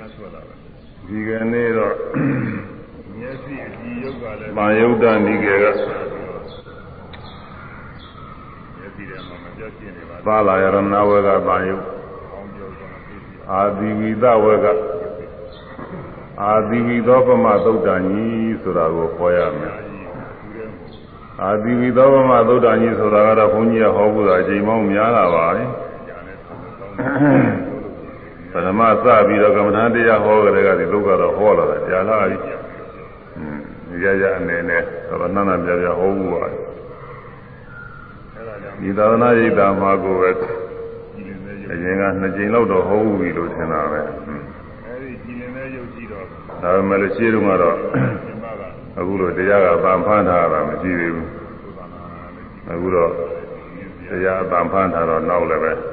ဒီကနေ့တော့မျက်စိအကြည့်ရုပ်ကလည်းမာယုဒ္ဒနိကေကမျက်စိထဲမှာမပြတ်ပြင်းနေပါဘူးသာလာယရဏဝေကမာယု။ကောင်းပြောဆိုတာသိပြီအာသီဝိသဝေကအာသီဝိသောပမသုတ်တန်ကြီးဆိုတာကိုခေါ်ရမယ်။အဲဒီသူတဲ့မို့အာသီဝိသောပမသုတ်တန်ကြီးဆိုတာကတော့ဘုန်းကြီးကဟောဖို့တာအချိန်မောင်းများလာပါပြီညာနဲ့ဆောင်းကောင်းတယ်လို့လို့ ပရမစပြီးတော့ကမ္မဋ္ဌာန်းတရားဟောကြတဲ့ကဒီဒုက္ခတော့ဟောလာတာကြာလာပြီ။ရရအနေနဲ့တော့နန္ဒပြပြဟောဘူးပါ။ဒီသာသနာ့ရိပ်သာမှာကိုပဲအရင်ကနှစ်ကြိမ်လောက်တော့ဟောဘူးလို့ထင်တာပဲ။အဲဒီကြည်လင်တဲ့ယုတ်ကြည့်တော့ဒါပေမဲ့လို့ရှင်းတော့ကတော့အခုလိုတရားကပန်ဖန်းထားတာမရှိသေးဘူး။အခုတော့တရားပန်ဖန်းထားတော့နောက်လည်းပဲ။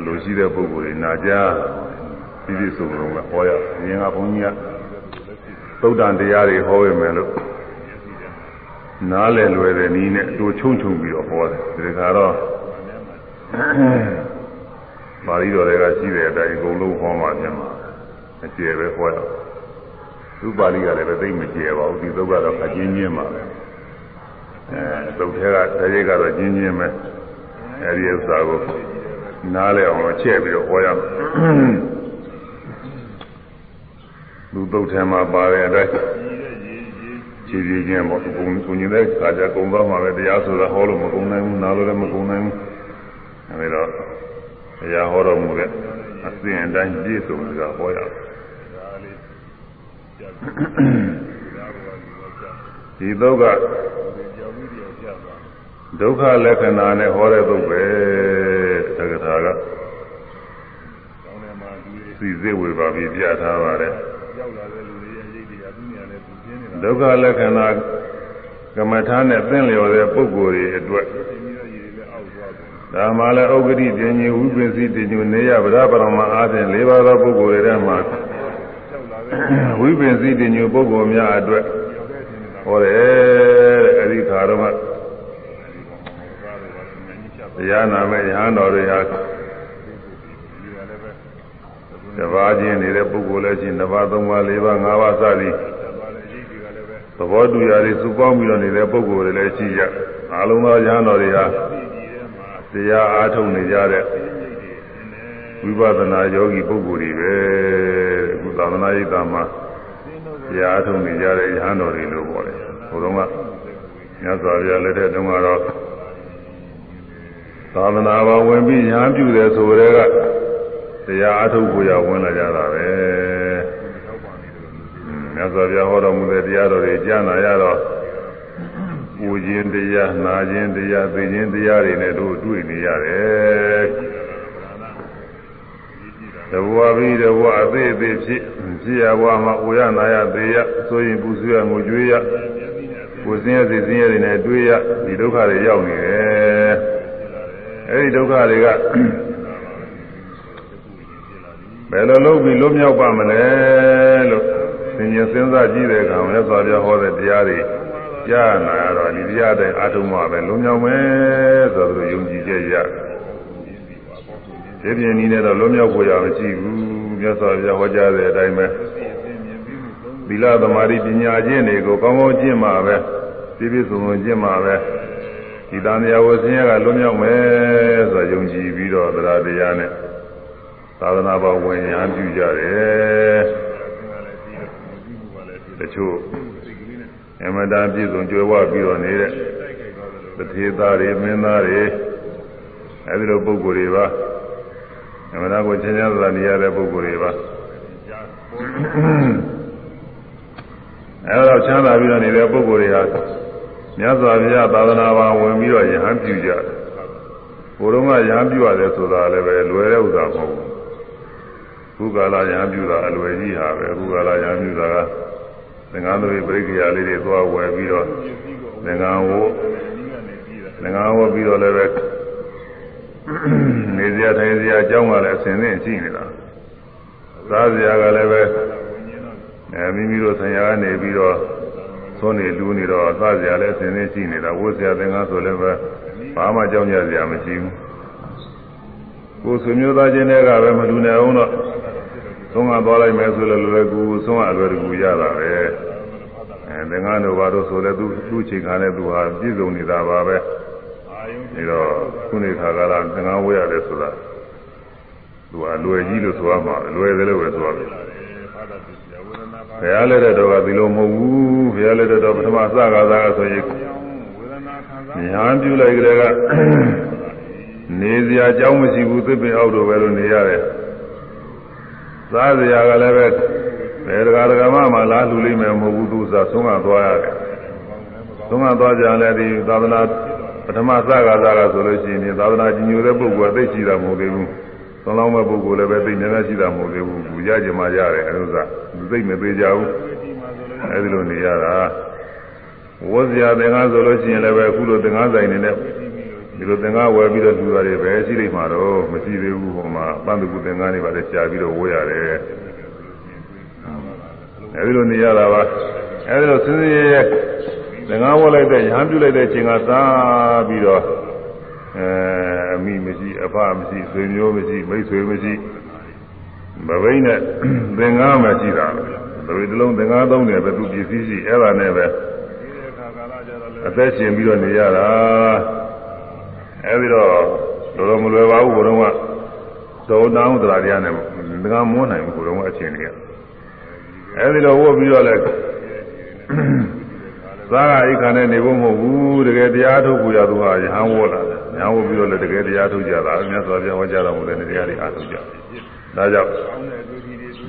အလိုရှိတဲ့ပုဂ္ဂိုလ်တွေနာကြားပြီးပြီးဆုံးဆုံးပဲဟောရအရင်ကဘုန်းကြီးကသုတ်တန်တရားတွေဟောရမယ်လို့နားလည်လွယ်တဲ့နည်းနဲ့အတူချုံချုံပြီးတော့ဟောတယ်ဒီခါတော့ပါဠိတော်တွေကရှိတဲ့အတိုင်းအကုန်လုံးဟောမှပြန်မှာအကျေပဲဟောရသူပါဠိကလည်းပဲသိမကျေပါဘူးဒီသုတ်ကတော့အချင်းချင်းပါပဲအဲသုတ်ထဲကတရေကတော့ချင်းချင်းပဲအဲဒီဥစ္စာကို နားလည်အောင်လို့ချဲ့ပြီးတော့ဟောရမယ်လူသုတ်ထဲမှာပါတဲ့အတိုင်းကြည်တဲ့ရေးရေးခြေပြချင်းပေါ့ကိုကိုညင်တဲ့ခါကျကုံသွားမှာပဲတရားဆိုတာဟောလို့မကုံနိုင်ဘူးနားလို့လည်းမကုံနိုင်ဘူးအဲဒီတော့တရားဟောတော်မူတဲ့အစဉ်အတိုင်းပြည့်စုံကြဟောရဒါလေးကြက်ပြီးဒါဘောကဒီတော့ကြက်ဒီသုတ်ကဒီကြောင်ပြီးတော့ကြက်သွားဒုက္ခလက္ခဏာနဲ့ဟောတဲ့သုတ်ပဲ တက္ကထာက။ကောင်းတယ်မှာလူတွေစီစစ်ဝေပါပြီးပြထားပါတယ်ရောက်လာတဲ့လူတွေရဲ့ရိတ်တွေကသူများလည်းသူပြင်းနေတာဒုက္ခလက္ခဏာကမ္မထာနဲ့သင်လျော်တဲ့ပုဂ္ဂိုလ်တွေအတွက်။ဒီမျိုးရည်တွေလည်းအောက်သွားတယ်ဒါမှလည်းဥက္ကဋ္ဌပြင်းကြီးဝိပ္ပစ္စည်းတင်ညူနေရဗရပရမအားဖြင့်၄ပါးသောပုဂ္ဂိုလ်တွေထဲမှာ။ရောက်လာတဲ့ဝိပ္ပစ္စည်းတင်ညူပုဂ္ဂိုလ်များအတွက်ရောက်တဲ့ခြင်းတွေကဟောတယ်တဲ့အဲဒီခါတော့မှကားတွေကတော့ဉာဏ်ကြီးဖြတ်သွား တ ရားနာမဲ့ယဟန်တော်တွေဟာဒီကလည်းပဲတပါးချင်းနေတဲ့ပုဂ္ဂိုလ်လည်းချင်းတစ်ပါးသုံးပါးလေးပါးငါးပါးစသည်ဆက်သွားတဲ့ရိတ်တွေကလည်းပဲသဘောတူရာတွေစုပေါင်းပြီးတော့နေတဲ့ပုဂ္ဂိုလ်တွေလည်းရှိကြအလုံးသောယဟန်တော်တွေဟာဒီဒီထဲမှာတရားအားထုတ်နေကြတဲ့ရိတ်တွေနေတယ်ဝိပဿနာယောဂီပုဂ္ဂိုလ်တွေပဲအခုသာသနာ့ရေးတာမှာ။ဒီလိုတရားအားထုတ်နေကြတဲ့ယဟန်တော်တွေလို့ပြောတယ်ဟိုတုန်းကမြတ်စွာဘုရားလက်ထက်တုန်းကတော့ သာသနာပေါ်ဝင်ပြီးယဟန်ပြုတယ်ဆိုတဲ့ကတရားအားထုတ်ကိုရဝင်လာကြတာပဲထောက်ပံ့နေတယ်လို့မြတ်စွာဘုရားဟောတော်မူတဲ့တရားတော်တွေကြားနာရတော့ပူခြင်းတရားနာခြင်းတရားသိခြင်းတရားတွေနဲ့တို့တွေ့နေရတယ်တဘဝပြီးတဘဝအသေးအသေးဖြစ်ဖြစ်ရဘဝမှာအိုရနာရသေးရဆိုရင်ပူဆွေးရငိုကြွေးရကိုယ်စင်းရစီစင်းရတွေနဲ့တွေ့ရဒီဒုက္ခတွေရောက်နေတယ် အဲဒီဒုက္ခတွေကဘယ်လိုလုပ်ပြီးလွတ်မြောက်ပါမလဲလို့သင်ញစဉ်းစားကြည့်တဲ့အခါမြတ်စွာဘုရားဟောတဲ့တရားတွေကြားနာရတော့ဒီတရားတိုင်းအထုံးမှပဲလွတ်မြောက်မယ်ဆိုတော့ယုံကြည်ချက်ရဒီပြင်နည်းနဲ့တော့လွတ်မြောက်ဖို့ရမရှိဘူးမြတ်စွာဘုရားဟောကြားတဲ့အတိုင်းပဲသိအသိမြင်ပြီးမှုသုံးသီလသမာဓိပညာချင်းတွေကိုကောင်းကောင်းကျင့်မှာပဲပြည့်ပြည့်စုံစုံကျင့်မှာပဲ ဒီတန်တရားကိုဆင်းရဲကလွတ်မြောက်မယ်ဆိုတော့ယုံကြည်ပြီးတော့တရားတရားနဲ့သာသနာ့ဘောင်ဝင်ရန်ပြုကြတယ်ကလည်းဒီလိုပြီးမှုကလည်းဒီတချို့စိတ်ကလေးနဲ့အမတန်ပြည့်စုံကြွယ်ဝပြီးတော့နေတဲ့တိုက်ခိုက်သွားတယ်လို့တထေသားတွေမင်းသားတွေအဲဒီလိုပုဂ္ဂိုလ်တွေပါအမတန်ကိုချမ်းသာသာနေရတဲ့ပုဂ္ဂိုလ်တွေပါကြားပေါ်အဲဒါချမ်းသာပြီးတော့နေတဲ့ပုဂ္ဂိုလ်တွေဟာ မြတ်စွာဘုရားသာသနာ့ဘာဝင်ပြီးတော့ယဟန်ပြုကြတယ်။ဘုရုံကယဟန်ပြုရတယ်ဆိုတာလည်းပဲလွယ်တဲ့ဥစ္စာမဟုတ်ဘူး။ခုကာလယဟန်ပြုတာအလွယ်ကြီးဟာပဲခုကာလယဟန်ပြုတာကသင်္ကန်းသွေးပြိက္ခရာလေးတွေသွားဝယ်ပြီးတော့သင်္ကန်းဝတ်ဒီကနေပြီးတာသင်္ကန်းဝတ်ပြီးတော့လည်းပဲနေစရာထိုင်စရာအကြောင်းကလည်းအစဉ်နဲ့ရှိနေတာ။စားစရာကလည်းပဲဝิญဉ်တော့အဲမိမိတို့ဆံရကနေပြီးတော့ သွန်းနေလူနေတော့အသားစရာလည်းအစဉ်နဲ့ရှိနေတာဝိုးစရာသင်္ကန်းဆိုလည်းပဲဘာမှကြောက်ကြစရာမရှိဘူးကိုယ်ဆွေမျိုးသားချင်းတွေကပဲမလူနေအောင်တော့သုံးကသွားလိုက်မယ်ဆိုလည်းလွယ်ကူသုံးကအလွယ်တကူရတာပဲအဲသင်္ကန်းတို့ဘာလို့ဆိုလဲသူသူ့ချိန်ခါနဲ့သူဟာပြည့်စုံနေတာပါပဲဒီတော့ခုနေခါကလာသင်္ကန်းဝေးရတယ်ဆိုတာသူဟာလွယ်ကြီးလို့ဆိုရမှာလွယ်တယ်လို့ပဲဆိုရမယ် ဘုရားလက်တဲ့တော်ကဒီလိုမဟုတ်ဘူးဘုရားလက်တဲ့တော်ပထမစကားသားဆိုရင်ညာပြုလိုက်ကြတဲ့ကနေစရာအကြောင်းမရှိဘူးသစ်ပင်အောက်တို့ပဲလို့နေရတယ်စားစရာကလည်းပဲဘယ်တကာတကာမှမလားလူလိမ့်မယ်မဟုတ်ဘူးသူစားဆုံးကသွားရတယ်ဆုံးကသွားကြတယ်ဒီသာသနာပထမစကားသားကဆိုလို့ရှိရင်သာသနာကြီးညိုတဲ့ပုဂ္ဂိုလ်ကသိရှိတာမဟုတ်သေးဘူး သုံးလောင်းမဲ့ပုဂ္ဂိုလ်လည်းပဲသိနေနေရှိတာမဟုတ်သေးဘူးဘူးရကြမှာရတယ်အဲလိုစားသူသိမသေးကြဘူးအဲဒီလိုနေရတာဝဇ္ဇာသင်္ကန်းဆိုလို့ရှိရင်လည်းပဲအခုလိုသင်္ကန်းဆိုင်နေနဲ့ဒီလိုသင်္ကန်းဝယ်ပြီးတော့လူသားတွေပဲရှိလိမ့်မှာတော့မရှိသေးဘူးဟိုမှာပန်းသူသင်္ကန်းတွေပါလေရှားပြီးတော့ဝယ်ရတယ်အဲဒီလိုနေရတာပါအဲဒီလိုစင်းစင်းရဲရဲသင်္ကန်းဝယ်လိုက်တဲ့ရဟန်းပြုလိုက်တဲ့ချိန်ကစားပြီးတော့ အဲအမိမရှိအဖမရှိဆွေမျိုးမရှိမိတ်ဆွေမရှိမဘိနဲ့သင်္ကန်းမှရှိတာပဲဒီလိုသင်္ကန်းသုံးတယ်ပဲသူပစ္စည်းရှိအဲ့ဒါနဲ့ပဲအသက်ရှင်ပြီးတော့နေရတာအဲဒီတော့တော်တော်မလွယ်ပါဘူးဘုရုံကတော်တောင်းသရာတရားနဲ့သင်္ကန်းမွန်းနိုင်ဘူးဘုရုံကအချင်းတွေကအဲဒီတော့ဝတ်ပြီးတော့လဲသာဂအိခါနဲ့နေဖို့မဟုတ်ဘူးတကယ်တရားထုတ်ကိုရသူဟာရဟန်းဝတ်လာတယ် ရဟန်းဝတ်ပြီးတော့လည်းတကယ်တရားထုတ်ကြတာမြတ်စွာဘုရားဟောကြားတော်မူတဲ့တရားတွေအားထုတ်ကြဒါကြောင့်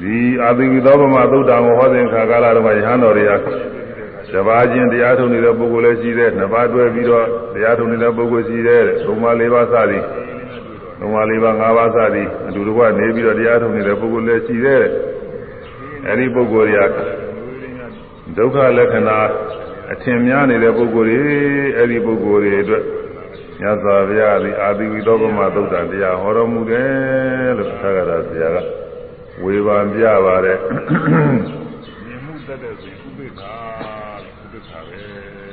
ဒီအာသိဝိသောဗမသုတ်တံကိုဟောတဲ့ခါကာလတော့ရဟန်းတော်တွေကတပါးချင်းတရားထုတ်နေတဲ့ပုဂ္ဂိုလ်လည်းရှိတယ်နှစ်ပါးတွဲပြီးတော့တရားထုတ်နေတဲ့ပုဂ္ဂိုလ်ရှိတယ်သုံးပါးလေးပါးစသည်သုံးပါးလေးပါးငါးပါးစသည်အတူတကွနေပြီးတော့တရားထုတ်နေတဲ့ပုဂ္ဂိုလ်လည်းရှိတယ်အဲဒီပုဂ္ဂိုလ်တွေကဒုက္ခလက္ခဏာအထင်များနေတဲ့ပုဂ္ဂိုလ်တွေအဲဒီပုဂ္ဂိုလ်တွေအတွက် ညသာဗျာဒီအာတိဝိသောဗမသုတ်တံတရားဟောတော်မူတယ်လို့သာဂရဆရာကဝေဘာပြပါတယ်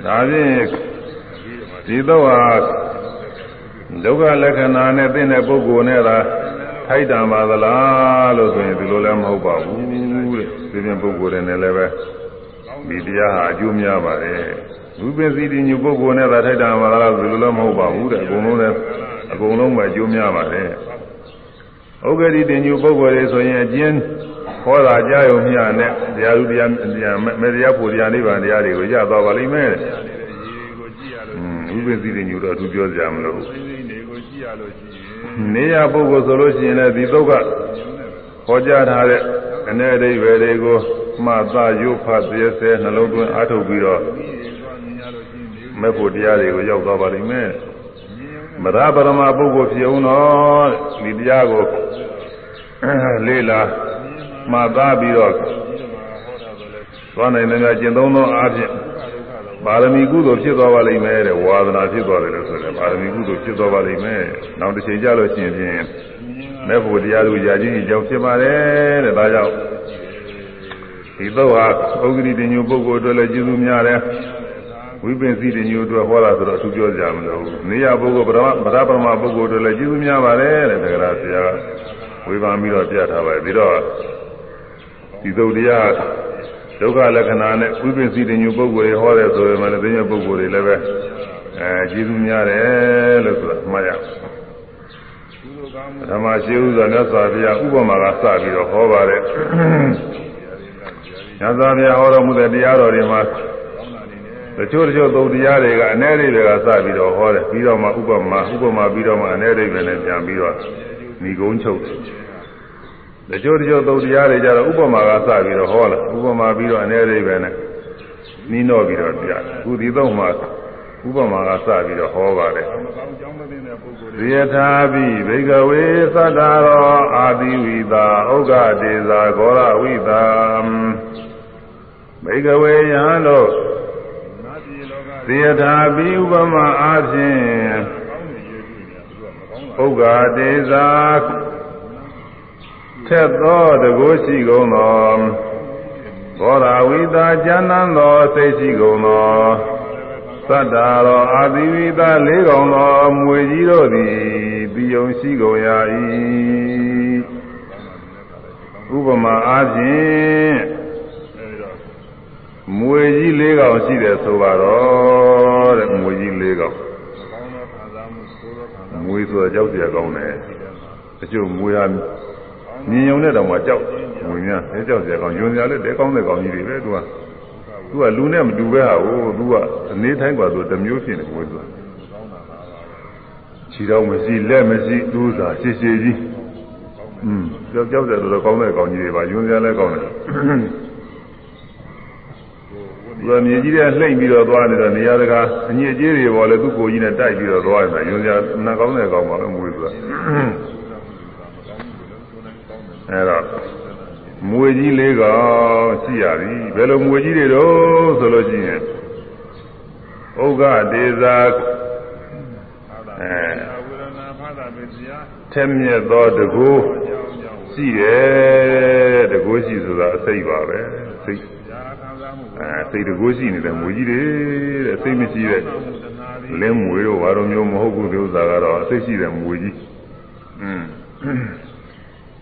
ဒါဖြင့်ဒီတော့ဟာဒုက္ခလက္ခဏာနဲ့သိတဲ့ပုဂ္ဂိုလ်နဲ့သာထိုက်တံပါသလားလို့ဆိုရင်ဒီလိုလည်းမဟုတ်ပါဘူးတဲ့ဒီပြင်ပုဂ္ဂိုလ်တွေနဲ့လည်းပဲဒီတရားဟာအကျိုးများပါတယ် ရူပစီတိညုပုဂ္ဂိုလ်နဲ့သာထိုက်တံပါသလားဆိုဒီလိုလည်းမဟုတ်ပါဘူးတဲ့အကုန်လုံးလည်းအကုန်လုံးပဲအကျိုးများပါတယ်ဥက္ကဋိတင်ညုပုဂ္ဂိုလ်တွေဆိုရင်အကျဉ်းဟောတာကြားရုံမျှနဲ့တရားလူတရားမေတရားဖို့တရားနိဗ္ဗာန်တရားတွေကိုရသွားပါလိမ့်မယ်။ဥပ္ပစီတွေညူတော့သူပြောကြမလို့နေရပုဂ္ဂိုလ်ဆိုလို့ရှိရင်လည်းဒီသုတ်ကဟောကြားထားတဲ့အနေအိဗေတွေကိုမှတ်သားရုပ်ဖတ်သေးသေးနှလုံးသွင်းအားထုတ်ပြီးတော့ မဲ့ဖို့တရားတွေကိုရောက်သွားပါလိမ့်မယ်။မရပရမပုဂ္ဂိုလ်ဖြစ်အောင်တော့ဒီတရားကိုလေးလာမှတ်သားပြီးတော့သွားနိုင်တယ်များကျင့်သုံးသောအားဖြင့်ပါရမီကုသိုလ်ဖြစ်သွားပါလိမ့်မယ်တဲ့ဝါဒနာဖြစ်သွားတယ်လို့ဆိုတယ်ပါရမီကုသိုလ်ဖြစ်သွားပါလိမ့်မယ်နောက်တစ်ချိန်ကြလို့ရှိရင်ဖြင့်မဲ့ဖို့တရားတို့ယာချင်းအကြောင်းဖြစ်ပါတယ်တဲ့ဒါကြောင့်ဒီတော့ဟာဥဂရိတညုပုဂ္ဂိုလ်အတွက်လည်းကျေးဇူးများတယ် ဝိပင်စီတညုအတွက်ဟောတာဆိုတော့အထူးပြောကြမလို့နေရပုဂ္ဂိုလ်ဗရမဗရပရမပုဂ္ဂိုလ်အတွက်လည်းကျေးဇူးများပါတယ်တဲ့ဒါကြလားဆရာဝေဖန်ပြီးတော့ပြထားပါတယ်ပြီးတော့ဒီသုတ်တရားဒုက္ခလက္ခဏာနဲ့ဝိပဿနာညုပုဂ္ဂိုလ်တွေဟောတယ်ဆိုရင်လည်းသိဉ္ဇပုဂ္ဂိုလ်တွေလည်းပဲအဲကျေးဇူးများတယ်လို့ဆိုတာမှတ်ရဓမ္မရှိဥစွာမြတ်စွာဘုရားဥပမာကစပြီးတော့ဟောပါတယ်မြတ်စွာဘုရားဟောတော်မူတဲ့တရားတော်တွေမှာ တချို့တချို့သုတ်တရားတွေကအ ਨੇ တွေကစပြီးတော့ဟောတယ်ပြီးတော့မှဥပမာဥပမာပြီးတော့မှအ ਨੇ တွေပဲနဲ့ပြန်ပြီးတော့ဏီကုန်းချုပ်တယ်တချို့တချို့သုတ်တရားတွေကြတော့ဥပမာကစပြီးတော့ဟောလာဥပမာပြီးတော့အနေသေးပဲနဲ့နှီးတော့ပြီးတော့ပြအခုဒီတော့မှဥပမာကစပြီးတော့ဟောပါတယ်ဇေယထာပိဘိကဝေသတ္တရောအာတိဝိတာဥက္ကတေဇာဂောရဝိတာဘိကဝေယံတို့ ဇေယထာပိဥပမာအားဖြင့်ဥက္ကတေဇာထက်သောတကိုးရှိကုန်သောဘောရာဝိတာဉာဏ်သောစိတ်ရှိကုန်သောသတ္တာရောအာသီဝိတာလေးကောင်သောမွေကြီးတို့သည်ပြီးုံရှိကုန်ရ၏ဥပမာအားဖြင့်အဲဒီတော့ မွေကြီး၄កောင်ရှိတယ်ဆိုပါတော့တဲ့မွေကြီး၄កောင် ကောင်းသောခံစားမှုဆိုးသောခံစားမှု မွေဆိုတာကြောက်เสียကောင်းတယ် ဒီထဲမှာ တချို့မွေဟာမြင်ုံနဲ့တောင်မှကြောက်မွေများအဲကြောက်เสียကောင်းယွန်စရာလည်းတဲကောင်းတဲ့ကောင်းကြီးတွေပဲသူကသူကလူနဲ့မတူပဲဟာဟိုသူကအနေထိုင်းกว่าသူတစ်မျိုးဖြစ်နေမွေဆိုတာ ကောင်းတာပါပါပဲ ခြေတော်မရှိလက်မရှိသူးစာရှည်ရှည်ကြီးอืมကြောက်ကြောက်တယ်တော်တော်ကောင်းတဲ့ကောင်းကြီးတွေပါယွန်စရာလည်းကောင်းတယ် သူကမြေကြီးတဲ့လှိမ့်ပြီးတော့သွားနေတော့နေရာတကာအညစ်အကြေးတွေပေါ်လဲသူ့ကိုယ်ကြီးနဲ့တိုက်ပြီးတော့သွားနေတာယွန်စရာနှကောင်းတဲ့ကောင်းပါပဲမွေးသူကအဲတော့မွေကြီးလေးကောင်ရှိရပြီဘယ်လိုမွေကြီးတွေတော့ဆိုလို့ရှိရင်ဥက္ကဒေဇာဖာသာအဲဝေဒနာဖာသာပဲတရားထက်မြက်သောတကူကြောင်းကြောင်းရှိတယ်တကူရှိဆိုတာအစိတ်ပါပဲစိတ်ရာခံစားမှု အဲစိတ်တကိုးရှိနေတဲ့မွေကြီးတွေတဲ့စိတ်မရှိတဲ့လင်းမွေတို့ဘာလို့မျိုးမဟုတ်ဘူးဒီဥစ္စာကတော့စိတ်ရှိတဲ့မွေကြီးအင်း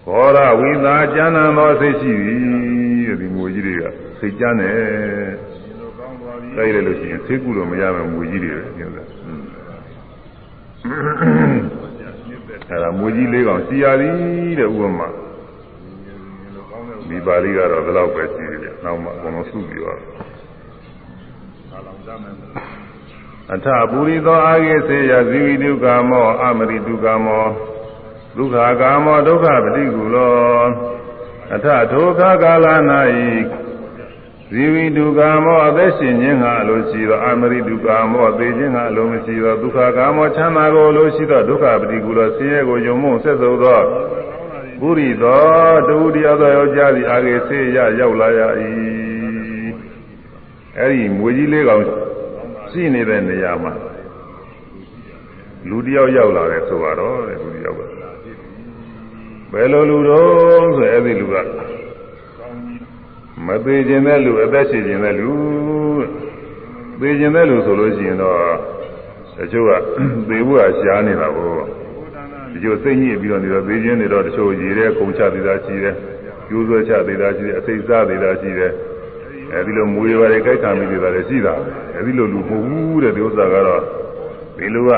ဘောရဝိသာကျမ်းနာသောစိတ်ရှိသည်ဒီမွေကြီးတွေကစိတ်ကျမ်းတယ်တိုက်ရလို့ရှိရင်သိကုလို့မရမယ်မွေကြီးတွေပဲပြောတာအဲ့ဒါမွေကြီးလေးကောင်စီရသည်တဲ့ဥပမာမိပါဠိကတော့ဘယ်လောက်ပဲစီ နောက်မှအကုန်လုံးစုပြီးတော့ခါလောင်ကြမယ်အထပုရိသောအာဂေစေယဇီဝိတုကာမောအမရိတုကာမောဒုက္ခကာမောဒုက္ခပတိကုလောအထဒုက္ခကာလ၌ဇီဝိတုကာမောအသက်ရှင်ခြင်းဟာအလိုရှိသောအမရိတုကာမောသေခြင်းဟာအလိုမရှိသောဒုက္ခကာမောချမ်းသာကိုအလိုရှိသောဒုက္ခပတိကုလောဆင်းရဲကိုယုံမှုဆက်စုပ်သော ပုရိသောတူတရားသောယောက်ျားသည်အာဂေစေယရောက်လာရ၏အဲ့ဒီမွေကြီးလေးကောင်ရှိနေတဲ့နေရာမှာလူတယောက်ရောက်လာတယ်ဆိုတော့တဲ့လူတယောက်ကဘယ်လိုလူတော့ဆိုအဲ့ဒီလူကကောင်းကြီးမသေးခြင်းတဲ့လူအသက်ရှင်ခြင်းတဲ့လူသေခြင်းတဲ့လူဆိုလို့ရှိရင်တော့တချို့ကသေဖို့ကရှားနေတာကိုဘု ဒ္ဓနာတချို့စိတ်ညစ်ပြီးတော့နေတော့သေခြင်းတွေတော့တချို့ရေတဲ့ကုန်ချသေးတာရှိတယ်ကျိုးဆွဲချသေးတာရှိတယ်အစိတ်စားသေးတာရှိတယ်အဲဒီလိုမွေးပါတယ်ကြိုက်ခံမိသေးတာလည်းရှိတာအဲဒီလိုလူမဟုတ်ဘူးတဲ့ဒီဥစ္စာကတော့ဒီလူက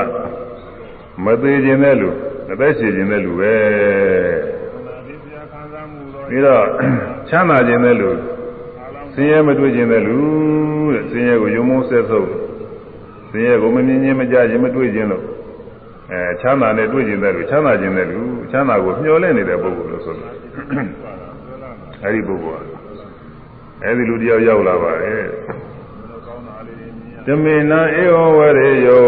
မသေးခြင်းတဲ့လူအသက်ရှင်ခြင်းတဲ့လူပဲနာဒီတရားခံစားမှုတော့ပြီးတော့ချမ်းသာခြင်းတဲ့လူခါလောင်ဆင်းရဲမတွေ့ခြင်းတဲ့လူတဲ့ဆင်းရဲကိုယုံမုန်းဆက်ဆုပ်ဆင်းရဲကိုမမြင်ခြင်းမကြခြင်းမတွေ့ခြင်းလို့ အဲချမ်းသာနဲ့တွေ့ခြင်းတဲ့လူချမ်းသာခြင်းတဲ့လူချမ်းသာကိုမျှော်လင့်နေတဲ့ပုဂ္ဂိုလ်လို့ဆိုလို့ဆွဲလာတာအဲ့ဒီပုဂ္ဂိုလ်ကအဲ့ဒီလူတယောက်ရောက်လာပါတယ်ဒီလိုကောင်းတာလေးတွေမြင်ရဓမေနံဧဝဝရေယော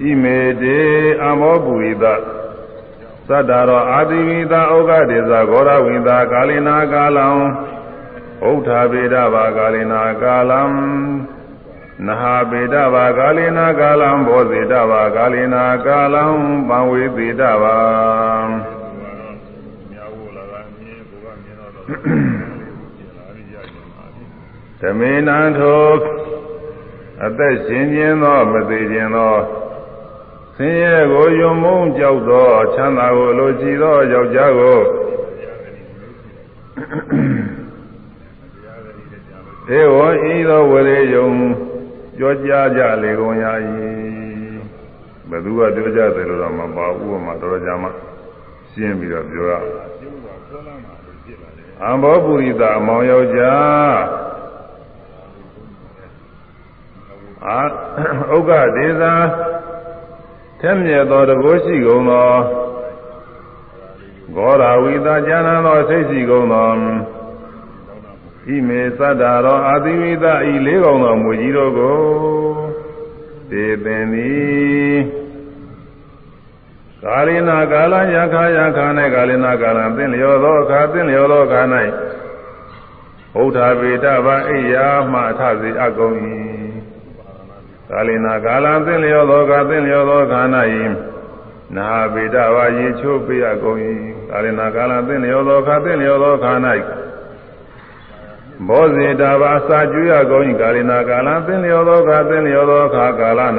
ဣမေတေအမောပုရိသသတ္တရောအာတိဝိသဩဃဒေဇဂောရဝိသကာလိနာကာလံဥဋ္ဌာဗေဒဘာကာလိနာကာလံ နဟာဗေဒဘာကာလိနာကာလံဘောဇေဒဘာကာလိနာကာလံပံဝေသေဒဘာမြောက်ဖို့လာတာမြင်ကိုကမြင်တော့တော့ကျင်လာပြီးရကျင်ပါပြီဓမေနံထိုအသက်ရှင်ခြင်းသောမသေးခြင်းသောဆင်းရဲကိုယုံမုန်းကြောက်သောချမ်းသာကိုလိုချီသောယောက်ျားကိုဒေဝဤသောဝရေယုံ ပြောကြားကြလေကုန်ရ၏ဘယ်သူကပြောကြတယ်လို့တော့မပါဘူးဥပမာတော်တော်ကြာမှရှင်းပြီးတော့ပြောရအောင်ကျုပ်ကဆွဲလာတာလို့ဖြစ်လာတယ်အဘောပုရိသအမောင်ယောက်ျားအာဥက္ကဒေသာထက်မြက်သောတကိုးရှိကုန်သောဂောရာဝိသာဉာဏသောစိတ်ရှိကုန်သော ဣမေသတ္တရောအာတိဝိသဤလေးကောင်သောမူကြီးတို့ကိုသေပင်သည်ကာလိနာကာလယခာယခာ၌ကာလိနာကာလသင်လျောသောအခါသင်လျောသောအခါ၌ဘုဒ္ဓဗေဒဗအိယာမှအထစေအကုန်၏ကာလိနာကာလသင်လျောသောအခါသင်လျောသောအခါ၌နာဗေဒဗရေချိုးပေးအကုန်၏ကာလိနာကာလသင်လျောသောအခါသင်လျောသောအခါ၌ ဘောဇေတာဘာစာကျွေးရကုန်၏ကာလိနာကာလသင်လျောသောအခါသင်လျောသောအခါကာလ၌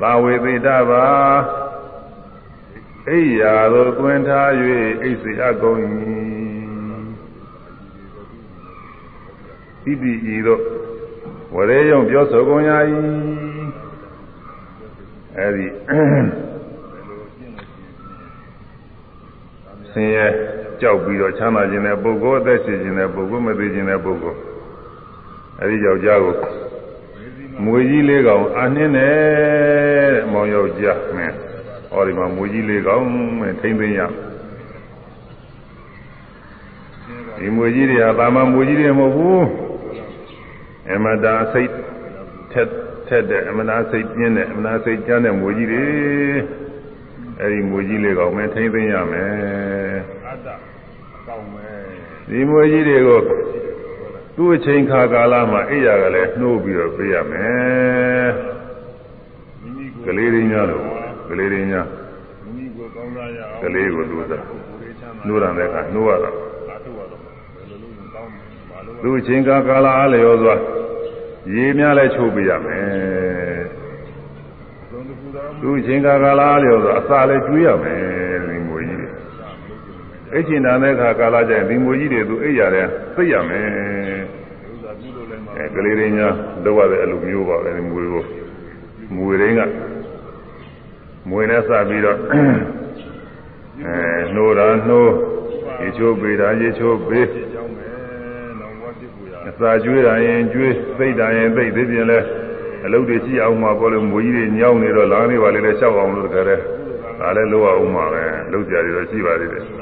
သာဝေသေတဘာအိယာသို့တွင်ထား၍အိတ်စေအပ်ကုန်၏ဣတိဤသို့ဝရေယုံပြောဆိုကုန်ရ၏အဲဒီဆင်းရဲ ကြောက်ပြီးတော့ချမ်းသာခြင်းတဲ့ပုဂ္ဂိုလ်အသက်ရှင်ခြင်းတဲ့ပုဂ္ဂိုလ်မသိခြင်းတဲ့ပုဂ္ဂိုလ်အဲဒီယောက်ျားကိုမွေကြီးလေးကောင်အနှင်းနဲ့တဲ့မောင်ယောက်ျားမင်းဟောဒီမှာမွေကြီးလေးကောင်မင်းထိမ့်သိမ်းရဒီမွေကြီးတွေဟာတာမန်မွေကြီးတွေမဟုတ်ဘူးအမတာစိတ်ထက်ထက်တဲ့အမနာစိတ်ပြင်းတဲ့အမနာစိတ်ကျမ်းတဲ့မွေကြီးတွေအဲဒီမွေကြီးလေးကောင်မင်းထိမ့်သိမ်းရမယ်အတ္တအကောင်းပဲ ဒီမွေကြီးတွေကိုသူ့အချိန်ခါကာလမှာအိယာကလည်းနှိုးပြီးတော့ပေးရမယ်မိမိကိုကလေးရင်းများလို့ကလေးရင်းများမိမိကိုကောင်းစားရအောင်ကလေးကိုသူ့စားကိုယ်လေးချမ်းသာနှိုးရတဲ့အခါနှိုးရတော့အာထုရတော့ဘယ်လိုလုပ်ရင်ကောင်းမလဲဘာလို့သူ့အချိန်ခါကာလအားလျော်စွာရေများလည်းချိုးပေးရမယ်သုံးတစ်ခုတော့သူ့အချိန်ခါကာလအားလျော်စွာအစာလည်းကျွေးရမယ်ဒီမွေကြီးတွေ အိတ်ချင်တန်တဲ့အခါကာလကျရင်ဒီမွေကြီးတွေသူအိပ်ရတယ်သိရမယ်ဥစ္စာပြုလို့လည်းမအဲကလေးရင်းများလောက်ရတဲ့အလိုမျိုးပါပဲဒီမွေကိုမွေရင်းကမွေနဲ့စပြီးတော့အဲနှိုးတာနှိုးရေချိုးပေးတာရေချိုးပေးဖြစ်ကြောင်းပဲလောဘဖြစ်ကိုရအစာကျွေးတာရင်ကျွေးသိတ်တာရင်သိတ်သိပြင်လဲအလုပ်တွေရှိအောင်မှာပေါ့လေမွေကြီးတွေညောင်းနေတော့လာနေပါလေလဲလျှောက်အောင်လို့တကယ်လဲဒါလည်းလိုအောင်မှာပဲလုပ်ကြရတော့ရှိပါသေးတယ်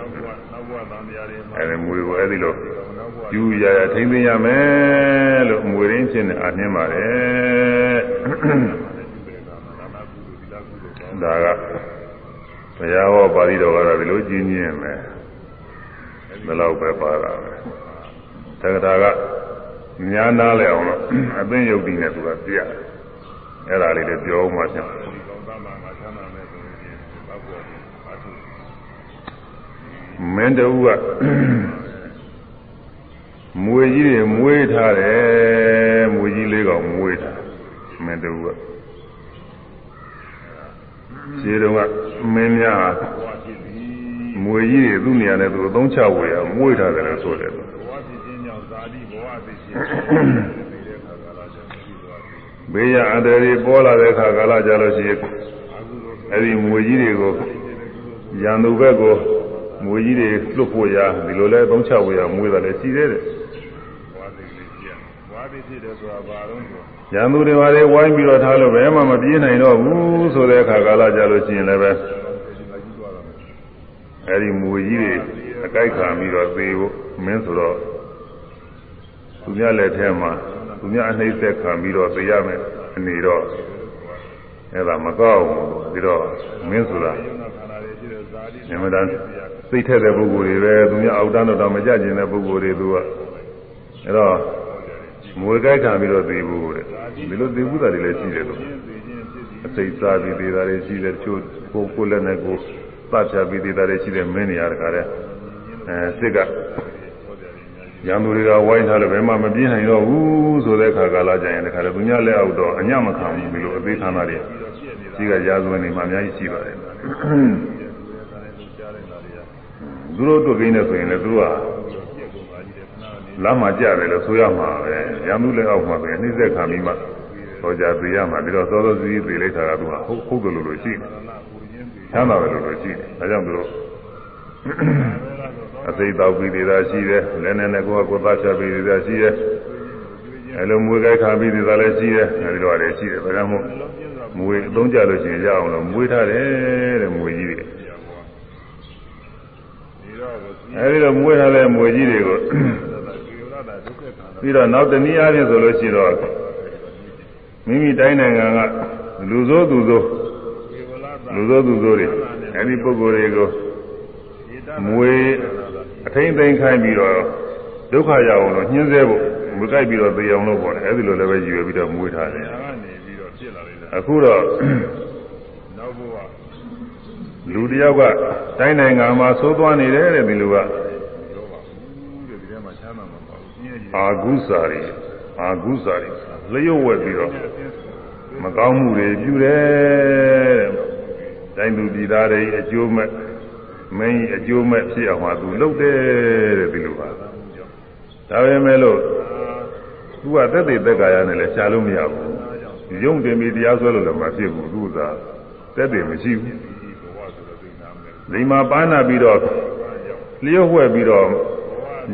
အဲဒီမွေကိုအဲဒီလိုနောက်ဘဝယူရရထိမ့်သိမ်းရမယ်လို့မွေရင်းချင်းနဲ့အနှင်းပါတယ်ဒါကဘုရားဟောပါဠိတော်ကတော့ဒီလိုကြီးညင်းမယ်ဘယ်လောက်ပဲပါတာပဲတက္ကတာကညာနာလဲအောင်လို့အသိယုတ်တိနဲ့သူကပြရတယ်အဲ့ဒါလေးလည်းပြောမှပြန်ဒီကောင်းသားမှာငါချမ်းသာမယ်ဆိုရင်နောက်ဘဝအာထု မင်းတူကမွေကြီးတွေမွေးထားတယ်မွေကြီးလေးကောင်မွေးထားမင်းတူကခြေတုံးကမင်းများဘဝဖြစ်ပြီမွေကြီးတွေသူ့နေရာနဲ့သူအသုံးချဝေရမွေးထားတယ်လို့ဆိုတယ်ဘဝဖြစ်ခြင်းကြောင့်ဇာတိဘဝသိခြင်းတဲ့ခါကာလကြောင့်ဖြစ်သွားပြီဘေးရအန္တရာယ်ပေါ်လာတဲ့အခါကာလကြလို့ရှိရင်အာဟုသောအဲ့ဒီမွေကြီးတွေကိုရန်သူဘက်ကို မွေကြီးတွေလွတ်ဖို့ရဒီလိုလဲသုံးချဝေရမွေးတယ်လည်းရှိသေးတယ်ဘဝသိလေးကြည့်ဘဝသိဖြစ်တယ်ဆိုတာဘာလို့ဆိုရန်သူတွေပါလေဝိုင်းပြီးတော့ထားလို့ဘယ်မှမပြေးနိုင်တော့ဘူးဆိုတဲ့အခါကာလကြလို့ရှိရင်လည်းပဲအဲ့ဒီမွေကြီးတွေအကြိုက်ခံပြီးတော့သေဖို့မင်းဆိုတော့သူများလက်ထဲမှာသူများအနှိမ့်ဆက်ခံပြီးတော့သေရမယ်အနေတော့အဲ့ဒါမကောက်ဘူးပြီးတော့မင်းဆိုတာယုံနာခန္ဓာတွေရှိတဲ့ဇာတိအမှန် တမ်းစိတ်ထက်တဲ့ပုဂ္ဂိုလ်တွေပဲသူများအောက်တန်းတော့တော့မကြကျင်တဲ့ပုဂ္ဂိုလ်တွေသူကအဲ့တော့မွေကြိုက်ခံပြီးတော့သေဖို့တဲ့ဒီလိုသေဘူးတာတွေလည်းရှိတယ်လို့သိခြင်းဖြစ်ပြီးအစိတ်စားပြီးသေးတာတွေရှိတယ်တချို့ကိုယ်ကိုယ်လည်းနဲ့ကိုယ်သတ်ဖြတ်ပြီးသေးတာတွေရှိတယ်မင်းနေရာတကားတဲ့အဲစစ်ကရံသူတွေကဝိုင်းထားလို့ဘယ်မှမပြေးနိုင်တော့ဘူးဆိုတဲ့ခါကာလကြရင်တခါလေသူများလက်အောက်တော့အညမခံဘူးဒီလိုအသေးခံတာတွေရှိကရာဇဝင်တွေမှာအများကြီးရှိပါတယ် သူတို့တွေ့ကိန်းနဲ့ဆိုရင်လည်းသူတို့ကလမ်းမှာကြတယ်လို့ဆိုရမှာပဲရံသူလက်အောက်မှာပဲနှိမ့်ဆက်ခံပြီးမှဟောကြားသိရမှာပြီးတော့စောစောစီးစီးသိလိုက်တာကသူကဟုတ်ဟုတ်တယ်လို့လို့ရှိတယ်ချမ်းသာတယ်လို့လို့ရှိတယ်ဒါကြောင့်သူတို့အသိတောက်ပြီးသေးတာရှိတယ်လည်းနဲ့နဲ့ကိုယ်ကကိုယ်သားချပြီးသေးတာရှိတယ်အဲလိုမွေးကြိုက်ခံပြီးသေးတာလည်းရှိတယ်အဲဒီလိုရတယ်ရှိတယ်ဒါကြောင့်မို့မွေးအသုံးကြလို့ရှိရင်ရအောင်လို့မွေးထားတယ်တဲ့မွေးကြီးတွေဒီတော့ကို အဲဒီလိုမွေးထားတဲ့မွေးကြီးတွေကိုကေဝရတာဒုက္ခခန္ဓာပြီးတော့နောက်တနည်းအားဖြင့်ဆိုလို့ရှိတော့မိမိတိုင်းနိုင်ငံကလူဆိုးသူဆိုးကေဝရတာလူဆိုးသူဆိုးတွေအဲဒီပုဂ္ဂိုလ်တွေကိုဧတမွေအထိမ့်သိမ့်ခိုင်းပြီးတော့ဒုက္ခရအောင်လို့ညှင်းဆဲဖို့မကြိုက်ပြီးတော့သေအောင်လို့ပေါ့လေအဲဒီလိုလည်းပဲရည်ရွယ်ပြီးတော့မွေးထားတယ်ညာကနေပြီးတော့ဖြစ်လာလိုက်တာအခုတော့နောက်ဘဝ လူတယောက်ကတိုင်းနိုင်ငံမှာသိုးသွားနေတယ်တဲ့ဒီလူကရောပါဘူးတဲ့ဒီထဲမှာချမ်းသာမှာပါဘူးပြင်းရည်အာဂုစာရီအာဂုစာရီလျှို့ဝက်ပြီးတော့မကောင်းမှုတွေပြုတယ်တဲ့တိုင်းသူပြည်သားတွေအကျိုးမဲ့မင်းကြီးအကျိုးမဲ့ဖြစ်အောင်ဟာသူလုပ်တယ်တဲ့ဒီလိုပါဒါပေမဲ့လို့သူကသက်သေသက်ကာယနဲ့လည်းရှားလို့မရဘူးရုံတင်ပြီးတရားစွဲလို့လည်းမဖြစ်ဘူးသူကသက်သေမရှိဘူး ဒီမှာပါဏပြီးတော့လျှို့ဝှက်ပြီးတော့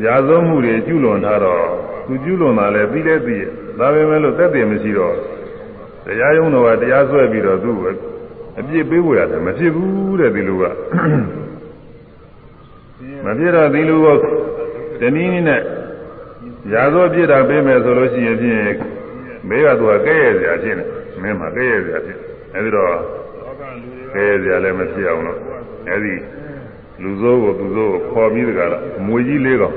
ရာဇဝမှုတွေကျุလွန်ထားတော့သူကျุလွန်တာလည်းပြီးလဲပြီးရဒါပေမဲ့လို့သက်သေမရှိတော့တရားရုံးတော်ကတရားစွဲပြီးတော့သူ့အပြစ်ပေးဖို့ရတယ်မဖြစ်ဘူးတဲ့ဒီလိုကမဖြစ်တော့ဒီလိုကတနည်းနည်းနဲ့ရာဇဝပြစ်တာပေးမယ်ဆိုလို့ရှိရင်ဖြင့်မေးကသူကကဲရစရာဖြစ်နေမင်းမှကဲရစရာဖြစ်အဲဒီတော့ကဲရစရာလည်းမဖြစ်အောင်လို့ အဲဒီလူစိုးကိုသူစိုးကိုခေါ်ပြီးတကလားမွေကြီးလေးကောင်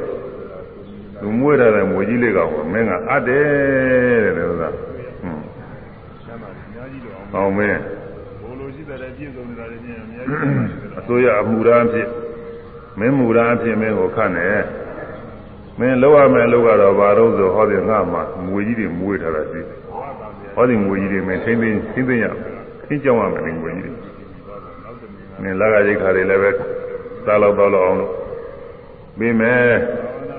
သူမွေးထားတဲ့မွေကြီးလေးကောင်ကိုမင်းကအပ်တယ်တဲ့လို့သာဟွန်းအောင်မင်းဘိုလ်လိုရှိတဲ့ပြည့်စုံနေတာတွေချင်းအများကြီးအစိုးရအမှုရန်ဖြစ်မင်းမူရန်ဖြစ်မင်းကိုခန့်တယ်မင်းလောက်ရမယ်လောက်ကတော့ဘာလို့ဆိုဟောဒီငါမှမွေကြီးတွေမွေးထားတာရှိတယ်ဟောဒီမွေကြီးတွေမင်းထိမ့်သိမ်းထိမ့်သိမ်းရခင်းကြောင်းရမယ်မွေကြီးတွေ မင်းလာကရိတ်ခါတွေလည်းပဲစားလောက်တော့လောက်အောင်လို့ပြီးမယ်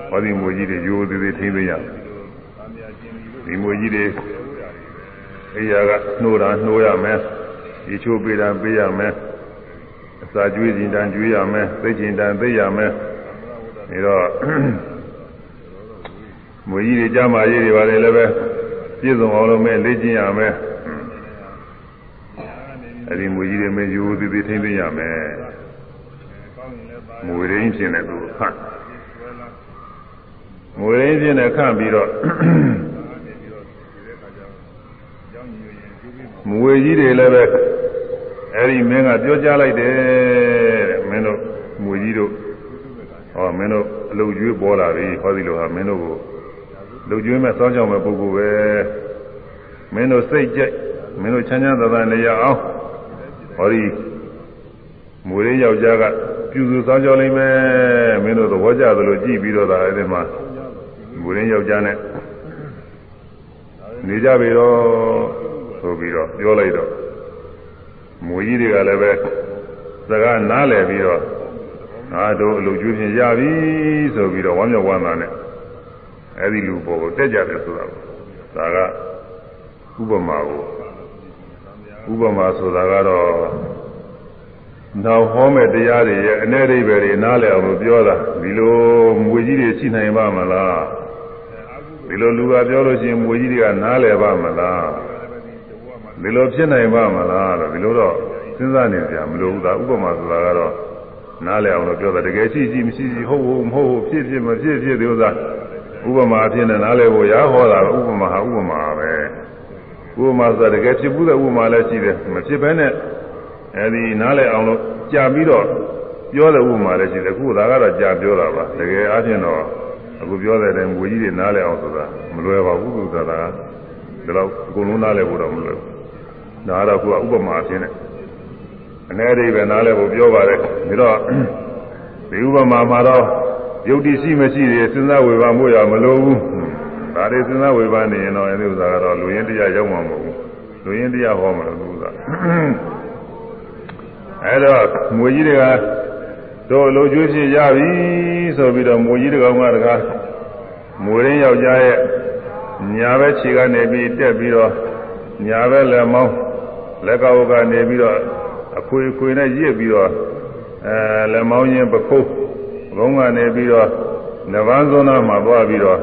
ဟောဒီမွေကြီးတွေရိုးသေးသေးထိမ့်သိမ်းရဒီမွေကြီးတွေအေးရကနှိုးတာနှိုးရမယ်ဒီချိုးပေးတာပေးရမယ်အစာကျွေးခြင်းတန်ကျွေးရမယ်သိခြင်းတန်သိရမယ်ဒါတော့မွေကြီးတွေကြားမာရေးတွေပါလေလည်းပဲပြည့်စုံအောင်လို့မဲ့လေ့ကျင့်ရမယ် အဲဒီမွေကြီးတွေမဲ့ယူသေးသေးထိမ့်သိရမယ်မွေရင်းဖြစ်နေသူခန့်မွေရင်းဖြစ်နေခန့်ပြီးတော့မွေကြီးတွေလည်းပဲအဲဒီမင်းကပြောကြားလိုက်တယ်တဲ့မင်းတို့မွေကြီးတို့ဟောမင်းတို့အလုတ်ကျွေးပေါ်လာပြီဟောဒီလိုဟာမင်းတို့ကိုလူကျွေးမဲ့စောင်းကြောင်မဲ့ပုဂ္ဂိုလ်ပဲမင်းတို့စိတ်ကြိုက်မင်းတို့ချမ်းချမ်းသာသာနေရအောင် ဟောဒီမွေလေးယောက်ျားကပြုစုစောင်းကြောင်လိမ့်မယ်မင်းတို့သဘောကျသလိုကြည့်ပြီးတော့ဒါအဲဒီမှာမွေလေးယောက်ျားနဲ့နေကြပြီတော့ဆိုပြီးတော့ပြောလိုက်တော့မွေကြီးတွေကလည်းပဲစကားနားလည်ပြီးတော့ငါတို့အလုပ်ကျွေးဖြင့်ရပြီဆိုပြီးတော့ဝမ်းမြောက်ဝမ်းသာနဲ့အဲဒီလူပေါ်ကိုတက်ကြတယ်ဆိုတာဒါကဥပမာကို ဥပမာဆိုတာကတော့နောက်ဟောမဲ့တရားတွေရဲ့အ내ဒိဗ္ဗေတွေနားလည်အောင်လို့ပြောတာဒီလိုမွေကြီးတွေရှိနိုင်ပါမလားဒီလိုလူကပြောလို့ရှိရင်မွေကြီးတွေကနားလည်ပါမလားဒီလိုဖြစ်နိုင်ပါမလားလို့ဒီလိုတော့စဉ်းစားနေကြမလို့ဘူးဒါဥပမာဆိုတာကတော့နားလည်အောင်လို့ပြောတာတကယ်ရှိရှိမရှိရှိဟုတ်ဟုတ်မဟုတ်ဟုတ်ဖြစ်ဖြစ်မဖြစ်ဖြစ်ဒီဥစ္စာဥပမာအဖြစ်နဲ့နားလည်ဖို့ရဟောတာဥပမာဟာဥပမာပဲ ဥပမာဆိုတာတကယ်ဖြစ်ဘူးတဲ့ဥပမာလည်းရှိတယ်မဖြစ်ဘဲနဲ့အဲဒီနားလည်အောင်လို့ကြာပြီးတော့ပြောတဲ့ဥပမာလည်းရှိတယ်အခုဒါကတော့ကြာပြောတာပါတကယ်အားဖြင့်တော့အခုပြောတဲ့အတိုင်းငွေကြီးတွေနားလည်အောင်ဆိုတာမလွယ်ပါဘူးသူကဒါကဒီတော့အကုန်လုံးနားလည်ဖို့တော့မလွယ်ဘူးဒါကတော့အခုကဥပမာအဖြစ်နဲ့အနေအိဗယ်နားလဲဖို့ပြောပါတယ်ဒါတော့ဒီဥပမာမှာတော့ယုတ်တိရှိမရှိတွေစဉ်းစားဝေဖန်မှုရမလိုဘူး ဒါတွေစဉ်းစားဝေဖန်နေရင်တော့အဲဒီဥစ္စာကတော့လူရင်းတရားရောက်မှာမဟုတ်ဘူးလူရင်းတရားဟောမှာလို့ဥစ္စာအဲတော့ငွေကြီးတွေကတို့လိုကျွေးဖြစ်ရပြီဆိုပြီးတော့ငွေကြီးတကောင်ကတကားမွေရင်းယောက်ျားရဲ့ညာဘက်ခြေကနေပြီးတက်ပြီးတော့ညာဘက်လက်မောင်းလက်ကောက်ကနေပြီးတော့အခွေခွေနဲ့ရစ်ပြီးတော့အဲလက်မောင်းချင်းပခုတ်ဘုံကနေပြီးတော့နဗန်းဇုံနာမှာသွားပြီးတော့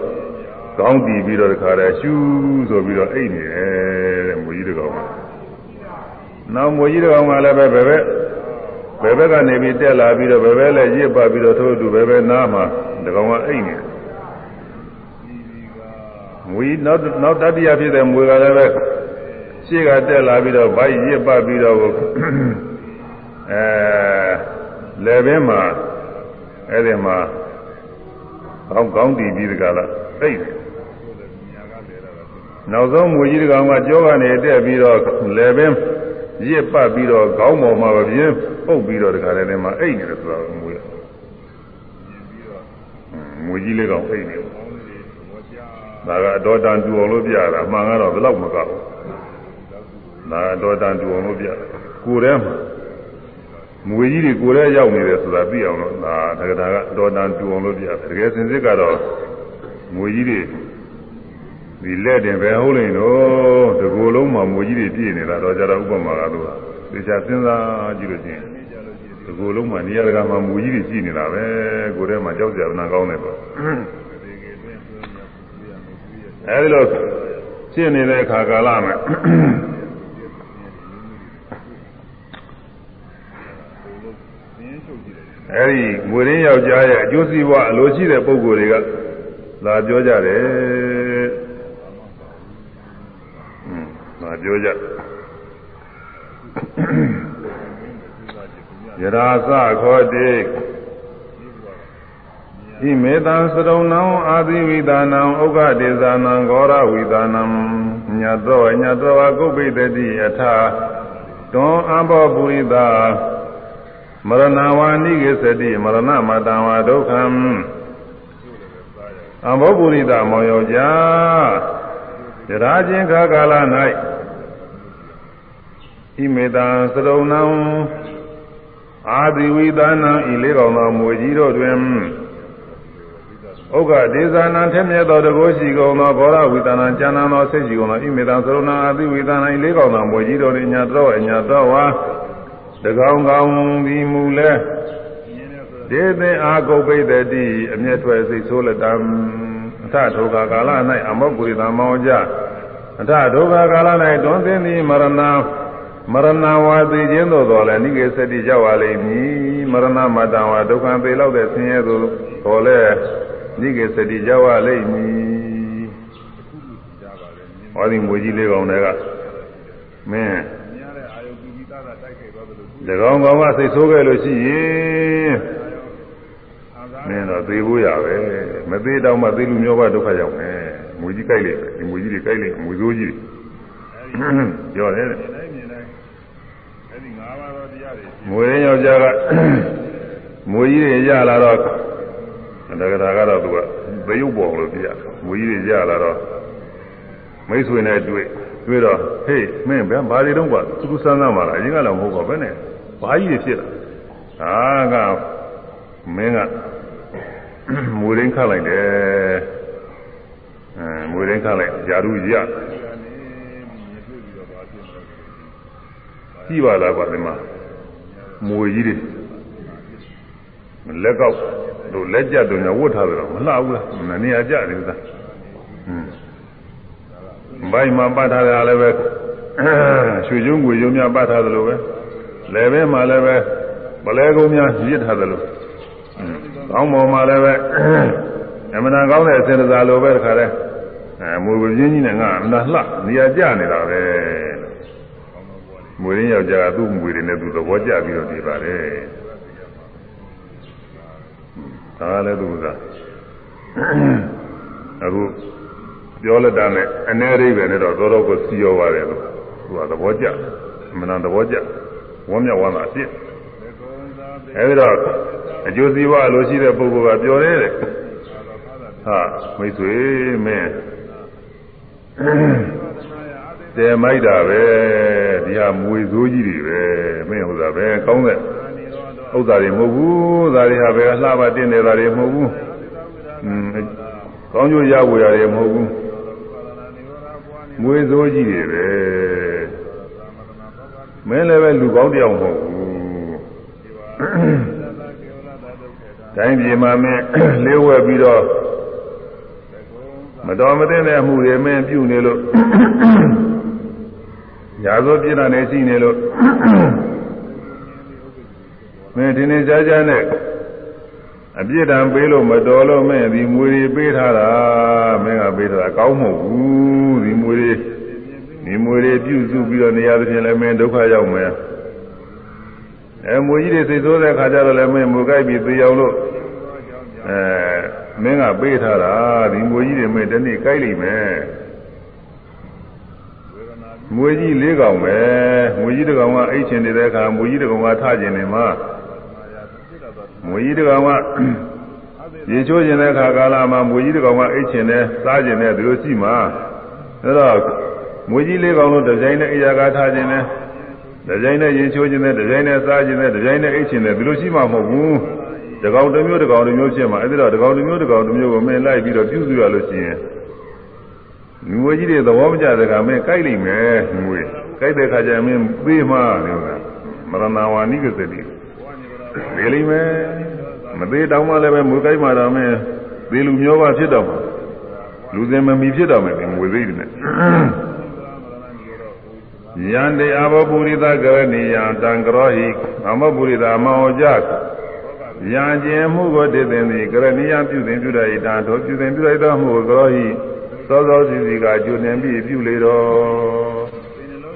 ကောင်းတည်ပြီးတော့တခါတည်းရှူးဆိုပြီးတော့အိတ်နေတယ်တဲ့မွေကြီးတကောင်ကနောက်မွေကြီးတကောင်ကလည်းပဲဘယ်ဘက်ဘယ်ဘက်ကနေပြီးတက်လာပြီးတော့ဘယ်ဘက်လဲရစ်ပါပြီးတော့ထိုးတူဘယ်ဘက်နားမှာတကောင်ကအိတ်နေတယ်မွေနောက်နောက်တတိယဖြစ်တဲ့မွေကလည်းပဲရှေ့ကတက်လာပြီးတော့ဗိုက်ရစ်ပတ်ပြီးတော့အဲလယ်ဘင်းမှာအဲ့ဒီမှာကောင်းကောင်းတည်ပြီးတကလားသိတယ် နောက်ဆုံးမွေကြီးတကောင်ကကြောကနေတက်ပြီးတော့လယ်ဘင်းရစ်ပတ်ပြီးတော့ခေါင်းပေါ်မှာပြင်းပုတ်ပြီးတော့တခါတည်းမှာအိတ်နေတယ်ဆိုတာမွေမွေကြီးလေးကောင်အိတ်နေဒါကအတော်တန်တူအောင်လို့ပြတာမှန်ကတော့ဘယ်တော့မကောက်ဘူးဒါတော့တန်တူအောင်လို့ပြကိုယ်ထဲမှာမွေကြီးတွေကိုယ်ထဲရောက်နေတယ်ဆိုတာသိအောင်လို့ဒါတက္ကတာကတော်တန်တူအောင်လို့ပြတယ်တကယ်စင်စစ်ကတော့မွေကြီးတွေ ဒီလက်တင်ပဲဟုတ်လိမ့်တော့ဒီကိုယ်လုံးမှာမွေကြီးတွေပြည့်နေတာတော့ကြတော့ဥပမာကတော့သေချာစဉ်းစားကြည့်လို့ချင်းဒီကိုယ်လုံးမှာနေရာတကာမှာမူကြီးတွေကြည့်နေတာပဲကိုယ်ထဲမှာကြောက်ကြနာကောင်းတယ်ပေါ့အဲဒီလိုဖြစ်နေတဲ့အခါကာလမှာအဲဒီငွေရင်းယောက်ျားရဲ့အကျိုးစီးပွားအလိုရှိတဲ့ပုံကိုယ်တွေကလာပြောကြတယ်ဟွ န်းလာပြောကြယရာသခောတိဣမေတံသရုံနံအာသီဝိဒါနံဥက္ခဒေဇာနံဂောရဝိဒါနံညတောညတောကုပ္ပိတတိအထာတွန်အဘောပုရိသမရဏဝါနိကေသတိမရဏမတံဝါဒုက္ခံအဘောပုရိသမောင်ယောက်ျားယရာချင်းခါကာလ၌ ဣမေတံသရုံနံအာဒီဝိသနာဤလေးကောင်သောမွေကြီးတို့တွင်ဥက္ကဒေဇာနံထက်မြက်သောတကောရှိကုန်သောဘောရဝိသနာကျမ်းနာသောစိတ်ရှိကုန်သောဣမေတံသရုံနံအာဒီဝိသနာဤလေးကောင်သောမွေကြီးတို့တွင်ညာတော်အညာတော်ဝါတကောင်ကောင်ဒီမူလဲဒေသင်အာဂုတ်ပိတတိအမျက်ထွက်စိတ်ဆိုးလက်တံအထဒုက္ခကာလ၌အမောပုရိသမောကြအထဒုက္ခကာလ၌တွန်းသိသည်မရဏ မရဏဝါသိခြင်းသို့တော်လည်းနိကေသတိရောက်ပါလိမ့်မည်မရဏမတံဝါဒုက္ခပေလောက်တဲ့ဆင်းရဲသို့တော်လည်းနိကေသတိရောက်ပါလိမ့်မည်ဟောဒီမွေကြီးလေးကောင်တွေကမင်းဒီကောင်ကောင်ကစိတ်ဆိုးခဲ့လို့ရှိရင်မင်းတော့သေဖို့ရပဲမသေးတော့မှသေလူမျိုးကဒုက္ခရောက်မယ်မွေကြီးကြိုက်လိမ့်မယ်ဒီမွေကြီးတွေကြိုက်လိမ့်မွေဆိုးကြီးပြောတယ် မွေရင်းယောက်ျားကမွေကြီးတွေရလာတော့တက္ကရာကတော့သူကသရုပ်ပေါ်လို့ပြရမွေကြီးတွေရလာတော့မိတ်ဆွေနဲ့တွေ့တွေ့တော့ဟေးမင်းဗျာဘာတွေတော့ကွာသူကစမ်းစမ်းပါလားအရင်ကလည်းမဟုတ်ပါဘဲနဲ့ဘာကြီးတွေဖြစ်လာဟာကမင်းကမွေရင်းခတ်လိုက်တယ်အဲမွေရင်းခတ်လိုက်ယာရုရကြည့်ပါလားကွာဒီမှာ မွေကြီးတွေလက်ကောက်တို့လက်ကြတို့ညာဝတ်ထားတယ်တော့မလှဘူးလားနေရာကြတယ်ကွာဟွန်းဘိုင်းမှာပတ်ထားတာလည်းပဲရွှေကျုံးကိုရုံများပတ်ထားသလိုပဲလယ်ဘဲမှာလည်းပဲပလဲကုန်းများရစ်ထားသလိုကောင်းပေါ်မှာလည်းပဲအမှန်တန်ကောင်းတဲ့အစင်စားလိုပဲတခါလဲအဲမွေပြင်းကြီးနဲ့ငါအမှန်လှနေရာကြနေတာပဲ မွေရင်းယောက်ျားကသူ့မွေတွေနဲ့သူသဘောကျပြီးတော့နေပါတယ်ဒါလည်းသူကအခုပြောလက်တာနဲ့အနေရိပဲနဲ့တော့တော်တော်ကိုစီရောပါတယ်လို့သူကသဘောကျမနာသဘောကျဝမ်းမြောက်ဝမ်းသာဖြစ်အဲဒီတော့အကျိုးစီးပွားလိုရှိတဲ့ပုဂ္ဂိုလ်ကပြောတယ်တဲ့ဟာမိတ်ဆွေမင်း တဲမိုက်တာပဲဒီဟာမွေစိုးကြီးတွေပဲမင်းဟုတ်တာပဲကောင်းတဲ့ဥစ္စာတွေမဟုတ်ဘူးဒါတွေဟာပဲအလှပတင်နေတာတွေမဟုတ်ဘူးอืมကောင်းကျိုးရဖို့ရတယ်မဟုတ်ဘူးမွေစိုးကြီးတွေပဲမင်းလည်းပဲလူကောင်းတယောက်မဟုတ်ဘူးတိုင်းပြည်မှာမင်းလေးဝဲပြီးတော့မတော်မသင့်တဲ့အမှုတွေမင်းပြုနေလို့ ရာဇဝပြစ်ဒဏ်တွေရှိနေလို့မင်းဒီနေ့ကြားကြားနဲ့အပြစ်ဒဏ်ပေးလို့မတော်လို့မင်းဒီမွေတွေပေးထားတာမင်းကပေးထားတာကောင်းမဟုတ်ဘူးဒီမွေတွေဒီမွေတွေပြုစုပြီးတော့နေရာသဖြင့်လည်းမင်းဒုက္ခရောက်မယ်အဲမွေကြီးတွေစိတ်ဆိုးတဲ့ခါကျတော့လည်းမင်းမူကြိုက်ပြီးသေအောင်လို့အဲမင်းကပေးထားတာဒီမွေကြီးတွေမင်းတနေ့ကြိုက်လိမ့်မယ် မွေကြီးလေးကောင်ပဲမွေကြီးတစ်ကောင်ကအိတ်ချင်နေတဲ့အခါမွေကြီးတစ်ကောင်ကထကျင်နေမှာမွေကြီးတစ်ကောင်ကရေချိုးကျင်တဲ့အခါကာလမှာမွေကြီးတစ်ကောင်ကအိတ်ချင်တယ်စားကျင်တယ်ဒီလိုရှိမှာအဲတော့မွေကြီးလေးကောင်လို့ဒီဇိုင်းနဲ့အရာကထကျင်တယ်ဒီကြိုင်နဲ့ရင်ချိုးခြင်းနဲ့ဒီကြိုင်နဲ့စားခြင်းနဲ့ဒီကြိုင်နဲ့အိတ်ခြင်းနဲ့ဒီလိုရှိမှမဟုတ်ဘူးတကောင်တစ်မျိုးတကောင်တစ်မျိုးဖြစ်မှာအဲ့ဒါတော့တကောင်တစ်မျိုးတကောင်တစ်မျိုးကိုမင်းလိုက်ပြီးတော့ပြုစုရလို့ရှိရင် ငွေကြီးတွေသဘောမကျတဲ့ကမင်းကြိုက်လိမ့်မယ်ငွေကြိုက်တဲ့ခါကျရင်မင်းပေးမှလို့ကမရဏဝါနိကသတိပေးလိမ့်မယ်မသေးတောင်းမှလည်းပဲငွေကြိုက်မှတော့မင်းသေးလူမျိုးပါဖြစ်တော့မှာလူစင်မမီဖြစ်တော့မယ်ငွေသေးတယ်နဲ့ယန္တေအဘောပုရိသကရဏီယံတံကရောဟိအမောပုရိသမောကြယံကျင်မှုကိုတည်တင်သည်ကရဏီယပြုတင်ပြုရတံတို့ပြုတင်ပြုရသောမှုကိုကရောဟိ သောသောစီစီကကျွနေပြီးပြုလေတော်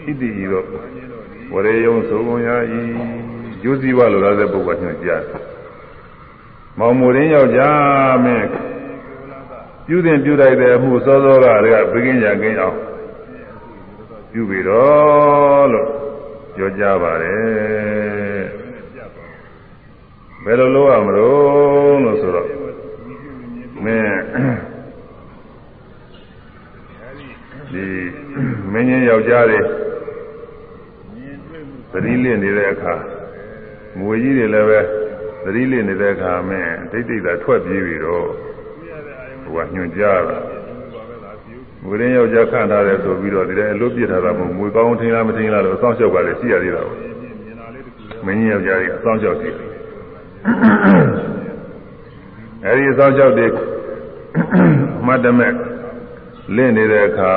ဣတိဤတော့ဝရေယုံသုံးရာဤယူစည်းဝလိုလားတဲ့ပုဂ္ဂိုလ်ညွှန်ကြားမောင်မူရင်းယောက်ျားမင်းပြုတင်ပြုလိုက်တဲ့အမှုသောသောကလည်းဘိကင်းရကင်းအောင်ပြုပြီတော့လို့ပြောကြပါတယ်ဘယ်လိုလုပ်ရမလို့လို့ဆိုတော့မင်း ဒီမင်းကြီးယောက်ျားတွေသတိလင့်နေတဲ့အခါငွေကြီးတွေလည်းပဲသတိလင့်နေတဲ့အခါမင်းဒိဋ္ဌိသာထွက်ပြေးပြီတော့ဟိုကညွှန်ကြားတာငွေရင်းယောက်ျားခန့်ထားတယ်ဆိုပြီးတော့ဒီတဲ့အလုပ်ပြစ်ထားတာမဟုတ်ငွေကောင်းထင်းလားမထင်းလားလို့အဆောင်လျှောက်ကလည်းရှိရသေးတာပေါ့မင်းကြီးယောက်ျားကြီးအဆောင်လျှောက်ရှိတယ်အဲဒီအဆောင်လျှောက်တွေအမတ်တမဲ့ လင့်နေတဲ့အခါ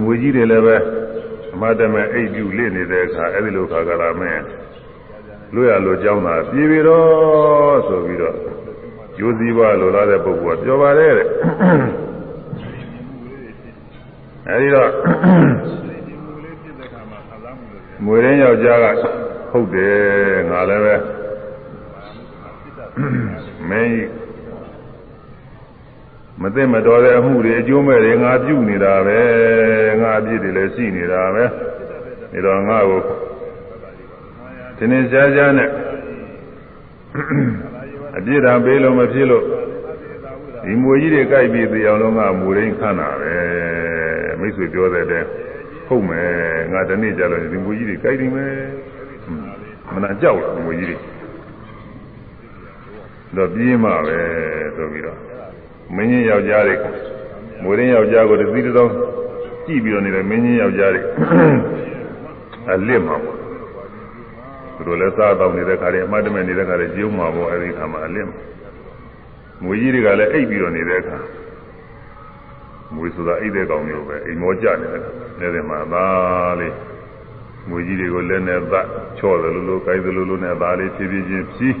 ငွေကြီးတွေလည်းပဲအမတ်တမဲ့အိပ်ပြူလင့်နေတဲ့အခါအဲဒီလိုခါကလာမင်းလွတ်ရလို့ကြောင်းတာပြေပြီတော့ဆိုပြီးတော့ယူစည်းပါလိုလားတဲ့ပုဂ္ဂိုလ်ကပြောပါတယ်တဲ့အဲဒီတော့မွေရင်းယောက်ျားကဟုတ်တယ်ငါလည်းပဲမင်း မသိမတော်တဲ့အမှုတွေအကျိုးမဲ့တွေငါပြုနေတာပဲငါအပြစ်တွေလည်းရှိနေတာပဲဒါတော့ငါ့ကိုဒီနေ့ရှားရှားနဲ့အပြစ်ဒဏ်ပေးလို့မဖြစ်လို့ဒီမွေကြီးတွေကြိုက်ပြီးသိအောင်လုံးကမူရင်းခန့်တာပဲမိတ်ဆွေပြောတဲ့တည်းဟုတ်မယ်ငါတနေ့ကျတော့ဒီမွေကြီးတွေကြိုက်နေမယ်မနာကြောက်မွေကြီးတွေတော့ပြင်းမှာပဲဆိုပြီးတော့ မင်းကြီးယောက်ျားတွေမွေရင်းယောက်ျားကိုတသီးတစ်သောင်းကြည့်ပြီးတော့နေတဲ့မင်းကြီးယောက်ျားတွေအလစ်မှာပေါ့သူတို့လည်းစားတော့နေတဲ့ခါတွေအမှတ်တမဲ့နေတဲ့ခါတွေကျုံမှာပေါ့အဲဒီခါမှာအလစ်မှာမွေကြီးတွေကလည်းအိပ်ပြီးတော့နေတဲ့အခါမွေဆိုတာအိပ်တဲ့ကောင်မျိုးပဲအိမ်မောကြနေတဲ့နေတဲ့မှာသားလေးမွေကြီးတွေကိုလည်းနဲ့သချော့တယ်လို့လို့ကိုက်တယ်လို့လို့နဲ့သားလေးဖြည်းဖြည်းချင်းဖြည်း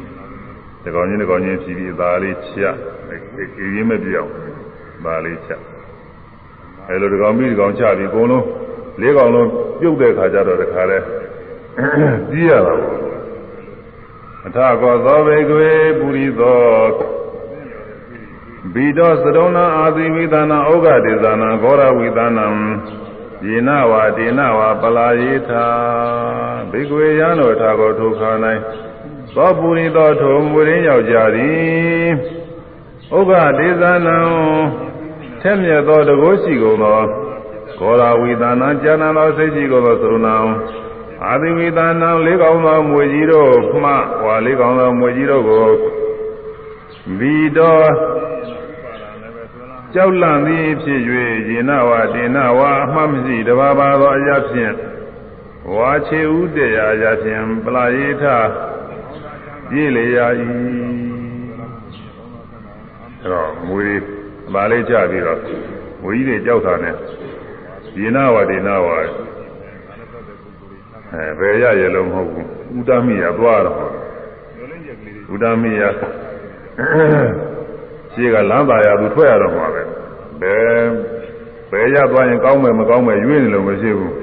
ဒီကောင်ချင်းဒီကောင်ချင်းဖြည်းဖြည်းသားလေးချက်အေးရင်းမပြောင်းသားလေးချက်အဲလိုဒီကောင်ပြီးဒီကောင်ချပြီးအကုန်လုံးလေးကောင်လုံးပြုတ်တဲ့ခါကျတော့တခါလဲကြီးရတာပေါ့အထကောသောဘေကွေပုရိသောဘိတောသရုံနာအာသီဝိသနာဩဃဒေသနာဂောရဝိသနာယေနဝါဒေနဝါပလာယေသာဘေကွေယံတော်ထာကောထိုခါ၌ သောပုရိသောထိုမူရင်းယောက်ျားသည်ဥက္ကဒေသနာထက်မြက်သောတကောရှိကုန်သောဂောရဝိသနာကျမ်းနာသောစိတ်ရှိကုန်သောသရုံနာအာသီဝိသနာလေးကောင်းသောမွေကြီးတို့မှဟွာလေးကောင်းသောမွေကြီးတို့ကိုဘီတော်ကြောက်လန့်သည်ဖြစ်၍ယေနဝဒေနဝအမှတ်မရှိတဘာဘာသောအရာဖြင့်ဝါချေဥတရားအရာဖြင့်ပလာယေထ ပြည့်လေရာ၏အဲတော့မွေပါလေးကြပြီးတော့ဝီကြီးတွေကြောက်တာနဲ့ယေနဝဒေနဝအဲဘယ်ရရလုံးမဟုတ်ဘူးဥဒမိယသွားတော့ဥဒမိယရှိကလမ်းပါရသူထွက်ရတော့မှာပဲဘယ်ဘယ်ရသွားရင်ကောင်းမယ်မကောင်းမယ်ရွေးနေလို့မရှိဘူး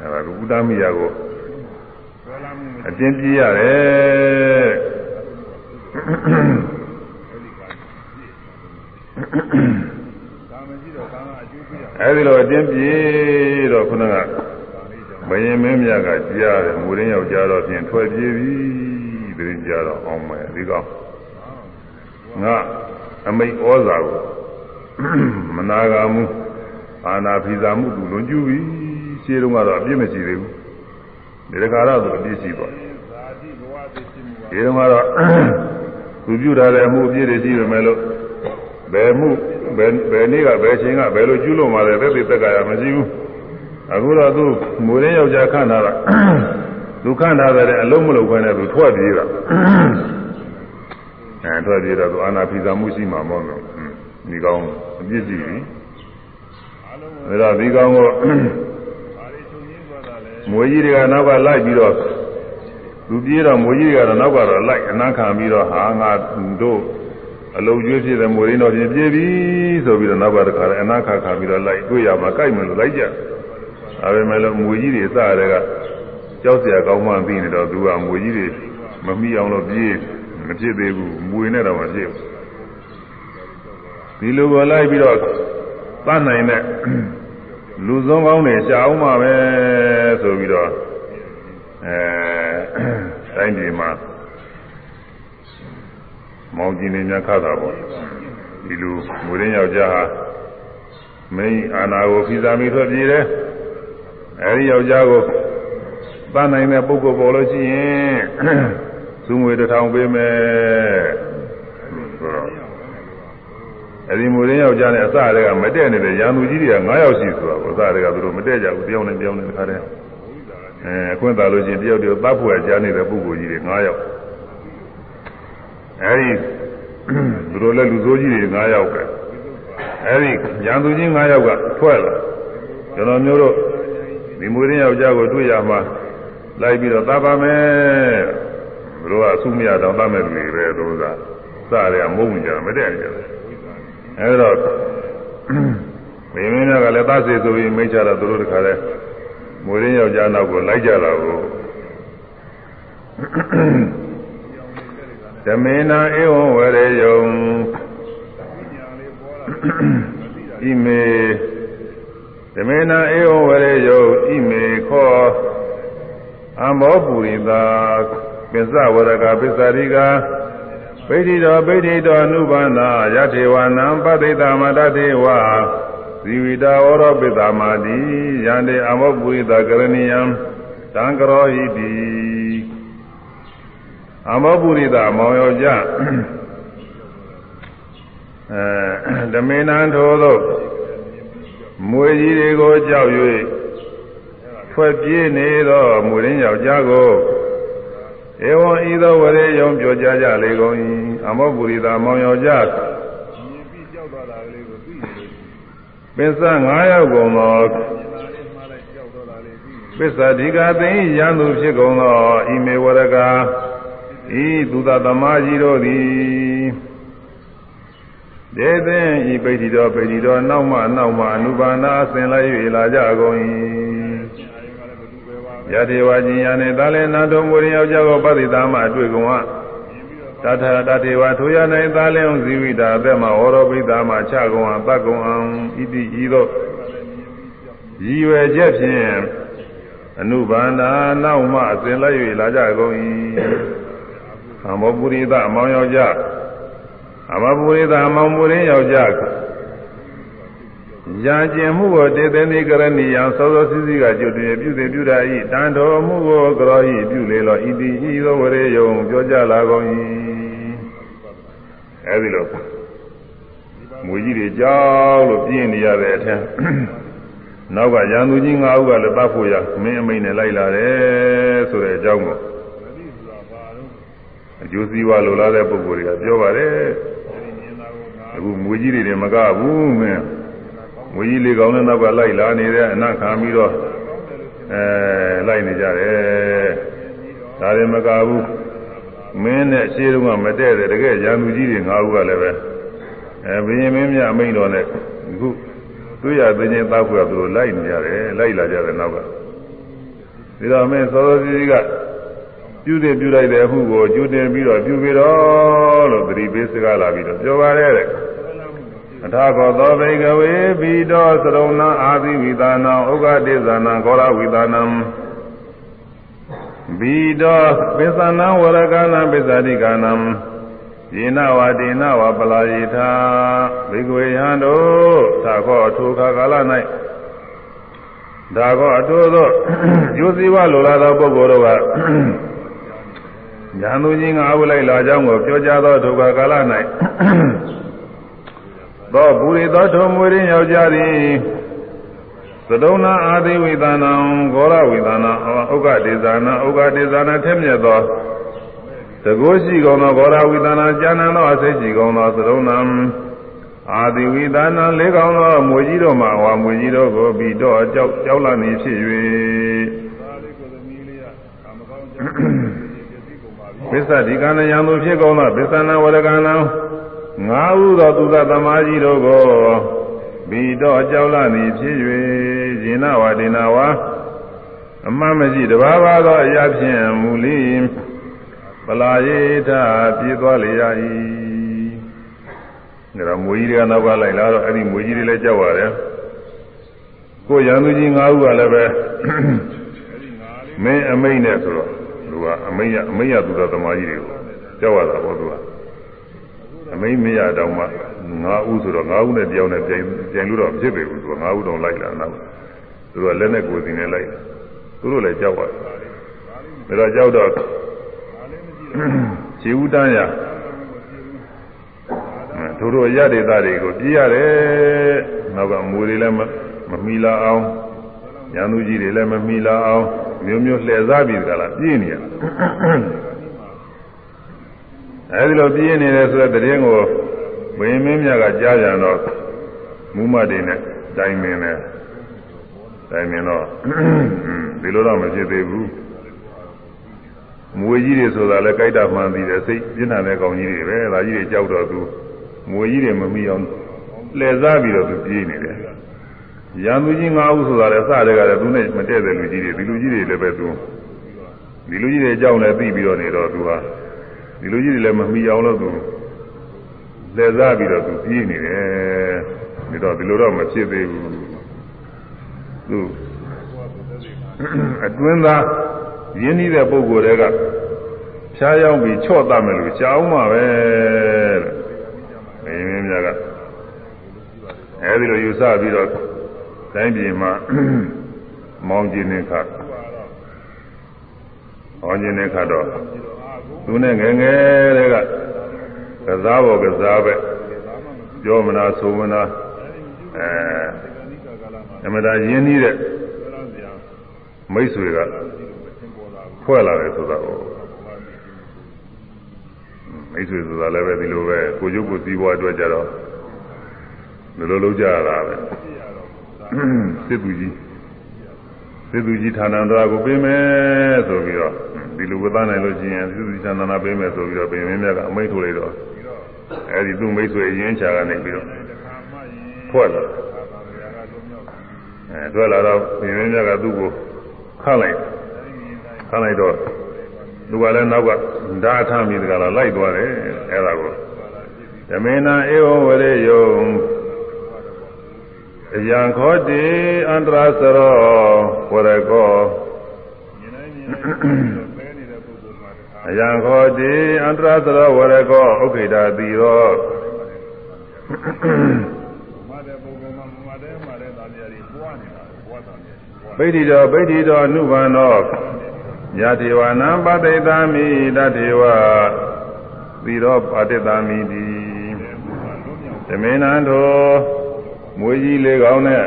အဲဒါကဥဒမိယကို အတင်းပြရတယ်အဲဒီလိုအတင်းပြေတော့ခုနကဘယင်မင်းမြတ်ကကြားတယ်မူရင်းယောက်ကြားတော့ဖြင့်ထွက်ပြေးပြီတရင်ကြားတော့အောင်မယ်ဒီကောင်ငါအမိတ်ဩဇာကိုမနာဂာမှုအာနာဖိဇာမှုသူလွန်ကျူးပြီရှင်းတုန်းကတော့အပြစ်မရှိသေးဘူး ဒီတခါတော့သူအပြစ်ရှိသွားဇာတိဘဝသိရှိမှုကဒီတုန်းကတော့သူပြုထားတဲ့အမှုအပြစ်တွေရှိပေမဲ့လို့ဘယ်မှုဘယ်ဘယ်နေ့ကဘယ်ချိန်ကဘယ်လိုကျူးလွန်มาလဲသက်သေသက်ကရမရှိဘူးအခုတော့သူမူရင်းယောက်ျားခန့်ထားတာသူခန့်ထားတဲ့အလုံးမလုံးခွဲနဲ့သူထွက်ပြေးတာအဲထွက်ပြေးတော့သူအာနာဖိစာမှုရှိမှာမဟုတ်ဘူးဒီကောင်အပြစ်ရှိပြီအလုံးဒါတော့ဒီကောင်ကို ဘာတွေချုပ်ရင်းသွားတာလဲ မွေကြီးတွေကနောက်ကလိုက်ပြီးတော့လူပြေးတော့မွေကြီးတွေကတော့နောက်ကတော့လိုက်အနာခံပြီးတော့ဟာငါတို့အလုံးကျွေးဖြစ်တဲ့မွေရင်းတော်ပြင်ပြေးပြီဆိုပြီးတော့နောက်ကတခါလည်းအနာခံခံပြီးတော့လိုက်တွေ့ရမှာကြိုက်မယ်လို့လိုက်ကြဒါပေမဲ့လို့မွေကြီးတွေစရတဲ့ကကြောက်စရာကောင်းမှသိနေတော့သူကမွေကြီးတွေမမိအောင်လို့ပြေးမဖြစ်သေးဘူးမွေနဲ့တော့မဖြစ်ဘူးဒီလိုပေါ်လိုက်ပြီးတော့တတ်နိုင်တဲ့ လူစုံကောင်းတွေရှာအောင်ပါပဲဆိုပြီးတော့အဲတိုင်းပြည်မှာမောင်ကြီးနေများခါတာပေါ့ဒီလူမွေရင်းယောက်ျားဟာမင်းအာနာကိုဖိစားမိထွက်ပြေးတယ်အဲဒီယောက်ျားကိုသတ်နိုင်တဲ့ပုဂ္ဂိုလ်ပေါ်လို့ရှိရင်သူငွေတစ်ထောင်ပေးမယ်ဆိုတော့ အဲဒီမူရင်းယောက်ျားနဲ့အစတွေကမတည့်နေတဲ့ရန်သူကြီးတွေက9ယောက်ရှိဆိုတာကိုအစတွေကသူတို့မတည့်ကြဘူးတယောက်နဲ့တယောက်နဲ့တခါတည်းအဲအခွင့်သာလို့ရှိရင်တယောက်တယောက်သတ်ဖို့ကြားနေတဲ့ပုဂ္ဂိုလ်ကြီးတွေ9ယောက်အဲဒီသူတို့လည်းလူဆိုးကြီးတွေ9ယောက်ပဲအဲဒီရန်သူကြီး9ယောက်ကထွက်လာကျွန်တော်မျိုးတို့ဒီမူရင်းယောက်ျားကိုတွေ့ရမှာလိုက်ပြီးတော့သတ်ပါမယ်သူတို့ကအဆုမရတော့သတ်မဲ့လူတွေပဲသူကစတွေကမုန်းကြမတည့်နေကြတယ် အဲဒါမင်းမင်းများကလည်းသားစေဆိုပြီးမိတ်ချတော့သူတို့တခါလဲမွေရင်းယောက်ျားနောက်ကိုလိုက်ကြတာကိုဓမေနာဧဝံဝရေယုံဣမေဓမေနာဧဝံဝရေယုံဣမေခောအမောပူရိတာပစ္စဝရကပစ္စရိကာ ဗိဓိတော်ဗိဓိတော်အနုဘာနာယထေဝနံပတိတာမတတေဝဇီဝိတာဝရောပိတာမာတိယန္တေအမောပုရိတာကရဏီယံသံကရောဟိတိအမောပုရိတာမောင်ယောကြအဲဓမေနံထိုသောမွေကြီးတွေကိုကြောက်၍ထွက်ပြေးနေသောမူရင်းယောက်ျားကို ဧဝံဤသောဝရေယုံပြောကြကြလေကုန်၏အမောပုရိသာမောင်ယောက်ျားမြင်ပြီးကြောက်သွားတာလေးကိုသိနေလို့ပစ္စ9ယောက်ကုန်သောမြင်လာလေးမှားလိုက်ကြောက်သွားတာလေးသိနေပစ္စဓိကသိရန်သူဖြစ်ကုန်သောဤမေဝရကဤသူသသမားကြီးတို့သည်ဒေသင်ဤပိဋိတော်ပိဋိတော်နောက်မှနောက်မှအနုဘာနာအစဉ်လိုက်၍လာကြကုန်၏အာယုံကလည်းဘ ယ်သူပဲပါပဲယတိဝါကျင်ယာနေသာလေနာတော်မူရင်ယောက်ျားကိုပဋိသမာအတွေ့ကုန်ဟာမြင်ပြီးတော့တထတတေဝထိုရ၌သာလေအောင်ဇီဝိတာအသက်မှာဝရောပိတာမှာချကုန်ဟာတတ်ကုန်အောင်ဣတိဤသို့ရည်ရွယ်ချက်ဖြင့်အနုဘာနာနောက်မှအစဉ်လိုက်၍လာကြကုန်၏အမောပုရိသအမောင်ယောက်ျားအမောပုရိသအမောင်မူရင်းယောက်ျား ရာကျင်မှုကိုတေသနိကရဏီယံသောသောစီစီကကျွတ်တည်းပြုသည်ပြုတာဤတန်တော်မှုကိုကရောဤပြုလေလောဤတိဤသောဝရေယုံပြောကြလာကုန်၏အဲဒီလိုမွေကြီးတွေကြောက်လို့ပြင်းနေရတဲ့အထက်နောက်ကရန်သူကြီး၅ဦးကလည်းပတ်ဖို့ရမင်းအမိန်နဲ့လိုက်လာတယ်ဆိုတဲ့အကြောင်းကိုမသိဆိုတာဘာလို့အကျိုးစီးပွားလိုလားတဲ့ပုဂ္ဂိုလ်တွေကပြောပါတယ်အဲဒီမြင်တာကိုငါအခုမွေကြီးတွေမကဘူးမင်း မွေကြီးလေးကောင်းတဲ့နောက်ကလိုက်လာနေတဲ့အနခံပြီးတော့အဲလိုက်နေကြတယ်ဒါတွေမကဘူးမင်းနဲ့ရှင်းတော့မတည့်တဲ့တကယ်ရန်သူကြီးတွေ၅ဦးကလည်းပဲအဲဘင်းရင်မင်းမြအမိန်တော်နဲ့အခုတွေ့ရသိချင်းတောက်ခွေသူတို့လိုက်နေကြတယ်လိုက်လာကြတယ်နောက်ကဒီတော့မင်းစောစောစီးစီးကပြုတယ်ပြုလိုက်တဲ့အမှုကိုကျူတင်ပြီးတော့ပြုပြီးတော့လို့သတိပေးစကားလာပြီးတော့ပြောပါတယ်တဲ့ အထာဂောသောဘိကဝေဘိတောသရုံနာအာသီဝိသနာဥက္ကတေဇာနံဂောရဝိသနံဘိတောပိသနာဝရကနာပိသတိကနံယေနဝတေနဝပလာယေသာဘိကဝေယံတို့သာခောထိုခါကာလ၌ဒါကအတိုးသောကျိုးစည်းဝါလိုလားသောပုဂ္ဂိုလ်တို့ကညာသူကြီးငါအဝလိုက်လာကြောင်းကိုပြောကြားသောဒုက္ခကာလ၌ သောပုရိသောထုံမွေရင်းယောက်ျားသည်သဒုံနာအာသိဝိသနာဂောရဝိသနာဥက္ကဒေဇာနာဥက္ကဒေဇာနာထက်မြက်သောတကိုးရှိကုန်သောဂောရဝိသနာကျမ်းနာသောအစိတ်ရှိကုန်သောသဒုံနာအာတိဝိသနာလေးကောင်းသောမွေကြီးတို့မှဝါမွေကြီးတို့ကိုပြီးတော့ကြောက်ကြောက်လာနေဖြစ်၍ပစ္စဒီကံယံသူဖြစ်ကုန်သောပစ္စနာဝရကနာ ငါဟုသောသူသသမားကြီးတို့ကိုပြီးတော့ကြောက်လာနေဖြစ်၍ဇိနဝဒေနဝါအမှန်မရှိတဘာဘာသောအရာဖြင့်မူလိပလာယေထပြေးသွားလေရ၏ဒါတော့မွေကြီးတွေကနောက်ကလိုက်လာတော့အဲ့ဒီမွေကြီးတွေလည်းကြောက်ရတယ်ကိုရန်သူကြီး၅ဦးကလည်းပဲမင်းအမိတ်နဲ့ဆိုတော့သူကအမိတ်ရအမိတ်ရသူတော်သမားကြီးတွေကိုကြောက်ရတာပေါ့သူက အမိတ်မရတော့မှ၅ဦးဆိုတော့၅ဦးနဲ့တယောက်နဲ့ပြန်ပြန်လို့တော့ဖြစ်ပေဘူးသူက၅ဦးတောင်လိုက်လာတော့သူကလက်နဲ့ကိုယ်စီနဲ့လိုက်သူတို့လည်းကြောက်ရတယ်ဒါတော့ကြောက်တော့ခြေဦးတန်းရတို့တို့ရတဲ့သားတွေကိုပြေးရတယ်နောက်ကမူတွေလည်းမမီလာအောင်ညာသူကြီးတွေလည်းမမီလာအောင်မျိုးမျိုးလှည့်စားပြီးကြလားပြေးနေရ အဲဒီလိုပြေးနေတယ်ဆိုတဲ့တရင်ကိုဘိမင်းမြတ်ကကြားကြတော့မူမတွေနဲ့တိုင်မင်းနဲ့တိုင်မင်းတော့ဒီလိုတော့မဖြစ်သေးဘူးမွေကြီးတွေဆိုတာလည်းကြိုက်တာမှန်သေးတယ်စိတ်ပြင်းထန်တဲ့ကောင်ကြီးတွေပဲဒါကြီးတွေကြောက်တော့သူမွေကြီးတွေမမိအောင်လှည့်စားပြီးတော့သူပြေးနေတယ်ရန်သူကြီး၅ဦးဆိုတာလည်းစတဲ့ကလည်းသူနဲ့မတည့်တဲ့လူကြီးတွေဒီလူကြီးတွေလည်းပဲသူဒီလူကြီးတွေအကြောင်းလည်းသိပြီးတော့နေတော့သူဟာ ဒီလူကြီးတွေလည်းမမိအောင်လို့သူလှည့်စားပြီးတော့သူပြေးနေတယ်ဒါတော့ဒီလိုတော့မဖြစ်သေးဘူးသူအတွင်းသားရင်းနှီးတဲ့ပုံကိုယ်တွေကဖြားရောက်ပြီးချော့တတ်မယ်လို့ရှားအောင်ပါပဲတဲ့မင်းမင်းများကအဲဒီလိုယူဆပြီးတော့တိုင်းပြည်မှာမောင်းကျင်နေခါမောင်းကျင်နေခါတော့ သူနဲ့ငယ်ငယ်တွေကကစားပေါ်ကစားပဲပြောမနာဆိုမနာအဲအမတာရင်းနှီးတဲ့မိတ်ဆွေကဖွဲ့လာတယ်ဆိုတာကိုမိတ်ဆွေဆိုတာလည်းပဲဒီလိုပဲကိုကျုပ်ကိုစီးပွားအတွက်ကြတော့ဒီလိုလုပ်ကြရတာပဲစစ်သူကြီး စစ်သူကြီးဌာနတော်ကိုပေးမယ်ဆိုပြီးတော့ဒီလိုဝသနိုင်လို့ရှိရင်စစ်သူကြီးဌာနပေးမယ်ဆိုပြီးတော့ပြင်မင်းမြတ်ကအမိန့်ထုတ်လိုက်တော့အဲဒီသူ့မိတ်ဆွေအရင်ချာကနေပြီးတော့ဖွဲ့လာအဲထွက်လာတော့ပြင်မင်းမြတ်ကသူ့ကိုခန့်လိုက်ခန့်လိုက်တော့သူကလည်းနောက်ကဓာထမိတကလားလိုက်သွားတယ်အဲ့ဒါကိုဓမေနာဧဝဝရေယုံ အယံခောတိအန္တရာစရောဝရကောအယံခောတိအန္တရာစရောဝရကောဥက္ခိတာတိရောပိဋိတော်ပိဋိတော်နုဘန္နောယတိဝနံပတိတာမိတတေဝသီရောပတိတာမိတိသမေနံတော် မွေကြီးလေးကောင်းနဲ့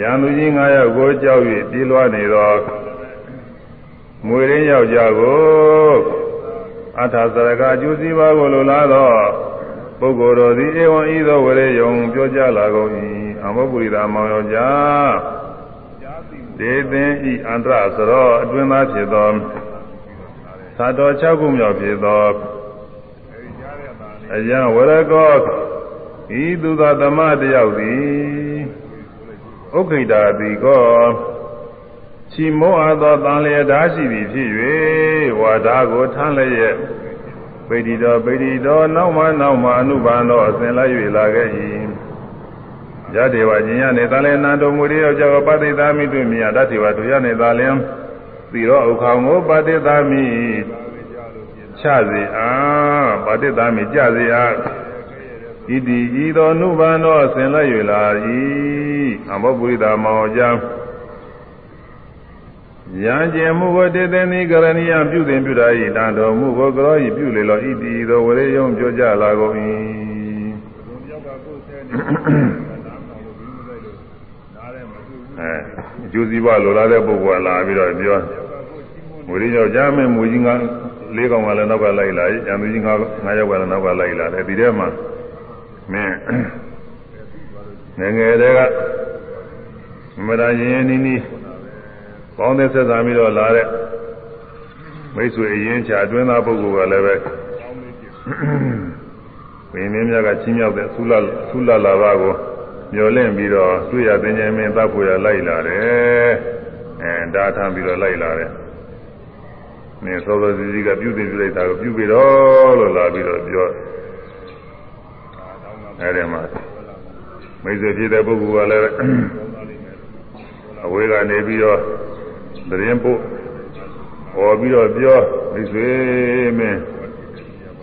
ရန်သူကြီး9ယောက်ကိုကြောက်၍ပြေးလွှားနေသောမွေရင်းယောက်ျားကိုအထာစရကအကျိုးစီးပွားကိုလိုလားသောပုဂ္ဂိုလ်တော်သည်ဧဝံဤသောဝရေယုံပြောကြလာကုန်၏အမောပုရိသမောင်ယောက်ျားဒေသင်ဤအန္တရစရောအတွင်းသားဖြစ်သောသာတော်၆ခုမြောက်ဖြစ်သောအယံဝရကော ဤသူသာဓမ္မတယောက်သည်ဥက္ခိတာတိကောချီမောအပ်သောတန်လျက်ဓာရှိသည်ဖြစ်၍ဝါဒကိုထမ်းလျက်ပိဋိတော်ပိဋိတော်နောက်မှနောက်မှအနုဘန္တော်အစဉ်လိုက်၍လာခဲ့၏ယတေဝကျင်ရနေတာလဲနန္တော်မူရိယောကြောပတိသာမိတွေ့မြတ်တတေဝတို့ရနေတာလဲသီရောဥခေါင်ကိုပတိသာမိချစေအာပတိသာမိကြစေအား ဣတိဤသောနုဘန္နောဆင်လက်၍လာ၏အဘောပုရိသမောကြောင့်ယံကျင်မှုကိုတေသင်သည်ကရဏီယပြုသင်ပြုတာ၏တန်တော်မူကိုကရော၏ပြုလေလောဣတိဤသောဝရေယုံပြောကြလာကုန်၏အဲအကျိုးစီးပွားလိုလားတဲ့ပုဂ္ဂိုလ်ကလာပြီးတော့ပြောဝရေယောက်ကြားမဲ့မူကြီးကလေးကောင်ကလည်းနောက်ကလိုက်လာ၏ကျန်သူကြီးငါငါယောက်ကလည်းနောက်ကလိုက်လာတယ်ဒီထဲမှာ မင်းငယ်ငယ်တည်းကမရရင်ရင်နီးနီးပေါင်းတဲ့ဆက်ဆံပြီးတော့လာတဲ့မိတ်ဆွေအရင်ချအတွင်းသားပုဂ္ဂိုလ်ကလည်းပဲဘင်းမင်းများကချင်းမြောက်တဲ့သုလသုလလာဘကိုမျောလင့်ပြီးတော့တွေ့ရတင်ခြင်းမင်းတပ်ဖို့ရလိုက်လာတယ်အဲဒါထမ်းပြီးတော့လိုက်လာတယ်နင်းသောသောစီစီကပြုသိပြုလိုက်တာကိုပြုပြီးတော့လို့လာပြီးတော့ပြော အဲဒီမှာမိတ်ဆွေဖြစ်တဲ့ပုဂ္ဂိုလ်ကလည်းအဝေးကနေပြီးတော့သတင်းပို့ဟောပြီးတော့ပြောမိတ်ဆွေမင်း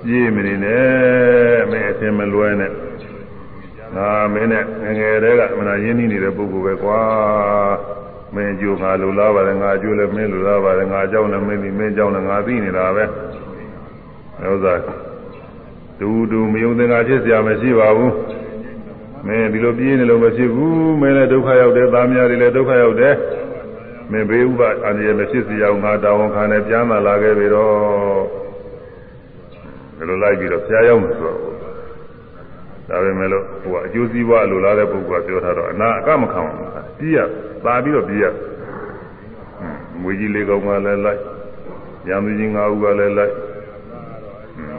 ပြေးမနေနဲ့မင်းအထင်မလွဲနဲ့ငါမင်းနဲ့ငငယ်တည်းကအမနာရင်းနှီးနေတဲ့ပုဂ္ဂိုလ်ပဲကွာမင်းကြိုငါလူလားပါတယ်ငါကြိုလည်းမင်းလူလားပါတယ်ငါကြောက်လည်းမင်းဒီမင်းကြောက်လည်းငါသိနေတာပဲဥစ္စာ တူတူမယုံသင်္ကာဖြစ်เสียမရှိပါဘူးမင်းဒီလိုပြေးနေလို့မဖြစ်ဘူးမင်းလည်းဒုက္ခရောက်တယ်သားများတွေလည်းဒုက္ခရောက်တယ်မင်းဘေးဥပအန္တရာယ်မဖြစ်စေအောင်ငါတာဝန်ခံနဲ့ပြန်လာလာခဲ့ပြီတော့ဒီလိုလိုက်ပြီးတော့ဖျားရောက်မယ်ဆိုတော့ဒါပဲမဲ့လို့ဟိုကအကျိုးစီးပွားလိုလားတဲ့ပုဂ္ဂိုလ်ကပြောထားတော့အနာအကမခံဘူးပြီးရသာပြီးတော့ပြီးရမွေကြီးလေးကောင်ကလည်းလိုက်ရံသူကြီး၅ဦးကလည်းလိုက်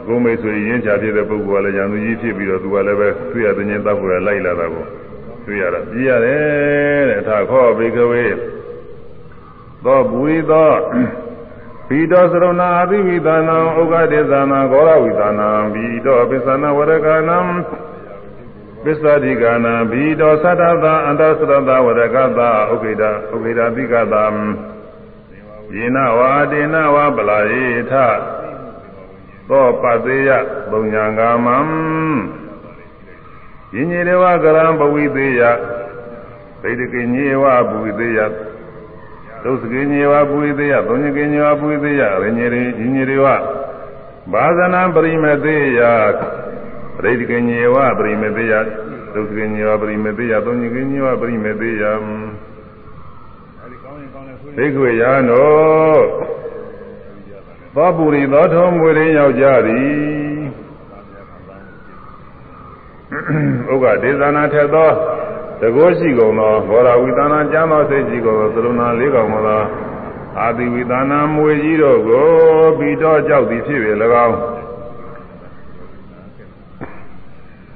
ကိုမိတ်ဆွေရင်းချဖြစ်တဲ့ပုဂ္ဂိုလ်ကလည်းရံသူကြီးဖြစ်ပြီးတော့သူကလည်းပဲတွေ့ရတဲ့ချင်းတပ်ဖို့လိုက်လာတာကိုတွေ့ရတာပြီးရတယ်တဲ့အထာခောဘေကဝေသောဘူရိသောဘီတောသရဏအပိဝိသနာဥက္ကဒေသနာဂောရဝိသနာဘီတောပစ္စနာဝရကနာပစ္စတိကနာဘီတောသတ္တသာအန္တသရတဝရကသာဥက္ကေတဥက္ကေတတိကသာယေနဝါတေနဝပလာယေထ သောပသေးယပုံညာဂမံယင်းညေရဝကရံပဝိသေးယဗိဒကိညေဝပဝိသေးယသုစကိညေဝပဝိသေးယသုံးညကိညေဝပဝိသေးယရညေရိယင်းညေရဝဘာဇနံပရိမသေးယပရိဒကိညေဝပရိမသေးယသုစကိညေဝပရိမသေးယသုံးညကိညေဝပရိမသေးယဘိက္ခွေယာနော သောပုရိသောထုံမွေရင်းယောက်ျားသည်ဥက္ကဒေသနာထက်သောတကောရှိကုန်သောဘောရဝိသနာကျမ်းသောစိတ်ရှိကုန်သောသရုဏလေးကောင်သောအာတိဝိသနာမွေကြီးတို့ကိုပြီးတော့ကြောက်သည်ဖြစ်ပေ၎င်း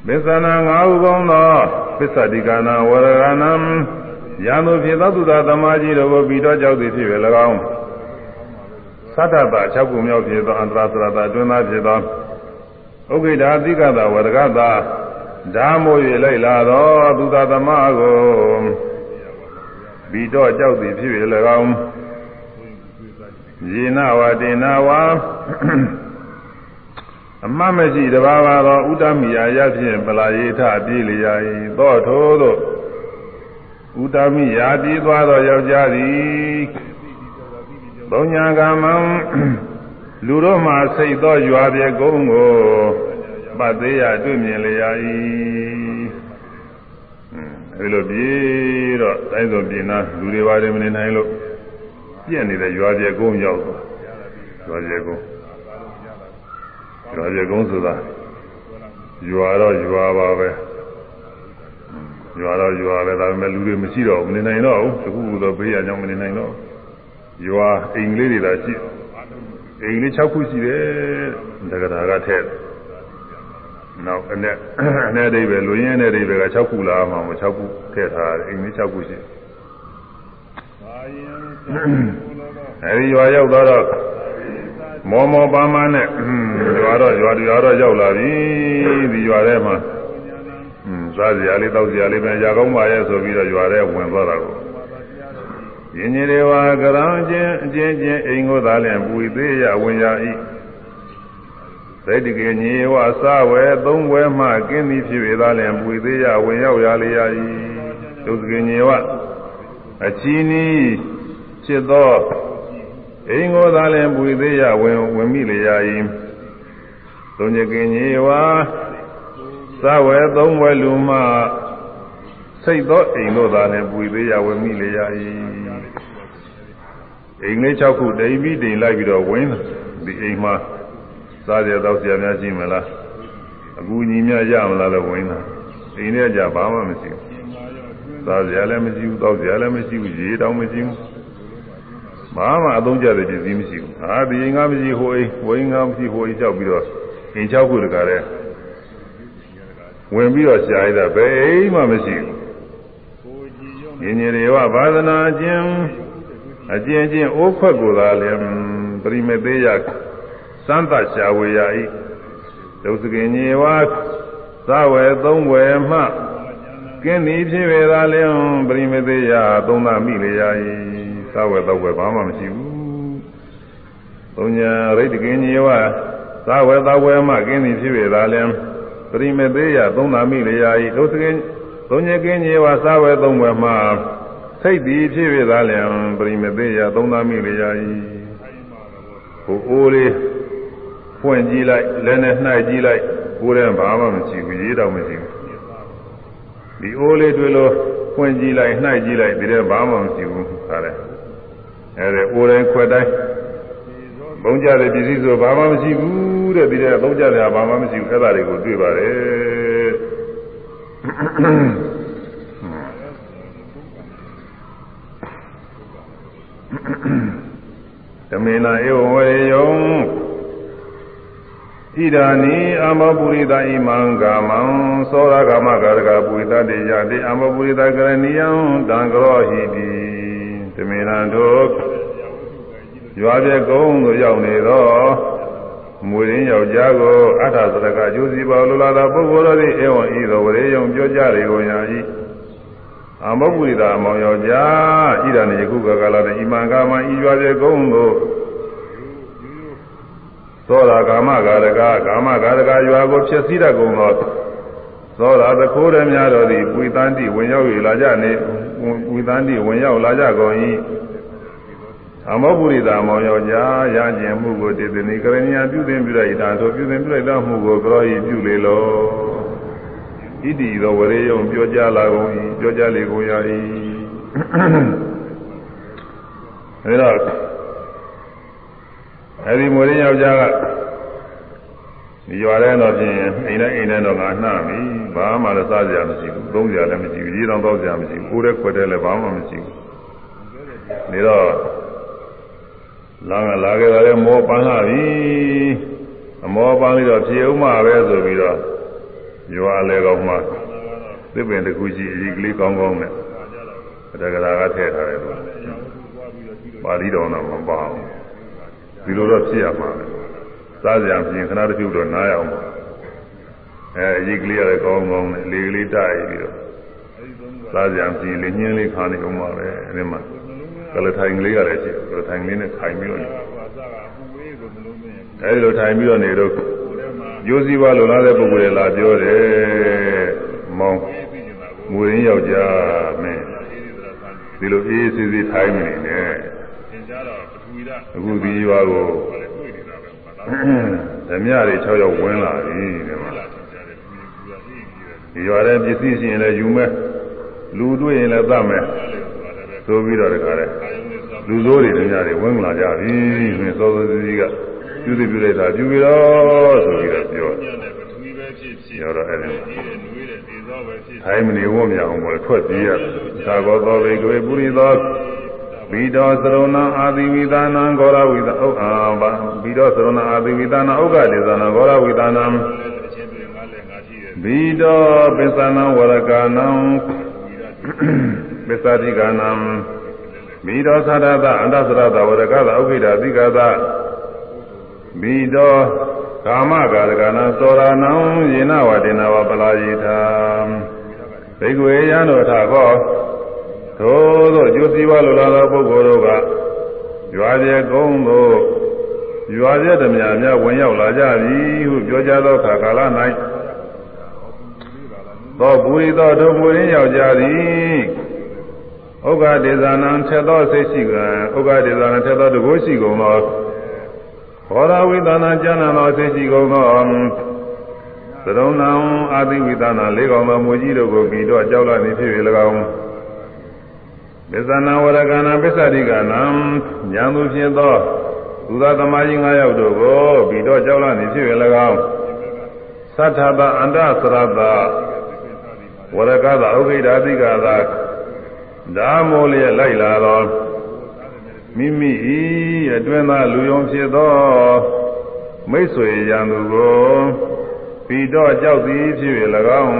ပစ္စနာငါးဥကောင်းသောပစ္စတိကနာဝရကနာယံတို့ဖြစ်သောသူသာသမားကြီးတို့ကိုပြီးတော့ကြောက်သည်ဖြစ်ပေ၎င်း သတ္တပ၆ခုမြောက်ဖြစ်သောအန္တရာသရတာတွင်သားဖြစ်သောဥက္ကိတာတိကတာဝရကတာဓာမို့၍လိုက်လာသောသူသာသမားကိုပြီးတော့ကြောက်သည်ဖြစ်ပေ၎င်းယေနဝတေနဝါအမတ်မရှိတဘာဝသောဥဒ္ဓမိယာရဖြင့်ပလာယေထပြေးလျာ၏သောထို့သောဥဒ္ဓမိယာပြေးသွားသောယောက်ျားသည် ဘုံညာကမံလူတို့မှစိတ်သောရွာပြေကုန်းကိုပတ်သေးရတွေ့မြင်လျာ၏အဲလိုပြေးတော့တိုင်းစုံပြင်နာလူတွေပါတယ်မနေနိုင်လို့ပြည့်နေတဲ့ရွာပြေကုန်းရောက်ရွာပြေကုန်းရွာပြေကုန်းဆိုတာရွာတော့ရွာပါပဲရွာတော့ရွာပဲဒါပေမဲ့လူတွေမရှိတော့မနေနိုင်တော့ဘူးတခုခုတော့ဘေးရကြောင့်မနေနိုင်တော့ ရွာအိမ်လေးတွေသာရှိအိမ်လေး6ခုရှိတယ်တက္ကရာကထည့်နောက်အနဲ့အနဲ့အိဗယ်လူရင်းနဲ့အိဗယ်က6ခုလာမှာမ6ခုထည့်ထားတယ်အိမ်လေး6ခုရှိအဲဒီရွာရောက်တော့မောမောပါမနဲ့ရွာတော့ရွာရွာတော့ရောက်လာပြီဒီရွာထဲမှာอืมစားစရာလေးတောက်စရာလေးပဲຢာကောင်းပါရဲ့ဆိုပြီးတော့ရွာထဲဝင်သွားတာကို ယင်းကြီးတွေဝါကရံချင်းအချင်းချင်းအိမ်ကိုသာလျှင်ပူသေးရဝင်ရ၏ဒိဋ္ဌိကေညေဝစဝဲသုံးဝဲမှကင်းသည်ဖြစ်၍သာလျှင်ပွေသေးရဝင်ရောက်ရလေရ၏ဒုစကေညေဝအချီနီးဖြစ်သောအိမ်ကိုသာလျှင်ပွေသေးရဝင်ဝင်မိလေရ၏သုံးညကေညေဝစဝဲသုံးဝဲလူမှစိတ်သောအိမ်တို့သာလျှင်ပွေသေးရဝင်မိလေရ၏ အိမ်လေး၆ခုတိမ်ပြီးတိမ်လိုက်ပြီးတော့ဝင်ဒီအိမ်မှာစားရတော့ဆရာများရှိမလားအကူညီများရမလားလို့ဝင်တာအိမ်ထဲကြဘာမှမရှိဘူးစားရလည်းမရှိဘူးတောက်ရလည်းမရှိဘူးရေတောင်မရှိဘူးဘာမှအသုံးကျတဲ့ပစ္စည်းမရှိဘူးအာဒီအိမ်ကမရှိဟိုအိမ်ဝိမ်ကမရှိဟိုအိမ်လျှောက်ပြီးတော့အိမ်၆ခုတကားတဲ့ဝင်ပြီးတော့ရှားရတာဘယ်အိမ်မှမရှိဘူးညင်ညင်တွေကဘာသနာချင်း အကျဉ်းချင်းအိုးခွက်ကိုသာလည်းပရိမေသေးရစမ်းသရှာဝေယဤဒုစကင်ညေဝါသဝေသုံးဝေမှကင်းသည်ဖြစ်ပေသာလျှင်ပရိမေသေးယသုံးသမိလေရ၏သဝေတော့ဝေဘာမှမရှိဘူးသုံးညာရိတ်တကင်ညေဝါသဝေတော့ဝေမှကင်းသည်ဖြစ်ပေသာလျှင်ပရိမေသေးယသုံးသမိလေရ၏ဒုစကင်သုံးညကင်းညေဝါသဝေသုံးဝေမှ စိတ်သည်ဖြစ်ပေသာလျှင်ပရိမေသေးယသုံးသမိလေရ၏ဟိုအိုးလေးဖွင့်ကြည့်လိုက်လည်းနဲ့နှိုက်ကြည့်လိုက်ကိုယ်တည်းဘာမှမရှိဘူးရေးတော့မရှိဘူးဒီအိုးလေးတွေ့လို့ဖွင့်ကြည့်လိုက်နှိုက်ကြည့်လိုက်ဒီတည်းဘာမှမရှိဘူးဟာတဲ့အဲဒီအိုးတိုင်းခွက်တိုင်းဘုံကြတဲ့ပစ္စည်းဆိုဘာမှမရှိဘူးတဲ့ဒီတည်းသုံးကြတယ်ဘာမှမရှိဘူးအဲ့ဒါတွေကိုတွေ့ပါတယ်ဓ မေနာဧဝဝေယံဣဒာနိအမောပုရိသဣမံကာမံသောရကာမကာရကပုရိသတေယတိအမောပုရိသကရဏီယံတံကရောဟိတိတမေနံတို့ရွာပြကုန်းသို့ရောက်နေသောမူရင်းယောက်ျားကိုအထာသရကကျိုးစီပါလိုလာသောပုဂ္ဂိုလ်တို့သည်ဧဝံဤသို့ဝရေယုံပြောကြလေကုန်ရာ၏ အမောပုရိသအမောင်ယောက်ျားဣဒာနိယခုကကလာတဲ့ဣမံကာမံဤရွာပြကုန်းသို့သောတာကာမဂါရကကာမဂါရကရွာကိုဖြစ်စည်းတတ်ကုန်သောသောတာသခိုးရများတော်သည်ပွေတန်းတိဝင်ရောက်၍လာကြနေပွေတန်းတိဝင်ရောက်လာကြကုန်၏အမောပုရိသမောင်ယောက်ျားရကျင်မှုကိုတည်တည်နေကရဏီယပြုသင်ပြုလိုက်တာသို့ပြုသင်ပြုလိုက်သောမှုကိုကရောဤပြုလေလော ဣတိသောဝရေယုံပြောကြလာကုန်၏ပြောကြလေကုန်ရ၏အဲဒါအဲဒီမွေရင်းယောက်ျားကဒီရွာထဲတော့ဖြင့်အိမ်နဲ့အိမ်နဲ့တော့ငါနှပြီဘာမှလည်းစားကြမရှိဘူးသုံးကြလည်းမရှိဘူးရေးတော်တော့ကြမရှိဘူးကိုယ်တဲ့ခွက်တဲ့လည်းဘာမှမရှိဘူးနေတော့လာကလာခဲ့တာလည်းမောပန်းလာပြီအမောပန်းလေးတော့ပြေဦးမှာပဲဆိုပြီးတော့ ရွာလည်းကောင်းမှသစ်ပင်တစ်ခုရှိအကြီးကလေးကောင်းကောင်းနဲ့တက္ကရာကထည့်ထားတယ်လို့ပါဠိတော်တော့မပါဘူးဒီလိုတော့ဖြစ်ရမှာပဲစားကြံပြင်ခဏတစ်ခုတော့နားရအောင်ပါအဲအရေးကလေးရတယ်ကောင်းကောင်းနဲ့လေကလေးတိုက်ပြီးတော့စားကြံပြင်လေညင်းလေးခါနေအောင်ပါပဲအဲဒီမှာကလထိုင်ကလေးရတယ်ရှိကလထိုင်လေးနဲ့ခိုင်ပြီးတော့အဲဒီလိုထိုင်ပြီးတော့နေတော့ ရိုးစည်းပါလိုလားတဲ့ပုဂ္ဂိုလ်တွေလာပြောတယ်မောင်းမူရင်းယောက်ျားမင်းဒီလိုအေးအေးဆေးဆေးထိုင်နေတယ်အခုဒီရွာကိုဓမြတွေ6ယောက်ဝင်လာပြီဒီမှာဒီရွာတဲ့ပစ္စည်းရှင်လည်းယူမဲ့လူတွေ့ရင်လည်းသတ်မယ်ဆိုပြီးတော့တခါလဲလူစိုးတွေဓမြတွေဝင်လာကြပြီဆိုရင်စောစောစီးက ပြုသိပြုလိုက်တာပြုပြီးတော့ဆိုပြီးတော့ပြောပြောတော့အဲ့ဒါထိုင်မနေဝတ်မြအောင်ပေါ်ထွက်ပြေးရတယ်သာဂောသောဘေကွေပုရိသောဘိတောသရုဏအာတိဝိသနံဂောရဝိသဥအာဘာဘိတောသရုဏအာတိဝိသနံဥက္ကဒေသနံဂောရဝိသနံဘိတောပစ္စနံဝရကနံပစ္စတိကနံဘိတောသရတအန္တသရတဝရကသဥက္ခိတာတိကသ ဘိတောကာမကာရကနာသောရဏံယေနဝတေနဝပလာယိထာဘိက္ခွေယံတို့ထာကောသို့သောကျိုးစည်းပွားလိုလားသောပုဂ္ဂိုလ်တို့ကရွာပြေကုန်းသို့ရွာပြည့်ဓမြများဝင်ရောက်လာကြပြီဟုပြောကြသောအခါကာလ၌သောဘူရိသောတို့မူရင်းရောက်ကြသည်ဥက္ကဒေဇာနံထက်သောစိတ်ရှိကံဥက္ကဒေဇာနံထက်သောတကုရှိကုန်သော ဘောရဝိသနာကျမ်းနာသောစိတ်ရှိကုန်သောသရုံဏံအာတိဝိသနာလေးကောင်သောမူကြီးတို့ကိုပြီးတော့ကြောက်လာနေဖြစ်၍၎င်းပစ္စနာဝရကနာပစ္စတိကနံဉာဏ်သူဖြစ်သောသူသာသမားကြီး၅ယောက်တို့ကိုပြီးတော့ကြောက်လာနေဖြစ်၍၎င်းသတ္ထပအန္တသရတဝရကသာဥခိတာတိကသာဓာမောလျက်လိုက်လာသော မိမိဤအတွင်းသားလူယုံဖြစ်သောမိတ်ဆွေရန်သူကိုပြီးတော့ကြောက်သည်ဖြစ်၍၎င်း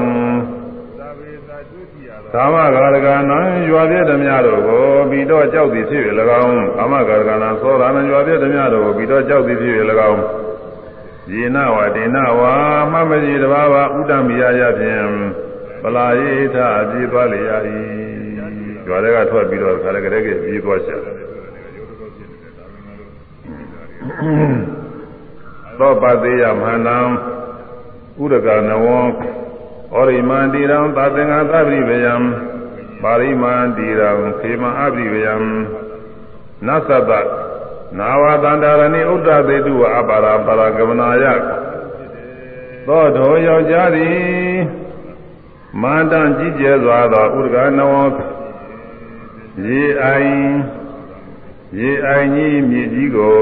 ကာမဂါရကနံရွာပြည့်ဓမြတို့ကိုပြီးတော့ကြောက်သည်ဖြစ်၍၎င်းကာမဂါရကနံသောတာနံရွာပြည့်ဓမြတို့ကိုပြီးတော့ကြောက်သည်ဖြစ်၍၎င်းယေနဝဒေနဝါမမကြီးတဘာဝဥဒ္ဓမိယယဖြင့်ပလာယေထအပြေးသွားလေရ၏ရွာတွေကထွက်ပြီးတော့ခါလည်းကလေးကပြေးသွားရှာ သောပတိယမဟာနံဥဒကနဝံဩရိမန္တိရံသာသင်္ဃသဗ္ဗိဗယံပါရိမန္တိရံခေမအဗ္ဗိဗယံနသတ္တနာဝတန္တရဏိဥဒ္ဒသေတုအပါရပါရကမနာယသောတော်ယောက်ျားသည်မန္တန်ကြီးကျယ်စွာသောဥဒကနဝံရေအိုင်ရေအိုင်ကြီးမြေကြီးကို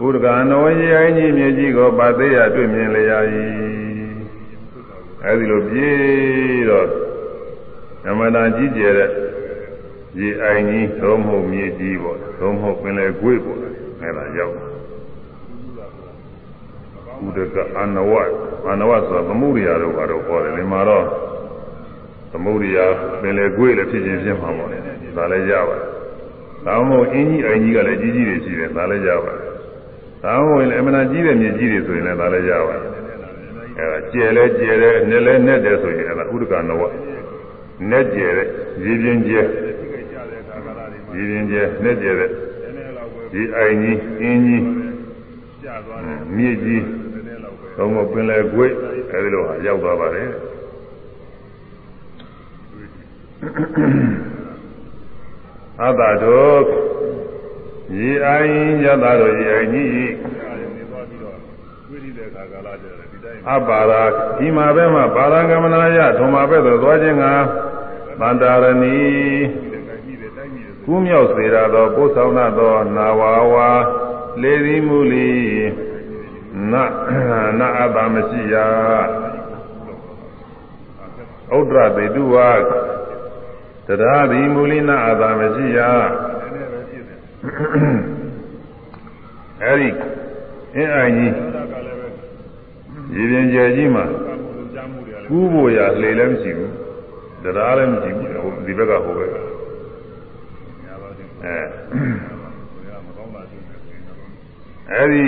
ဘုဒ္ဓကနဝရေအိုင်ကြီးမြေကြီးကိုပါသေးရတွေ့မြင်လျာ၏အဲဒီလိုပြေးတော့ဓမ္မတာကြီးကျယ်တဲ့ရေအိုင်ကြီးသုံးမှုမြေကြီးပေါ့သုံးမှုပင်လေကွေ့ပေါ့အဲဒါရောက်ဘုဒ္ဓကအနဝအနဝဆိုတာသမှုရိယာတို့ကတော့ခေါ်တယ်ဒီမှာတော့သမုဒိယပင်လေကွေ့လည်းဖြစ်ချင်းဖြစ်မှာပေါ့လေဒါလည်းရပါတယ်။ဒါမှမဟုတ်အင်းကြီးအိမ်ကြီးကလည်းကြီးကြီးတွေရှိတယ်ဒါလည်းရပါတယ်။ ဒါမှမဟုတ်လည်းအမှန်ကြီးတဲ့မြေကြီးတွေဆိုရင်လည်းဒါလည်းရပါတယ်။အဲဒါကျယ်လဲကျယ်တယ်နဲ့လဲနဲ့တယ်ဆိုရင်အဲဒါဥဒကနဝနဲ့ကျယ်တဲ့ရေပြင်းကျယ်ရေပြင်းကျယ်နဲ့ကျယ်တဲ့ဒီအိမ်ကြီးအင်းကြီးမြေကြီးသုံးဖို့ပင်လေကွေ့အဲဒီလိုဟာရောက်သွားပါတယ်။အတ္တတို့ ရေအိုင်ယတတို့ရေအိုင်ကြီးအပါရာဒီမှာပဲမှာပါရဂမနာယထုံမှာပဲသို့သွားခြင်းကဗန္တာရဏီကူးမြောက်စေရသောပို့ဆောင်သောနာဝါဝါလေဒီမူလီနနအတ္တမရှိရဥဒ္ဒရတေတုဝါတရားဒီမူလိနာအာသာမရှိရ အဲဒီအင်းအိုင်ကြီးရေပြင်ကျယ်ကြီးမှာကူးဖို့ရလေလည်းမရှိဘူးတရားလည်းမရှိဘူးဒီဘက်ကဟိုဘက်ကအဲအဲဒီ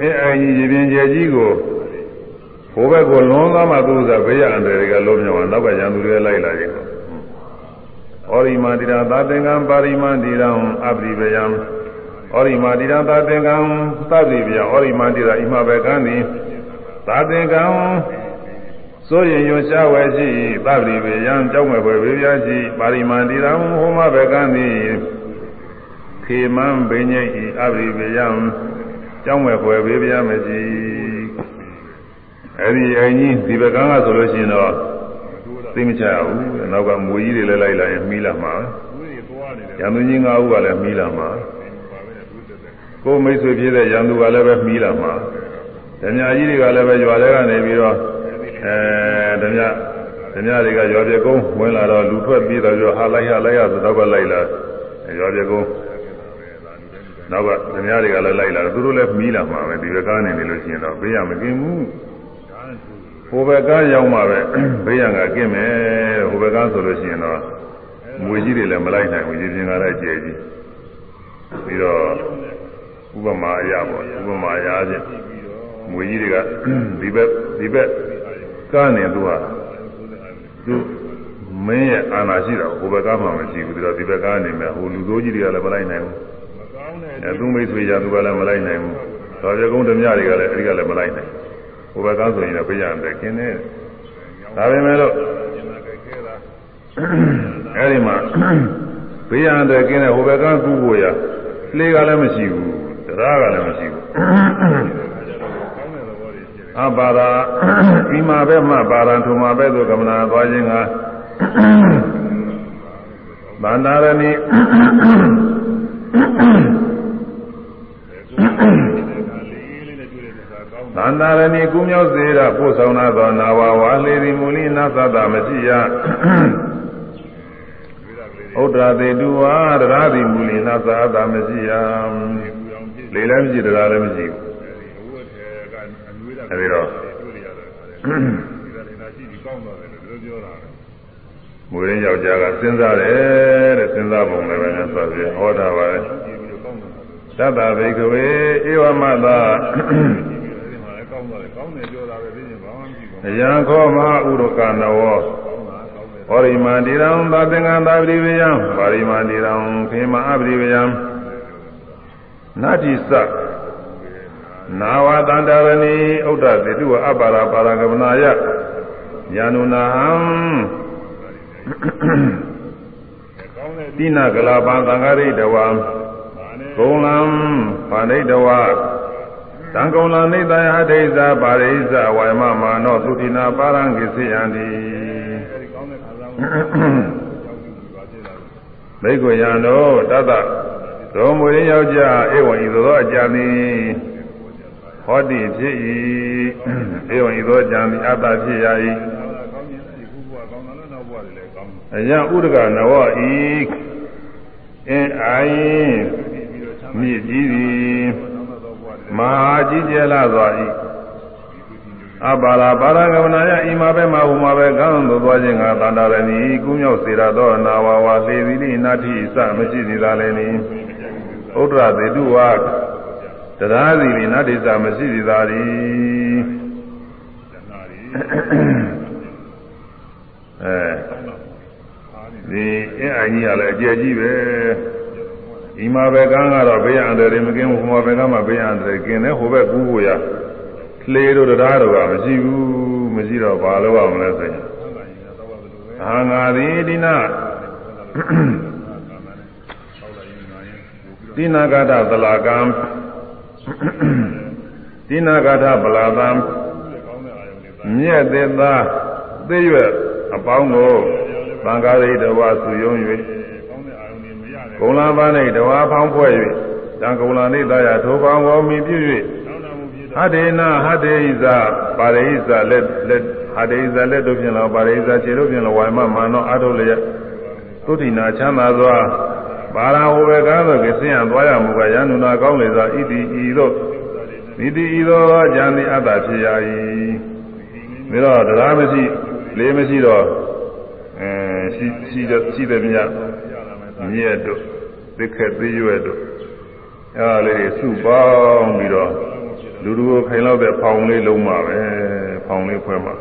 အင်းအိုင်ကြီးရေပြင်ကျယ်ကြီးကိုဟိုဘက်ကိုလွန်သွားမှသူကဘေးရအန္တရာယ်တွေကလုံးမြောက်အောင်နောက်ကရန်သူတွေလိုက်လာကြတယ် ဩရိမာတိရာသာသင်္ကံပါရိမန္တိရံအပရိပယံဩရိမာတိရာသာသင်္ကံသဗ္ဗိပယံဩရိမာတိရာဣမဘကံသည်သာသင်္ကံစိုးရင်ရွှရှားဝယ်ရှိသဗ္ဗိပယံကြောက်မဲ့ွယ်ဝေပြရှိပါရိမန္တိရံဟောမဘကံသည်ခေမံဘိညိဤအပရိပယံကြောက်မဲ့ွယ်ဝေပြမရှိအဲ့ဒီအင်ကြီးဒီဘကံကဆိုလို့ရှိရင်တော့ သိမချရဘူးနောက်ကမွေကြီးတွေလည်းလိုက်လာရင်မီးလာမှာရန်သူကြီး၅ဦးကလည်းမီးလာမှာကိုမိတ်ဆွေဖြစ်တဲ့ရန်သူကလည်းပဲမီးလာမှာဓမြကြီးတွေကလည်းပဲရွာထဲကနေပြီးတော့အဲဓမြဓမြတွေကရွာပြေကုန်းဝင်လာတော့လူထွက်ပြီးတော့ဟာလိုက်ဟာလိုက်ရဆိုတော့ကလိုက်လာရွာပြေကုန်းနောက်ကဓမြတွေကလည်းလိုက်လာသူတို့လည်းမီးလာမှာပဲဒီဘက်ကနေနေလို့ရှိရင်တော့ဘေးရမกินဘူး ဟိုဘက်ကရောက်မှပဲဘေးရန်ကကင်းမယ်ဟိုဘက်ကဆိုလို့ရှိရင်တော့မွေကြီးတွေလည်းမလိုက်နိုင်ဘူးရေပြင်ကလည်းကျယ်ကြီးပြီးတော့ဥပမာအရပေါ့ဥပမာအရချင်းမွေကြီးတွေကဒီဘက်ဒီဘက်ကနေသူကသူမင်းရဲ့အာဏာရှိတာဟိုဘက်ကမှမရှိဘူးဒီတော့ဒီဘက်ကနေမယ်ဟိုလူစိုးကြီးတွေကလည်းမလိုက်နိုင်ဘူးအဲအဲသူမိတ်ဆွေရသူကလည်းမလိုက်နိုင်ဘူးတော်ပြကုန်းဓမြတွေကလည်းအဲဒီကလည်းမလိုက်နိုင် ဟိုဘက်ကဆိုရင်လည်းပြရမယ်ခင်းနေဒါပေမဲ့လို့အဲဒီမှာပြရတဲ့ခင်းတဲ့ဟိုဘက်ကကူးဖို့ရလေကလည်းမရှိဘူးတရားကလည်းမရှိဘူးအပါရာဒီမှာပဲမှပါရန်ထုံမှာပဲသို့ကမနာသွားခြင်းကဗန္တာရဏီ သန္တာရဏီကုမြောက်စေရပို့ဆောင်လာသောနာဝဝါလေရီမူလိနာသတမရှိယဥဒရာတေတုဝါရရာတိမူလိနာသတမရှိယလေလည်းမရှိတရားလည်းမရှိဘူးအဲဒီတော့မူရင်းယောက်ျားကစဉ်းစားတယ်တဲ့စဉ်းစားပုံလည်းပဲနဲ့ဆိုပြီးဟောတာပါလေသတ္တဗိကဝေဧဝမ သာအယံခောမဟာဥရကနဝောဟောရိမန္တိရံသာသင်္ကသာပရိဝေယံပါရိမန္တိရံခေမအပရိဝေယံနာတိသနာဝတန္တရဏီဥဒ္ဒသေတုအပ္ပါရပါရကမနာယညာနုနာဟံတိနာကလာပံသံဃာရိတဝံဂုံလံပါဏိတဝ သံကုံလနိတယဒိသပါရိသဝိမမာနောသုတိနာပါရံကိစေယံတိမိတ်ကိုရံတော်တတ္တသောမွေယောက်ျားဧဝံဤသို့အကြံသည်ဟောတိဖြစ်၏ဧဝံဤသို့အကြံသည်အတ္တဖြစ်ရ၏အယံဥဒကနဝဤအင်းအိုင်မြည်ကြီးသည် မဟာကြီးကျယ်လာစွာဤအပါလာပါရကမနာယဤမှာပဲမှာဟိုမှာပဲကံသို့သွားခြင်းကတန္တာရဏီကုမြောက်စေရသောနာဝဝသေသီလိနာတိစမရှိသေးတာလည်းနီဥဒ္ဒရသေတုဝတရားစီလိနာတိစမရှိသေးတာသည်အဲဒီအင်းအကြီးကလည်းအကျယ်ကြီးပဲ ဒီမှာပဲကန်းကတော့ဘေးအန္တရာယ်မကင်းဘူးဟိုမှာပဲကမ်းမှာဘေးအန္တရာယ်ကင်းတယ်ဟိုဘက်ကူးဖို့ရလေတို့တရားတို့ကမရှိဘူးမရှိတော့ဘာလို့အောင်လဲဆိုရင်အာငါသည်ဒီနာဒီနာဂတသလာကံဒီနာဂတဗလာသံမြက်သေးသားသိရွက်အပေါင်းကိုသံဃာရိတဝဆူယုံ၍ ကုံလာပန်း၌တဝါဖောင်းဖွဲ့၍တံကုံလာနေသားရထိုပေါင်းကိုမိပြု၍ဟတေနာဟတေဣဇပါရိဣဇလက်လက်ဟတေဣဇလက်တို့ဖြင့်လောပါရိဣဇခြေတို့ဖြင့်လောဝိုင်မမာနောအထုလျက်သုတိနာချမ်းသာစွာပါရာဟောဘေကားသို့ကစင်ရသွားရမူကယန္နုနာကောင်းလေစွာဣတိဤသို့မိတိဤသို့ဉာဏ်သည်အတ္တဖြစ်ရ၏ပြီးတော့တရားမရှိလေးမရှိတော့အဲရှိရှိတဲ့ရှိတဲ့မြတ် မြက်တို့သစ်ခက်သေးရွယ်တို့အဲဒါလေးစုပေါင်းပြီးတော့လူလူကိုခိုင်လောက်တဲ့ဖောင်လေးလုံးမှာပဲဖောင်လေးဖွဲမှာ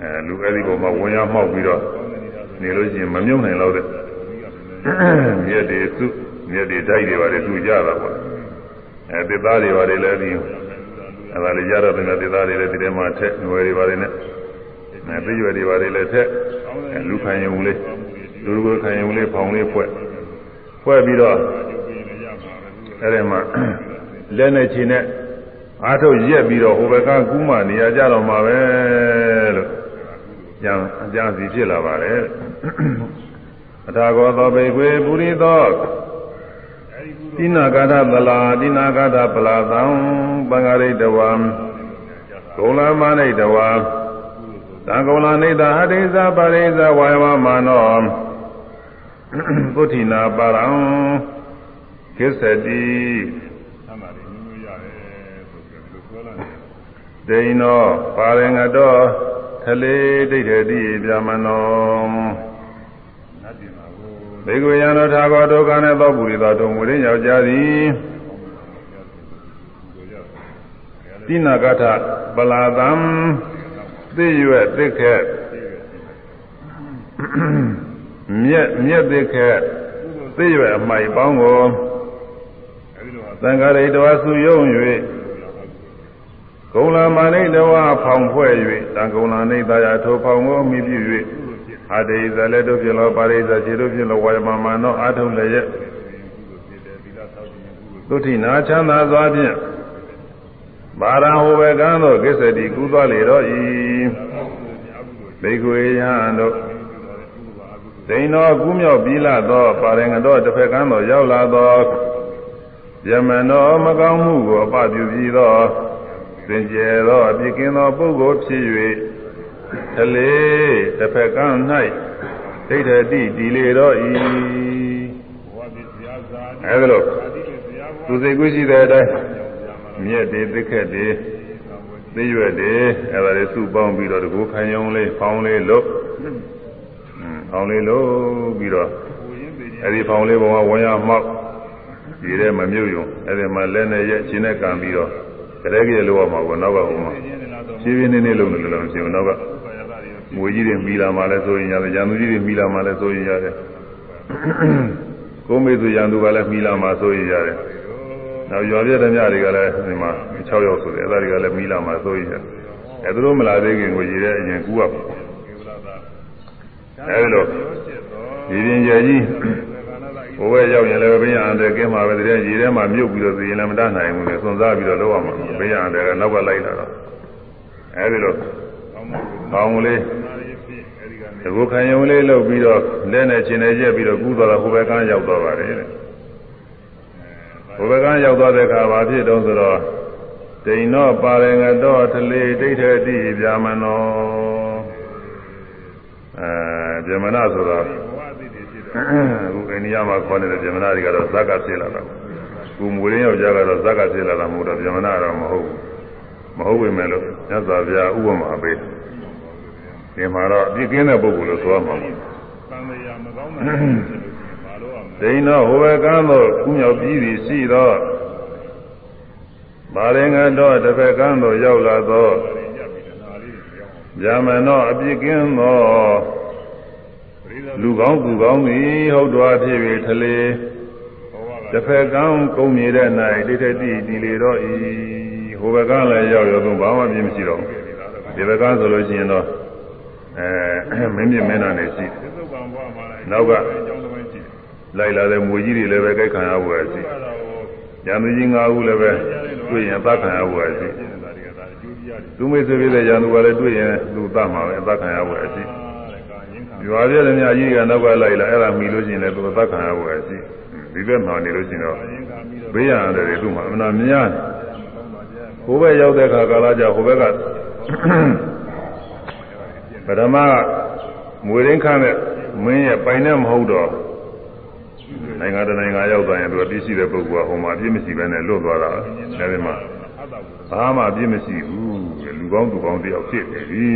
အဲလူအဲ့ဒီပေါ်မှာဝင်ရမှောက်ပြီးတော့နေလို့ရှိရင်မမြုပ်နိုင်တော့တဲ့မြက်တွေစုမြက်တွေဓာတ်တွေပါတယ်သူကြတာပေါ့အဲသစ်သားတွေပါတယ်လည်းဒီအဲဒါလေးရတော့တဲ့သစ်သားတွေလည်းဒီထဲမှာထက်ငွေတွေပါတယ်နဲ့အဲသိရွယ်တွေပါတယ်လည်းထက်လူခံရုံလေး လူလူကိုခံရုံလေးဖောင်လေးဖွဲ့ဖွဲ့ပြီးတော့အဲဒီမှာလက်နဲ့ခြေနဲ့အားထုတ်ရက်ပြီးတော့ဟိုဘက်ကကူးမှနေရာကြတော့မှာပဲလို့ကြံအကြံစီဖြစ်လာပါတယ်အထာဂောသောဘေကွေပုရိသောတိနာကာသပလာတိနာကာသပလာသံပင်္ဂရိတဝံဂုံလမနိတဝံသံဂုံလနိတဟတိဇပါရိဇဝါယမမာနော ပုဋ္ဌိနာပါရံကိစ္စတိဒိနောပါရင်ငတောသလေဒိဋ္ဌတိပြမနောဘေကွေယံတော်ထာဂောဒုက္ခနဲ့သောပုရိသောတုံဝိရင်းယောက်ျားသည်တိနာကထပလာတံသိရွက်သိခက် မြက်မြက်သိခက်သိရွက်အမိုက်ပေါင်းကိုသံဃာရိတဝစုယုံ၍ကုံလာမာနိတဝဖောင်ဖွဲ့၍တံကုံလာနိတရာထိုဖောင်ကိုမိပြု၍အတေဇလည်းတို့ဖြစ်လောပါရိဇခြေတို့ဖြစ်လောဝါယမမနောအာထုံလည်းရဲ့သုတိနာချမ်းသာစွာဖြင့်ဘာရဟောဝေကံသို့ကိစ္စတိကူးသွားလေတော့ဤဘိက္ခွေယံတို့ ဒိန်တော်ကူးမြောက်ပြီးလာသောပါရင်တော်တစ်ဖက်ကန်းတော်ရောက်လာသောယမန်တော်မကောင်းမှုကိုအပပြုပြီးသောစင်ကြယ်သောအပြစ်ကင်းသောပုဂ္ဂိုလ်ဖြစ်၍သလေတစ်ဖက်ကန်း၌ဒိဋ္ဌတိဒီလေတော့ဤအဲဒါလို့သူစိတ်ကူးရှိတဲ့အတိုင်းမြက်တွေသိခက်တွေသိရွက်တွေအဲဒါတွေစုပေါင်းပြီးတော့တကူခံယုံလေးဖောင်းလေးလို့ ဖောင်းလေးလို့ပြီးတော့အဲဒီဖောင်းလေးပေါ်မှာဝင်ရမှောက်ဒီထဲမမြုပ်ယုံအဲဒီမှာလက်နဲ့ရက်ချင်းနဲ့ကန်ပြီးတော့ကြဲကြဲလို့ရမှာကိုနောက်ကဟိုမှာဖြည်းဖြည်းနေနေလုံးနေလုံးရှင်နောက်ကငွေကြီးတွေမိလာမှလည်းဆိုရင်ရတယ်ရန်သူကြီးတွေမိလာမှလည်းဆိုရင်ရတယ်ကိုမေသူရန်သူကလည်းမိလာမှဆိုရင်ရတယ်နောက်ရွာပြတဲ့ညတွေကလည်းဒီမှာ6ရောက်ဆိုတယ်အဲ့ဒါတွေကလည်းမိလာမှဆိုရင်ရတယ်အဲသူတို့မလာသေးခင်ကိုရည်တဲ့အရင်ကူးရပါ အဲဒီလိုဒီရင်ကျကြီးဘိုးဘဲရောက်ရင်လည်းဘေးရန်တဲ့ကင်းမှာပဲတည်းရေထဲမှာမြုပ်ပြီးတော့သိရင်လည်းမတတ်နိုင်ဘူးလေစွန့်စားပြီးတော့လောက်ရမှာဘေးရန်တဲ့ကနောက်ကလိုက်လာတော့အဲဒီလိုကောင်းကလေးတကူခံရုံလေးလုပ်ပြီးတော့လက်နဲ့ရှင်နဲ့ရက်ပြီးတော့ကူးသွားတာဟိုဘက်ကန်းရောက်သွားပါတယ်တဲ့ဟိုဘက်ကန်းရောက်သွားတဲ့အခါဘာဖြစ်တော့ဆိုတော့ဒိန်တော့ပါရငတော့ထလေဒိဋ္ဌတိဗျာမနောအဲ ဗျာမနဆိုတော့အခုအိန္ဒိယမှာခေါ်နေတဲ့ဗျာမနတွေကတော့ဇက်ကဖြစ်လာတာကိုမွေရင်းယောက်ျားကတော့ဇက်ကဖြစ်လာတာမဟုတ်တော့ဗျာမနတော့မဟုတ်ဘူးမဟုတ်ပေမဲ့လို့မြတ်စွာဘုရားဥပမာပေးဒီမှာတော့ပြည့်ကင်းတဲ့ပုဂ္ဂိုလ်လို့ဆိုရမှာပေါ့သံဃာမကောင်းတာဖြစ်လို့ဘာလို့အောင်ဒိန်တော့ဟိုဘကန်းတော့ကုမြောက်ပြီးပြီရှိတော့မာရင်ကတော့တစ်ဖက်ကန်းတော့ရောက်လာတော့ဗျာမနောအပြစ်ကင်းသော လူကောင်းသူကောင်းသည်ဟုတ်တော်ဖြစ်၍ထလေတစ်ဖက်ကန်းကုံမြေတဲ့၌ဒိဋ္ဌတိဒီလေတော့ဤဟိုဘကန်းလည်းရောက်ရောတော့ဘာမှပြင်းမရှိတော့ဒီဘကန်းဆိုလို့ရှိရင်တော့အဲမင်းမြင့်မင်းနာနေရှိသစ္စုပ္ပံဘဝမှာနောက်ကအကြောင်းတစ်ပိုင်းရှိတယ်လိုက်လာတဲ့မွေကြီးတွေလည်းပဲကြိုက်ခံရဖို့ရှိအဲ့ဒါကိုရန်သူကြီး၅ဦးလည်းပဲတွေ့ရင်သတ်ခံရဖို့ရှိရှင်းနေတာတွေကဒါအကျိုးကြီးရတယ်သူမိတ်ဆွေဖြစ်တဲ့ရန်သူကလည်းတွေ့ရင်သူသတ်မှာပဲသတ်ခံရဖို့ရှိတဲ့ကာရင်းခံ ရွာပြတဲ့မြကြီးကနောက်ကလိုက်လာအဲ့ဒါမိလို့ရှိရင်လည်းသူသတ်ခံရဖို့ရှိဒီဘက်မှာနေလို့ရှိရင်တော့ရင်းခံပြီးတော့ဘေးရန်တယ်တွေသူ့မှာအမှန်များဟိုဘက်ရောက်တဲ့အခါကာလကြဟိုဘက်ကပထမမွေရင်းခန့်တဲ့မင်းရဲ့ပိုင်နဲ့မဟုတ်တော့နိုင်ငံတနိုင်ငံရောက်သွားရင်သူကပြည့်စုံတဲ့ပုဂ္ဂိုလ်ကဟိုမှာအပြည့်မရှိဘဲနဲ့လွတ်သွားတာအဲဒီမှာအတ္တကိုဘာမှအပြည့်မရှိဘူးလူကောင်းသူကောင်းတယောက်ဖြစ်နေပြီ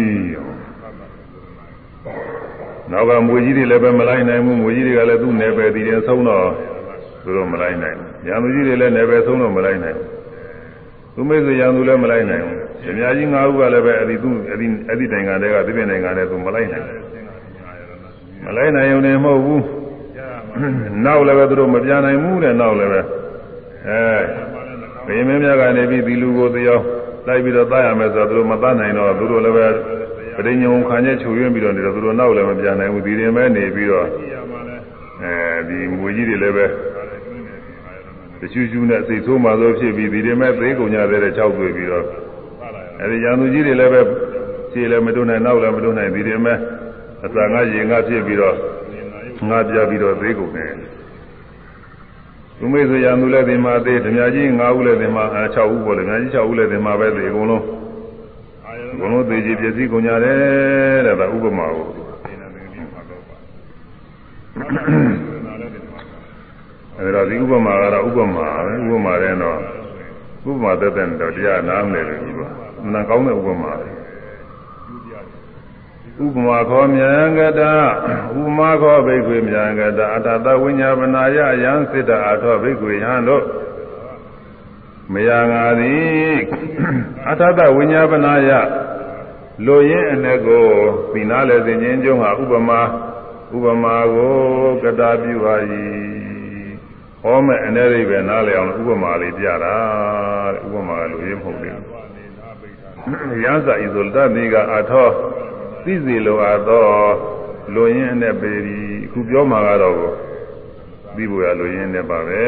နောက်ကမွေကြီးတွေလည်းပဲမလိုက်နိုင်ဘူးမွေကြီးတွေကလည်းသူ့နယ်ပယ်တည်တယ်ဆုံးတော့သူတို့မလိုက်နိုင်ဘူးရံသူကြီးတွေလည်းနယ်ပယ်ဆုံးတော့မလိုက်နိုင်ဘူးသူမိတ်ဆွေရံသူလည်းမလိုက်နိုင်ဘူးအများကြီး၅ခုကလည်းပဲအဲ့ဒီသူအဲ့ဒီအဲ့ဒီနိုင်ငံတွေကဒီပြင်နိုင်ငံတွေသူမလိုက်နိုင်ဘူးမလိုက်နိုင်ုံနဲ့မဟုတ်ဘူးနောက်လည်းပဲသူတို့မပြနိုင်ဘူးတဲ့နောက်လည်းပဲအဲဘိမင်းများကနေပြီးဒီလူကိုတရားလိုက်ပြီးတော့သားရမယ်ဆိုတော့သူတို့မသားနိုင်တော့သူတို့လည်းပဲ ပရိညုံခံချက်ချုပ်ရင်းပြီးတော့နေတော့သူတို့နောက်လည်းမပြနိုင်ဘူးဒီရင်ပဲနေပြီးတော့ကြည့်ရမှာလဲအဲဒီငွေကြီးတွေလည်းပဲတချူချူနဲ့စိတ်ဆိုးမှဆိုဖြစ်ပြီးဒီရင်မဲ့သေးကုန်ကြတဲ့၆တွေ့ပြီးတော့ပါလာရအဲဒီရန်သူကြီးတွေလည်းပဲခြေလည်းမတွန်းနိုင်နောက်လည်းမတွန်းနိုင်ဒီရင်မဲ့အစာငါရင်ငါဖြစ်ပြီးတော့ငါပြပြီးတော့သေးကုန်တယ်သူမေဆိုရန်သူလည်းဒီမှာသေးဓမြကြီး၅ဦးလည်းဒီမှာ6ဦးပေါ့လေဓမြကြီး6ဦးလည်းဒီမှာပဲသေအကုန်လုံး အာယအကုန်လုံးသေကြီးပြည့်စည်ကုန်ကြတယ်တဲ့ဒါဥပမာကိုနေနေနေမှာတော့ပါနားလည်းဒီမှာအဲဒါဒီဥပမာကတော့ဥပမာပဲဥပမာတဲ့တော့ဥပမာသက်သက်တော့တရားနားမလဲလို့ဒီပါမနာကောင်းတဲ့ဥပမာပဲဥပမာခောမြန်ကတာဥပမာခောဘိက္ခွေမြန်ကတာအတ္တတဝိညာပနာယယံစိတ္တအာထောဘိက္ခွေယံတို့မယငါသည်အတ္တတဝိညာပနာယ လိုရင်းအ ਨੇ ကိုပြီးနာလဲစဉ်ချင်းကျုံးဟာဥပမာဥပမာကိုကတာပြုပါ၏ဟောမဲ့အနေရိပ်ပဲနားလည်အောင်ဥပမာလေးပြတာတဲ့ဥပမာကလူရင်းမဟုတ်ဘူးရသဤသို့တတ်ဒီကအထောသိစီလိုအပ်သောလူရင်းနဲ့ပေဒီအခုပြောမှာကတော့သိဖို့ရလူရင်းနဲ့ပါပဲ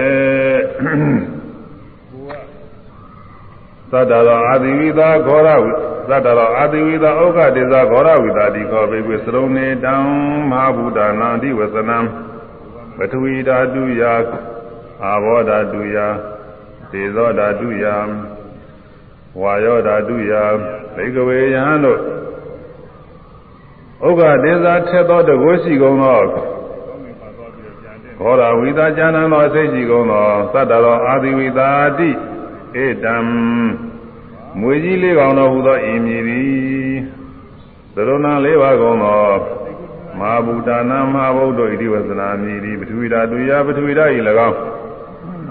သတ္တရောအာတိဝိသာခောရဝိသတ္တရောအာတိဝိသာဩဃတေဇာခောရဝိသာတိခောဘေကွေသရုံနေတံမဟာဗုဒ္ဓနာတိဝသနံပထဝီဓာတုယအာဘောဓာတုယသေဇောဓာတုယဝါယောဓာတုယဘေကဝေယံတို့ဥက္ကဒေဇာထက်သောတကုရှိကုန်သောခောရဝိသာဉာဏံသောစိတ်ရှိကုန်သောသတ္တရောအာတိဝိသာတိ ဧတံမွေကြီးလေးကောင်တော်ဟူသောဤမည်သည်သရဏလေးပါးကုန်သောမဟာဗုဒ္ဓနာမဟာဗုဒ္ဓဣတိဝဇနာမည်သည်ပထဝီဓာတုယပထဝီဓာဤ၎င်း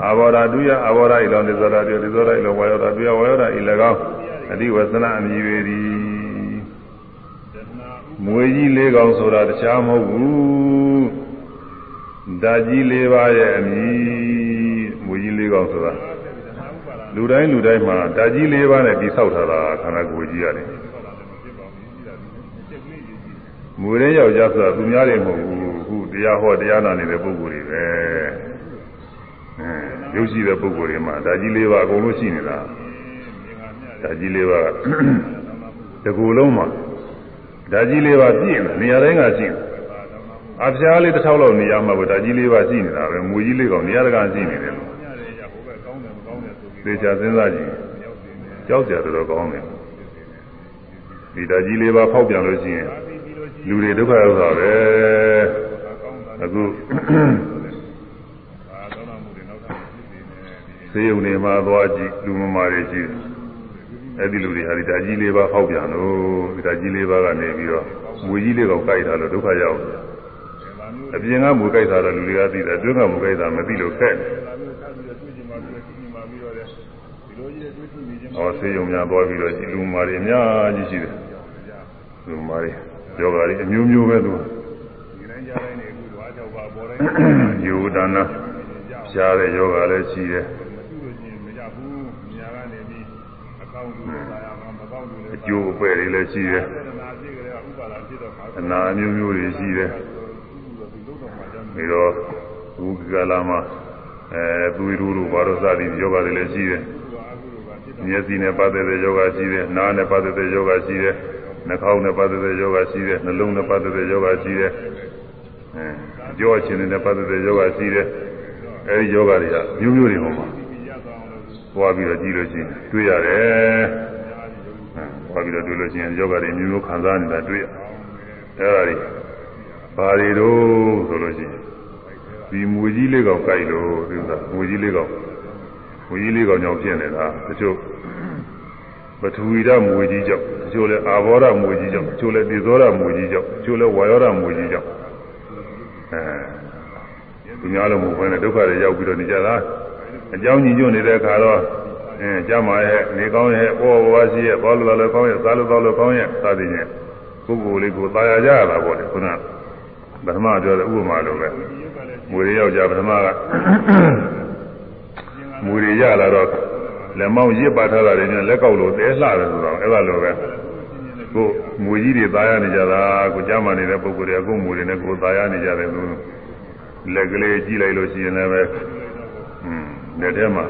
အာဘောဓာတုယအာဘောဓာဤလောသေဇောဓာတုသေဇောဓာဤလောဝါယောဓာတုယဝါယောဓာဤ၎င်းအတိဝဇနာအမည်ပေသည်မွေကြီးလေးကောင်ဆိုတာတခြားမဟုတ်ဘူးဓာကြီးလေးပါးရဲ့အမည်မွေကြီးလေးကောင်ဆိုတာ လူတိုင်းလူတိုင်းမှာဓာကြီးလေးပါးနဲ့တိဆောက်ထားတာခန္ဓာကိုယ်ကြီးရတယ်မူရင်းယောက်ျားဆိုတာသူများတွေမဟုတ်ဘူးခုတရားဟောတရားနာနေတဲ့ပုဂ္ဂိုလ်တွေပဲအဲရုပ်ရှိတဲ့ပုဂ္ဂိုလ်တွေမှာဓာကြီးလေးပါးအကုန်လုံးရှိနေတာဓာကြီးလေးပါးတကူလုံးမှာဓာကြီးလေးပါးပြည့်နေနေရာတိုင်းကရှိနေအဖျားလေးတစ်ထောက်လောက်နေရမှာပဲဓာကြီးလေးပါးရှိနေတာပဲမူကြီးလေးကောင်နေရာတကာရှိနေတယ်လို့ သေချာစဉ်းစားကြည့်ကြောက်ကြတော်တော်ကောင်းတယ်ဒီဓာကြီးလေးပါးဖောက်ပြန်လို့ရှိရင်လူတွေဒုက္ခရောက်တာပဲအခုသေယုံနေမှာသွားကြည့်လူမမာတွေရှိတယ်အဲ့ဒီလူတွေဟာဒီဓာကြီးလေးပါးဖောက်ပြန်လို့ဒီဓာကြီးလေးပါးကနေပြီးတော့မွေကြီးလေးကောင်ကြိုက်တာလို့ဒုက္ခရောက်တယ်အပြင်ကမူကြိုက်တာတော့လူတွေကသိတယ်အတွင်းကမူကြိုက်တာမသိလို့ခက်တယ် ဟောဆေးရုံများသွားပြီးတော့ဒီလူမာတွေအများကြီးရှိတယ်လူမာတွေယောဂါတွေအမျိုးမျိုးပဲသူယူဒါနာရှားတဲ့ယောဂါလည်းရှိတယ်အကျိုးအပဲ့တွေလည်းရှိတယ်အနာအမျိုးမျိုးတွေရှိတယ်ပြီးတော့ဘုရားလာမှာ အဲသူရူတို့ဘာလို့စသည်ယောဂါတွေလည်းရှိတယ်မျက်စိနဲ့ပတ်သက်တဲ့ယောဂရှိတယ်နားနဲ့ပတ်သက်တဲ့ယောဂရှိတယ်နှာခေါင်းနဲ့ပတ်သက်တဲ့ယောဂရှိတယ်နှလုံးနဲ့ပတ်သက်တဲ့ယောဂရှိတယ်အဲကြောအချင်းနဲ့ပတ်သက်တဲ့ယောဂရှိတယ်အဲဒီယောဂတွေကမျိုးမျိုးတွေဟောမှာသွားပြီးတော့ကြည့်လို့ရှိရင်တွေ့ရတယ်သွားပြီးတော့တွေ့လို့ရှိရင်ယောဂတွေမျိုးမျိုးခံစားနေတာတွေ့ရအဲဒါတွေဘာတွေတော့ဆိုလို့ရှိရင် ဒီမူကြီးလေးကောင်ကြိုက်လို့ဒီဥစ္စာမူကြီးလေးကောင်မူကြီးလေးကောင်ကြောင့်ဖြစ်နေတာတချို့ပထဝီဓာတ်မူကြီးကြောင့်တချို့လဲအာဘောဓာတ်မူကြီးကြောင့်တချို့လဲသေဇောဓာတ်မူကြီးကြောင့်တချို့လဲဝါယောဓာတ်မူကြီးကြောင့်အဲဒီများလုံးမူခွင့်နဲ့ဒုက္ခတွေရောက်ပြီးတော့နေကြတာအကြောင်းညီညွတ်နေတဲ့အခါတော့အင်းကြမှာရဲ့နေကောင်းရဲ့ပေါ်ပေါ်ရှိရဲ့ဘောလိုလိုကောင်းရဲ့စားလို့ကောင်းလို့ကောင်းရဲ့စသည်ဖြင့်ပုဂ္ဂိုလ်လေးကိုသာယာကြရတာပေါ့လေခုနပထမပြောတဲ့ဥပမာလိုပဲ မူရယောက်ျားပထမကမူရရလာတော့လက်မောင်းရစ်ပါထားတာတွေနဲ့လက်ကောက်လို့တဲလှတယ်ဆိုတော့အဲ့ဒါလိုပဲကိုမူကြီးတွေသားရနေကြတာကိုကြားမှနေတဲ့ပုဂ္ဂိုလ်တွေကကိုမူတွေနဲ့ကိုသားရနေကြတယ်သူလက်ကလေးကြည့်လိုက်လို့ရှိရင်လည်းပဲอืมလက်ထဲမှာ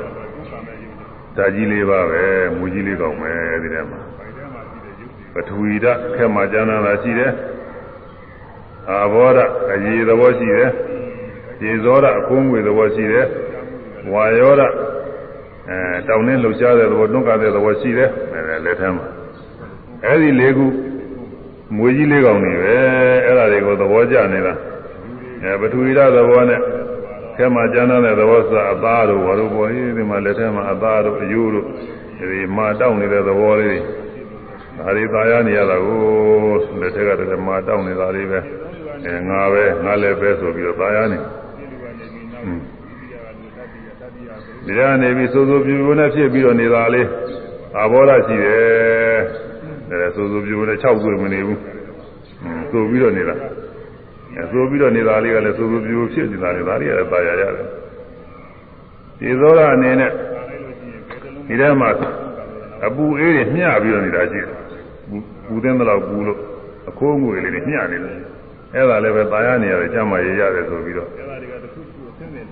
ဓာကြီးလေးပါပဲမူကြီးလေးကောင်းပဲဒီထဲမှာပထဝီဓာတ်ခဲမှာကျမ်းသာရှိတယ်အာဘောဓအရေးသဘောရှိတယ် ရေဇောဓအကုန်းငွေသဘောရှိတယ်ဝါယောဓအဲတောင်းနှင်းလှုပ်ရှားတဲ့သဘောတွန်းကားတဲ့သဘောရှိတယ်အဲလက်ထဲမှာအဲဒီလေးခုမွေကြီးလေးကောင်နေပဲအဲ့ဒါတွေကိုသဘောကျနေတာအဲပထဝီဓာတ်သဘောနဲ့ခဲမှာကျမ်းတဲ့သဘောဆိုအသားတို့ဘာလို့ပေါ်ဒီမှာလက်ထဲမှာအသားတို့အယိုးတို့ဒီမာတောင်းနေတဲ့သဘောလေးဒါတွေသာရနေရတာကိုလက်ထက်ကတည်းကမာတောင်းနေတာလေးပဲအဲငါပဲငါလည်းပဲဆိုပြီးတော့သာရနေဒီက နေပြီးစိုးစိုးပြူပြူနဲ့ဖြစ်ပြီးတော့နေတာလေးအာဘောဓရှိတယ်အဲစိုးစိုးပြူပြူနဲ့6တွေ့မနေဘူးဆိုပြီးတော့နေတာအဲဆိုပြီးတော့နေတာလေးကလည်းစိုးစိုးပြူပြူဖြစ်နေတာလေဒါတွေကလည်းသာရရတယ်ဒီသောတာအနေနဲ့ဒီထဲမှာအပူအေးတွေမျှပြီးတော့နေတာရှိတယ်ပူသင်းတော့ပူလို့အခိုးငွေလေးတွေမျှနေတယ် အဲ့ဒါလည်းပဲပါရနေရတယ်ကျမရေးရတယ်ဆိုပြီးတော့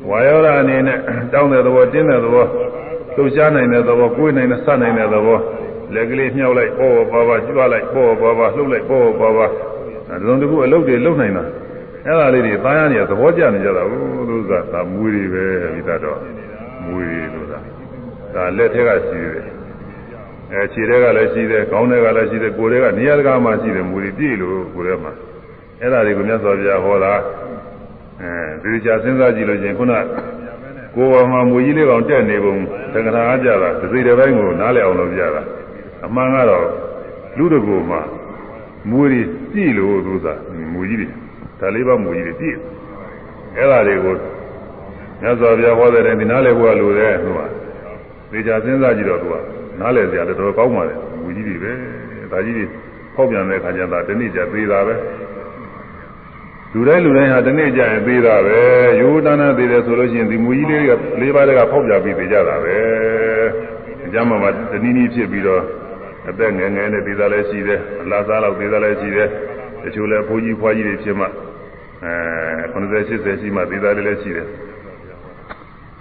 ဝါယောရအနေနဲ့တောင်းတဲ့သဘောတင်းတဲ့သဘောလှုပ်ရှားနိုင်တဲ့သဘောကိုယ်နိုင်တဲ့စနိုင်တဲ့သဘောလက်ကလေးမြှောက်လိုက်ပေါ်ပါပါကျွားလိုက်ပေါ်ပါပါလှုပ်လိုက်ပေါ်ပါပါဒီလိုတခုအလုပ်တွေလုပ်နိုင်တာအဲ့ဒါလေးတွေပါရနေရသဘောကျနေကြတာဟုတ်လို့ဆိုတာဒါမွေးတွေပဲမိသားတော့မွေးတွေဆိုတာဒါလက်ထက်ကရှိတယ်အဲခြေတွေကလည်းရှိတယ်ခေါင်းတွေကလည်းရှိတယ်ကိုယ်တွေကနေရာတကာမှာရှိတယ်မွေးတွေပြည့်လို့ကိုယ်တွေမှာ အဲ့ဒါတွေကိုမြတ်စွာဘုရားဟောတာအဲဒီကြာစဉ်းစားကြည့်လို့ချင်းခုနကိုယ်ပေါ်မှာမူကြီးလေးကောင်တက်နေပုံသံဃာအားကြတာဒီစိတ်တစ်ပိုင်းကိုနားလည်အောင်လုပ်ကြတာအမှန်ကတော့လူတကူမှာမူရီပြည့်လို့သူသာမူကြီးတွေဒါလေးပါမူကြီးတွေပြည့်အဲ့ဒါတွေကိုမြတ်စွာဘုရားဟောတဲ့ဒီနားလည်ဖို့လိုတယ်သူကဒီကြာစဉ်းစားကြည့်တော့သူကနားလည်စရာလည်းတော်တော်ကောင်းပါတယ်မူကြီးတွေပဲဒါကြီးတွေဖောက်ပြန်တဲ့ခါကျတော့တနေ့ကျသေးတာပဲ လူတိုင်းလူတိုင်းဟာတနေ့ကျရင်သေးတာပဲရိုးတန်းတန်းသေးတယ်ဆိုလို့ရှိရင်ဒီမူကြီးလေးကလေးပါးတကဖောက်ပြပြီးသေးကြတာပဲအကြမ်းမှာတနည်းနည်းဖြစ်ပြီးတော့အသက်ငယ်ငယ်နဲ့သေးတာလည်းရှိတယ်အလားစားလောက်သေးတာလည်းရှိတယ်တချို့လည်းဘိုးကြီးဖွားကြီးတွေဖြစ်မှအဲ90 80ရှိမှသေးတာလည်းရှိတယ်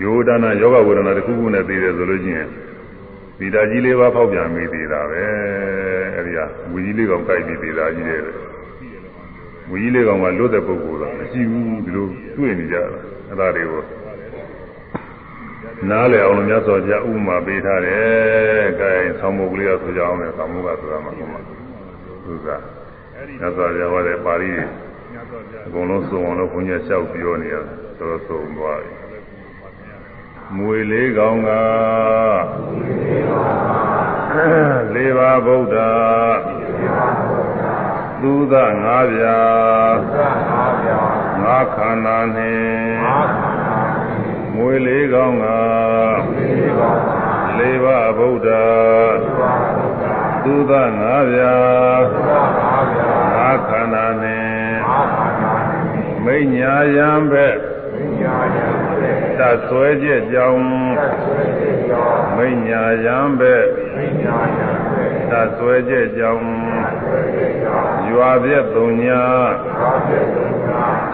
ရိုးတန်းတန်းယောဂဝေဒနာတစ်ခုခုနဲ့သေးတယ်ဆိုလို့ရှိရင်ဒီဓာကြီးလေးပါဖောက်ပြန်မိသေးတာပဲအဲဒီကဝီကြီးလေးကောင်ကြိုက်ပြီးသေးတာကြီးတယ် ဝီကြီးလေးကောင်ကလွတ်တဲ့ပုဂ္ဂိုလ်တော့မရှိဘူးဒီလိုတွေ့နေကြတာအဲဒါတွေကိုနားလည်အောင်လို့မြတ်စွာဘုရားဥပမာပေးထားတယ်။အဲဒါဆောင်းမုတ်ကလေးကဆိုကြအောင်လေဆောင်းမုတ်ကဆိုတာမှဟုတ်မှာသူကမြတ်စွာဘုရားဟောတဲ့ပါဠိအကုန်လုံးစုံအောင်လို့ဘုန်းကြီးလျှောက်ပြောနေရတယ်တော်တော်စုံသွားပြီမွေလေးကောင်ကလေးပါဗုဒ္ဓ သုဒငါးပြာငါးခန္ဓာနှင့်မွေလေးကောင်ကလေးပါဗုဒ္ဓသုဒငါးပြာငါးခန္ဓာနှင့်မိညာယံဘက်တဆွဲချက်ကြောင့်မိညာယံပဲတဆွဲချက်ကြောင့် ရွာပြည့်သုံညာ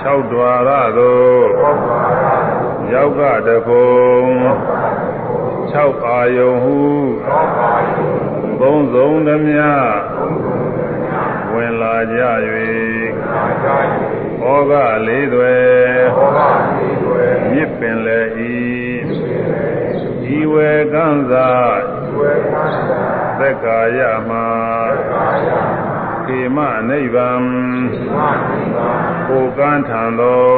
၆ဒွါရသို့ရောက်ကတကုံ၆အာယုံဟုသုံးစုံသမျှဝင်လာကြ၍ဩဃလေးတွေမြစ်ပင်လေဤဤဝေကံသာသက္ကာယမှာ ခေမနိဗ္ဗာန်ကိုကန်းထံသော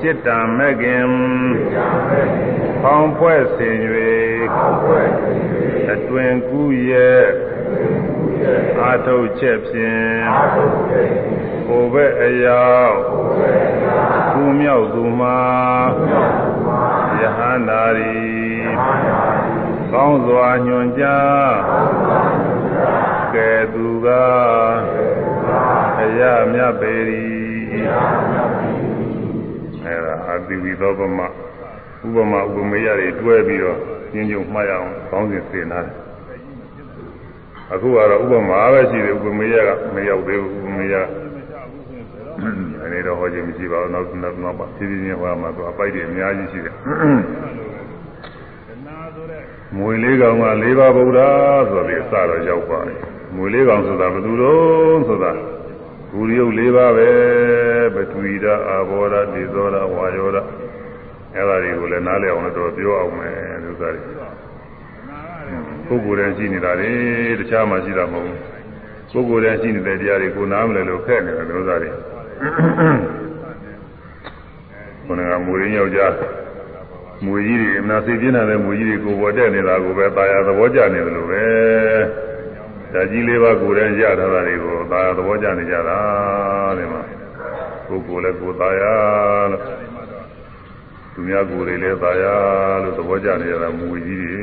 จิตတံမဲ့ခင်ဖောင်းဖွဲ့ဆင်၍အတွင်ကူးရဲ့အာထုတ်ချက်ဖြင့်ဟိုဘက်အရောက်သူမြောက်သူမှာယဟန္တာရီကောင်းစွာညွန်ကြား ကဲသူကအရမြတ်ပေရီအဲဒါအတိဝိသောပမဥပမာဥပမေယတွေတွဲပြီးတော့ညင်ညုံမှားရအောင်ကောင်းစဉ်သင်ထားတယ်အခုကတော့ဥပမာပဲရှိတယ်ဥပမေယကမရောက်သေးဘူးဥပမေယအနေတော့ဟောခြင်းမရှိပါဘူးနောက်နောက်နောက်ပါဖြည်းဖြည်းချင်းဟောမှာသူအပိုက်တွေအများကြီးရှိတယ်မွေလေးကောင်က၄ပါးဗုဒ္ဓဆိုပြီးအစတော့ရောက်ပါတယ် မွေလေးကောင်ဆိုတာဘယ်သူတော့ဆိုတာဂူရုပ်၄ပါးပဲပထဝီဓာအာဘောဓာဒေဇောဓာဝါယောဓာအဲ့ဒါတွေကိုလည်းနားလည်အောင်လို့တော့ပြောအောင်မယ်သူစားတွေပုဂ္ဂိုလ်တည်းရှိနေတာလေတခြားမှရှိတာမဟုတ်ဘူးပုဂ္ဂိုလ်တည်းရှိနေတဲ့တရားတွေကိုနားမလည်လို့ဖက်နေတယ်သူစားတွေခုနကမူရင်းယောက်ျားမူကြီးတွေအနာစိတ်ပြင်းတဲ့မူကြီးတွေကိုပေါ်တက်နေတာကိုပဲตายရသဘောကျနေတယ်လို့ပဲ ဓာကြီးလေးပါးကိုယ်တည်းရထားတာတွေကိုသာသဘောကျနေကြတာတဲ့မှာကိုယ်ကိုယ်လည်းကိုယ်သာရလို့သူများကိုယ်တွေလည်းသာရလို့သဘောကျနေကြတာမူကြီးတွေ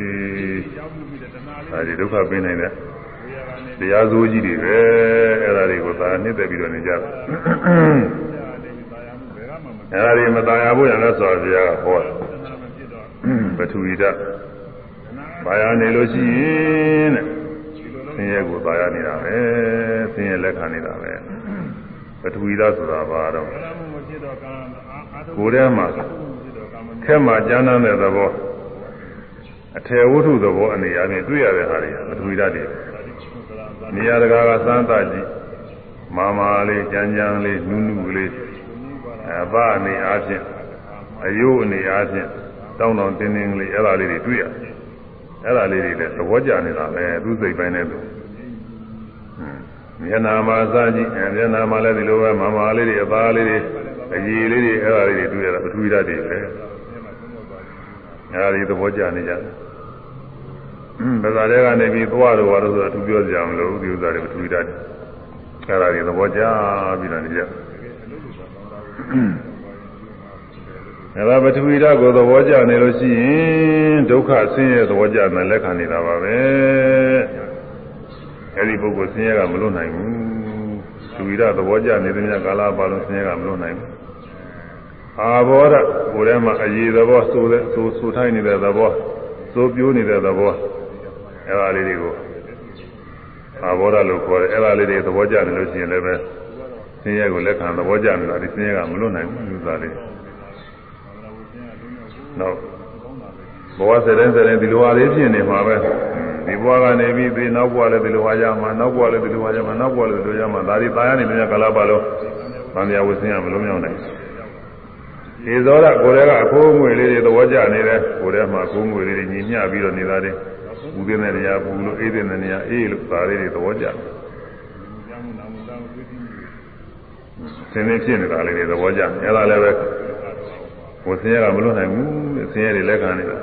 အဲဒီဒုက္ခပေးနိုင်တဲ့တရားစိုးကြီးတွေပဲအဲဒါတွေကိုသာနှစ်သက်ပြီးတော့နေကြတာအဲဒါတွေမသာရဖို့ရလဲဆိုတော့ဘုရားဟောပထဝီဓာတ်ဘာယာနေလို့ရှိရင်တဲ့ ဆင်းရဲကိုဘာယာနေတာပဲဆင်းရဲလက်ခံနေတာပဲပထဝီဓာတ်ဆိုတာဘာတော့ဘယ်လိုမှမဖြစ်တော့ကံအာထုကိုယ်ထဲမှာဖြစ်တော့ကံမခက်မှကျမ်းမ်းတဲ့သဘောအထေဝတ္ထုသဘောအနေအချင်းတွေ့ရတဲ့ဟာတွေပထဝီဓာတ်တွေနေရာတကာကစမ်းသပ်ကြည့်မာမာလေးကြမ်းကြမ်းလေးနုနုလေးအဘအနေအားဖြင့်အယုအနေအားဖြင့်တောင်းတောင်းတင်းတင်းလေးအဲ့ဒါလေးတွေတွေ့ရ အဲ့ဒါလေးတွေလည်းသဘောကျနေတာပဲသူစိတ်ပိုင်းနဲ့သူမျက်နာမှာစားကြည့်အဲမျက်နာမှာလည်းဒီလိုပဲမာမာလေးတွေအသားလေးတွေအရည်လေးတွေအဲ့ဒါလေးတွေတွေ့ရတာပထဝီဓာတ်တွေပဲအဲ့ဒါတွေသဘောကျနေကြတယ်ဗဇာတွေကနေပြီးသွားတော့ဘာလို့ဆိုတော့သူပြောကြအောင်လို့ဒီဥစ္စာတွေပထဝီဓာတ်အဲ့ဒါတွေသဘောကျပြီးတော့နေကြအဲ့ ဒါပထဝီဓာတ်ကိုသဘောကျနေလို့ရှိရင်ဒုက္ခဆင်းရဲသဘောကျတယ်လက်ခံနေတာပါပဲအဲ့ဒီပုဂ္ဂိုလ်ဆင်းရဲကမလွတ်နိုင်ဘူးပထဝီဓာတ်သဘောကျနေတဲ့မြတ်ကာလပါလုံးဆင်းရဲကမလွတ်နိုင်ဘူးအာဘောဓကိုယ်ထဲမှာအရေးသဘောဆိုတဲ့ဆိုဆိုထိုင်းနေတဲ့သဘောဆိုပြိုးနေတဲ့သဘောအဲ့ဒါလေးတွေကိုအာဘောဓလို့ခေါ်တယ်အဲ့ဒါလေးတွေသဘောကျနေလို့ရှိရင်လည်းပဲဆင်းရဲကိုလက်ခံသဘောကျနေတာဒီဆင်းရဲကမလွတ်နိုင်ဘူးလူသားလေး နော်ဘဝစတဲ့စတဲ့ဒီလိုအားလေးဖြစ်နေမှာပဲဒီဘဝကနေပြီးသေနောက်ဘဝလည်းဒီလိုအားရမှာနောက်ဘဝလည်းဒီလိုအားရမှာနောက်ဘဝလည်းဒီလိုရမှာဒါဒီပါရနေမြတ်ကလာပါလို့မန္တရာဝဆင်းရမလုံးမြောက်နိုင်ဒီသောရကိုယ်တည်းကအခိုးငွေလေးတွေသဘောကျနေတယ်ကိုယ်တည်းမှာအခိုးငွေလေးတွေညီမျှပြီးတော့နေတာတယ်ဘူးတဲ့နေရာဘူးလို့အေးတဲ့နေရာအေးလို့ဒါလေးတွေသဘောကျသင်နေဖြစ်နေတာလေးတွေသဘောကျအဲ့ဒါလည်းပဲ ဝဆင်းရဲကမလွတ်နိုင်ဘူးဆင်းရဲတွေလက်ခံနေတာ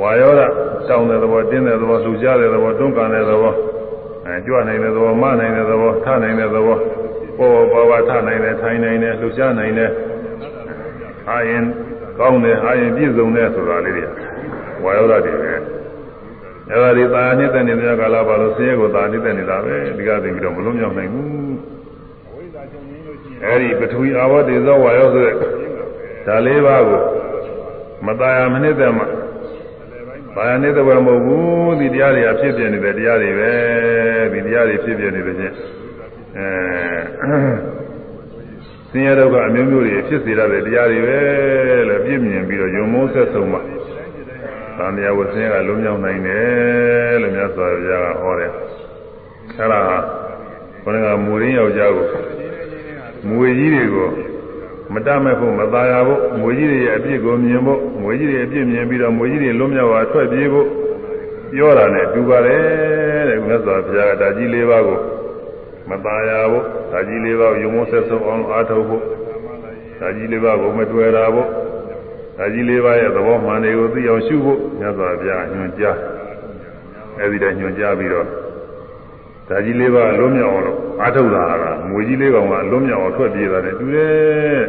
ဝါယောဓတောင်းတဲ့သဘောတင်းတဲ့သဘောလှူရှားတဲ့သဘောတွန်းကန်တဲ့သဘောအဲကြွနိုင်တဲ့သဘောမနိုင်တဲ့သဘောထနိုင်တဲ့သဘောပေါ်ပေါ်ပါထနိုင်တယ်ထိုင်နိုင်တယ်လှူရှားနိုင်တယ်အာရင်ကောင်းတယ်အာရင်ပြည့်စုံတယ်ဆိုတာလေးတွေဝါယောဓတွေပဲအဲ့ဒါဒီသာနေတဲ့နေတဲ့ကာလပါလို့ဆင်းရဲကိုသာနေတဲ့နေတာပဲဒီကသိပြီးတော့မလွတ်မြောက်နိုင်ဘူးအဲ့ဒီပထဝီအာဝတ္တေသောဝါယောဆိုတဲ့ ဒါလေးပါးကိုမตายမနစ်တဲ့မှာဘာနေတဲ့ဘယ်မဟုတ်ဘူးဒီတရားတွေကဖြစ်ပြနေတဲ့တရားတွေပဲဒီတရားတွေဖြစ်ပြနေတဲ့ချင်းအဲဆင်းရဲဒုက္ခအမျိုးမျိုးတွေဖြစ်စေရတဲ့တရားတွေပဲလို့ပြည့်မြင်ပြီးတော့ယုံမိုးဆက်ဆုံးမှာသံဃာဝဆင်းရဲကလုံးမြောက်နိုင်တယ်လို့မြတ်စွာဘုရားကဟောတယ်အဲဒါဘုရားကမူရင်းယောက်ျားကိုမွေကြီးတွေကို မတမဲ့ဖို့မသားရဖို့ငွေကြီးတွေရဲ့အပြစ်ကိုမြင်ဖို့ငွေကြီးတွေအပြစ်မြင်ပြီးတော့ငွေကြီးတွေလွတ်မြောက်သွားထွက်ပြေးဖို့ပြောတာနဲ့တူပါတယ်တဲ့မြတ်စွာဘုရားကဓာကြီး၄ပါးကိုမသားရဖို့ဓာကြီး၄ပါးကိုယုံမဆက်ဆုံးအောင်အားထုတ်ဖို့ဓာကြီး၄ပါးကိုမတွေ့တာဖို့ဓာကြီး၄ပါးရဲ့သဘောမှန်တွေကိုသိအောင်ရှုဖို့မြတ်စွာဘုရားညွှန်ကြားအဲဒီတည်းညွှန်ကြားပြီးတော့ဓာကြီးလေးပါလွတ်မြောက်အောင်အားထုတ်တာကငွေကြီးလေးကောင်ကလွတ်မြောက်အောင်ထွက်ပြေးတာနဲ့တူတယ်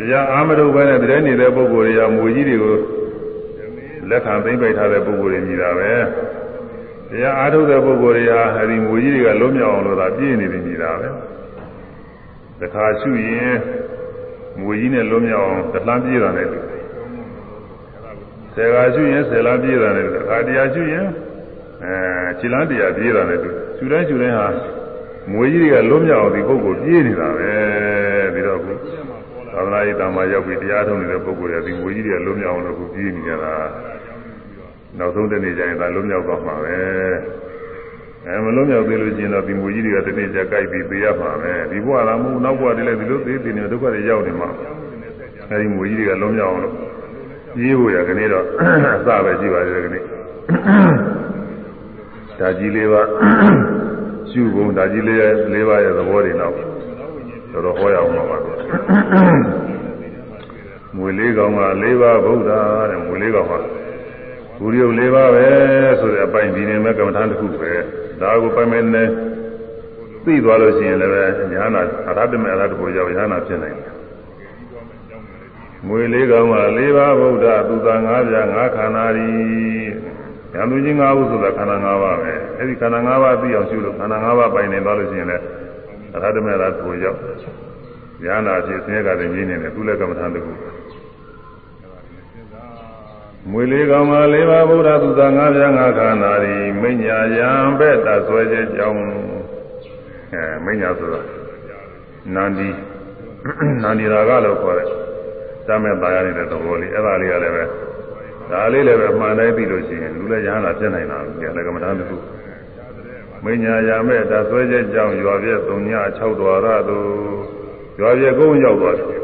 တရားအာမထုတ်ပဲနဲ့တည်းနေတဲ့ပုဂ္ဂိုလ်တွေကငွေကြီးတွေကိုလက်ခံသိမ့်ပိတ်ထားတဲ့ပုဂ္ဂိုလ်တွေညီတာပဲ။တရားအားထုတ်တဲ့ပုဂ္ဂိုလ်တွေဟာအဲဒီငွေကြီးတွေကလွတ်မြောက်အောင်လို့သာပြေးနေတယ်ညီတာပဲ။တခါရှုရင်ငွေကြီးနဲ့လွတ်မြောက်အောင်တလှမ်းပြေးတာနဲ့တူတယ်။ဆယ်ခါရှုရင်ဆယ်လမ်းပြေးတာနဲ့တူတယ်။အခါတရားရှုရင်အဲခြေလမ်းတရားပြေးတာနဲ့တူခြူတိုင်းခြူတိုင်းဟာမွေကြီးတွေကလွတ်မြောက်အောင်ဒီပုဂ္ဂိုလ်ပြေးနေတာပဲပြီးတော့ခု သာသနာ့ရေးတာမှာရောက်ပြီးတရားထုံးနေတဲ့ပုဂ္ဂိုလ်တွေဒီမွေကြီးတွေကလွတ်မြောက်အောင်လို့ခုပြေးနေကြတာနောက်ဆုံးတနေ့ကျရင်ဒါလွတ်မြောက်တော့မှာပဲအဲမလွတ်မြောက်သေးလို့ရှိရင်တော့ဒီမွေကြီးတွေကတနေ့ကျကြိုက်ပြီးပေးရမှာပဲဒီဘဝလားမဟုတ်နောက်ဘဝတည်းလည်းဒီလိုသေးသေးနေဒုက္ခတွေရောက်နေမှာအဲဒီမွေကြီးတွေကလွတ်မြောက်အောင်လို့ပြေးဖို့ရကနေတော့အစပဲရှိပါသေးတယ်ကနေဓာကြီးလေးပါရှုဖို့ဓာကြီးလေးလေးပါရဲ့သဘောတွေတော့ တော်တော်ဟောရအောင်ပါတော့မွေလေးကောင်ကလေးပါဗုဒ္ဓတဲ့မွေလေးကောင်ကဂုရုပ်လေးပါပဲဆိုတဲ့အပိုင်ဒီနေမဲ့ကမ္မထာတစ်ခုပဲဒါကိုပိုင်မဲ့နဲ့သိသွားလို့ရှိရင်လည်းညာနာအရဟတမေအရဟတဘုရားညာနာဖြစ်နိုင်တယ်မွေလေးကောင်ကလေးပါဗုဒ္ဓသူသာငါးပြားငါးခန္ဓာရီဉာဏ်သူကြီး၅ခုဆိုတာခန္ဓာ၅ပါးပဲအဲဒီခန္ဓာ၅ပါးသိအောင်ရှုလို့ခန္ဓာ၅ပါးပိုင်နေသွားလို့ရှိရင်လည်း အရဟတမေရကိုရောက်ဉာဏ်နာဖြစ်ဆင်းရဲကတည်းကငြင်းနေတယ်သူလည်းကမ္မထာတခုမွေလေးကောင်မှာလေးပါးဗုဒ္ဓသူသာငါးပြားငါးခန္ဓာရီမိညာယံဘက်တဆွဲခြင်းကြောင့်အဲမိညာဆိုတာနန္ဒီနန္ဒီရာဂလို့ခေါ်တယ်စမဲ့ပါရနေတဲ့သဘောလေးအဲ့ဒါလေးကလည်းပဲဒါလေးလည်းပဲမှန်တိုင်းသိလို့ရှိရင်လူလည်းရဟန္တာဖြစ်နိုင်တာလေကမ္မဋ္ဌာန်းတစ်ခု မိညာယံဘက်တဆွဲခြင်းကြောင့်ရွာပြည့်၃ည6တော်ရသို့ရွာပြည့်ကုန်းရောက်သွားတယ်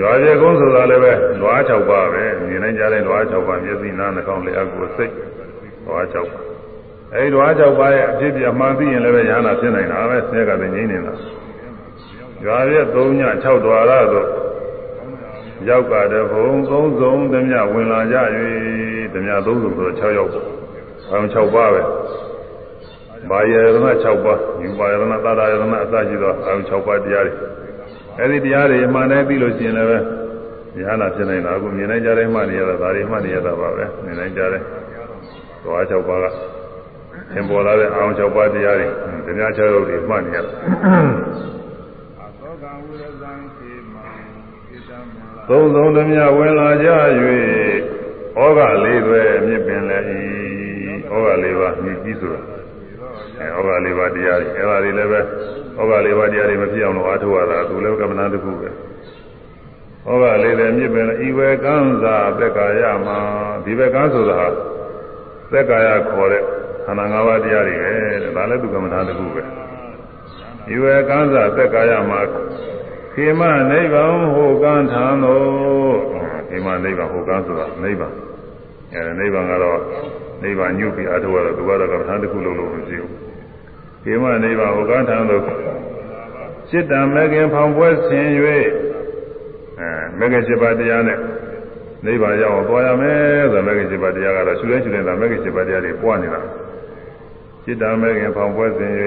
ရွာပြေကုန်းဆိုတာလည်းပဲလွား6ပါးပဲမြင်နိုင်ကြတဲ့လွား6ပါးမျက်စိနားနှာခေါင်းလျှာကိုယ်စိတ်လွား6ပါးအဲဒီလွား6ပါးရဲ့အဖြစ်ပြမှန်သိရင်လည်းပဲရဟနာဖြစ်နိုင်တာပဲဆဲကလည်းငြိမ့်နေတာရွာပြေ3ည6ဒွါရသို့ ရောက်ကြတဲ့ဘုံသုံးစုံတမျှဝင်လာကြ၍တမျှသုံးစုံဆိုတော့6ရောက်အောင်6ပါးပဲဘာယရဏ6ပါးယူပါယရဏသာရယရဏအစရှိသောအောင်6ပါးတရားတွေအဲဒီတရားတွေမှန်တယ်ပြီးလို့ရှိရင်လည်းပဲဉာဏ်နာဖြစ်နေတာအခုမြင်နိုင်ကြတဲ့မှနေရတာဒါတွေမှနေရတာပါပဲမြင်နိုင်ကြတဲ့သွား၆ပါးကသင်ပေါ်လာတဲ့အောင်၆ပါးတရားတွေတရား၆ရုပ်တွေမှနေရတာ သုံးသုံးသမျှဝင်လာကြ၍ဩဃလေးတွေမြစ်ပင်လည်းဤဩဃလေးပါမြည်ကြီးဆိုတာအဲဩဃလေးပါတရားတွေအဲဒါတွေလည်းပဲဩဃလေးပါးတရားတွေမဖြစ်အောင်လို့အားထုတ်ရတာသူလည်းကမ္မနာတစ်ခုပဲဩဃလေးလည်းမြစ်ပင်ဤဝေကံသာသက်ကာယမှာဒီဘက်ကဆိုတာသက်ကာယခေါ်တဲ့ခန္ဓာ၅ပါးတရားတွေပဲဒါလည်းသူကမ္မနာတစ်ခုပဲဤဝေကံသာသက်ကာယမှာ ခေမနိဗ္ဗာန်ဟိုကံထံသို့ခေမနိဗ္ဗာန်ဟိုကံဆိုတာနိဗ္ဗာန်အဲနိဗ္ဗာန်ကတော့နိဗ္ဗာန်ညုပြီးအားထုတ်ရတော့သူကတော့ကမ္မထာတစ်ခုလုံးလို့မရှိဘူးခေမနိဗ္ဗာန်ဟိုကံထံသို့စိတ္တမဂ္ဂင်ဖောင်ပွဲဆင်၍အဲမဂ္ဂင်7ပါးတရားနဲ့နိဗ္ဗာန်ရောက်အောင်သွားရမယ်ဆိုမဂ္ဂင်7ပါးတရားကတော့ရှုလဲရှုနေတာမဂ္ဂင်7ပါးတရားတွေပွားနေတာစိတ္တမဂ္ဂင်ဖောင်ပွဲဆင်၍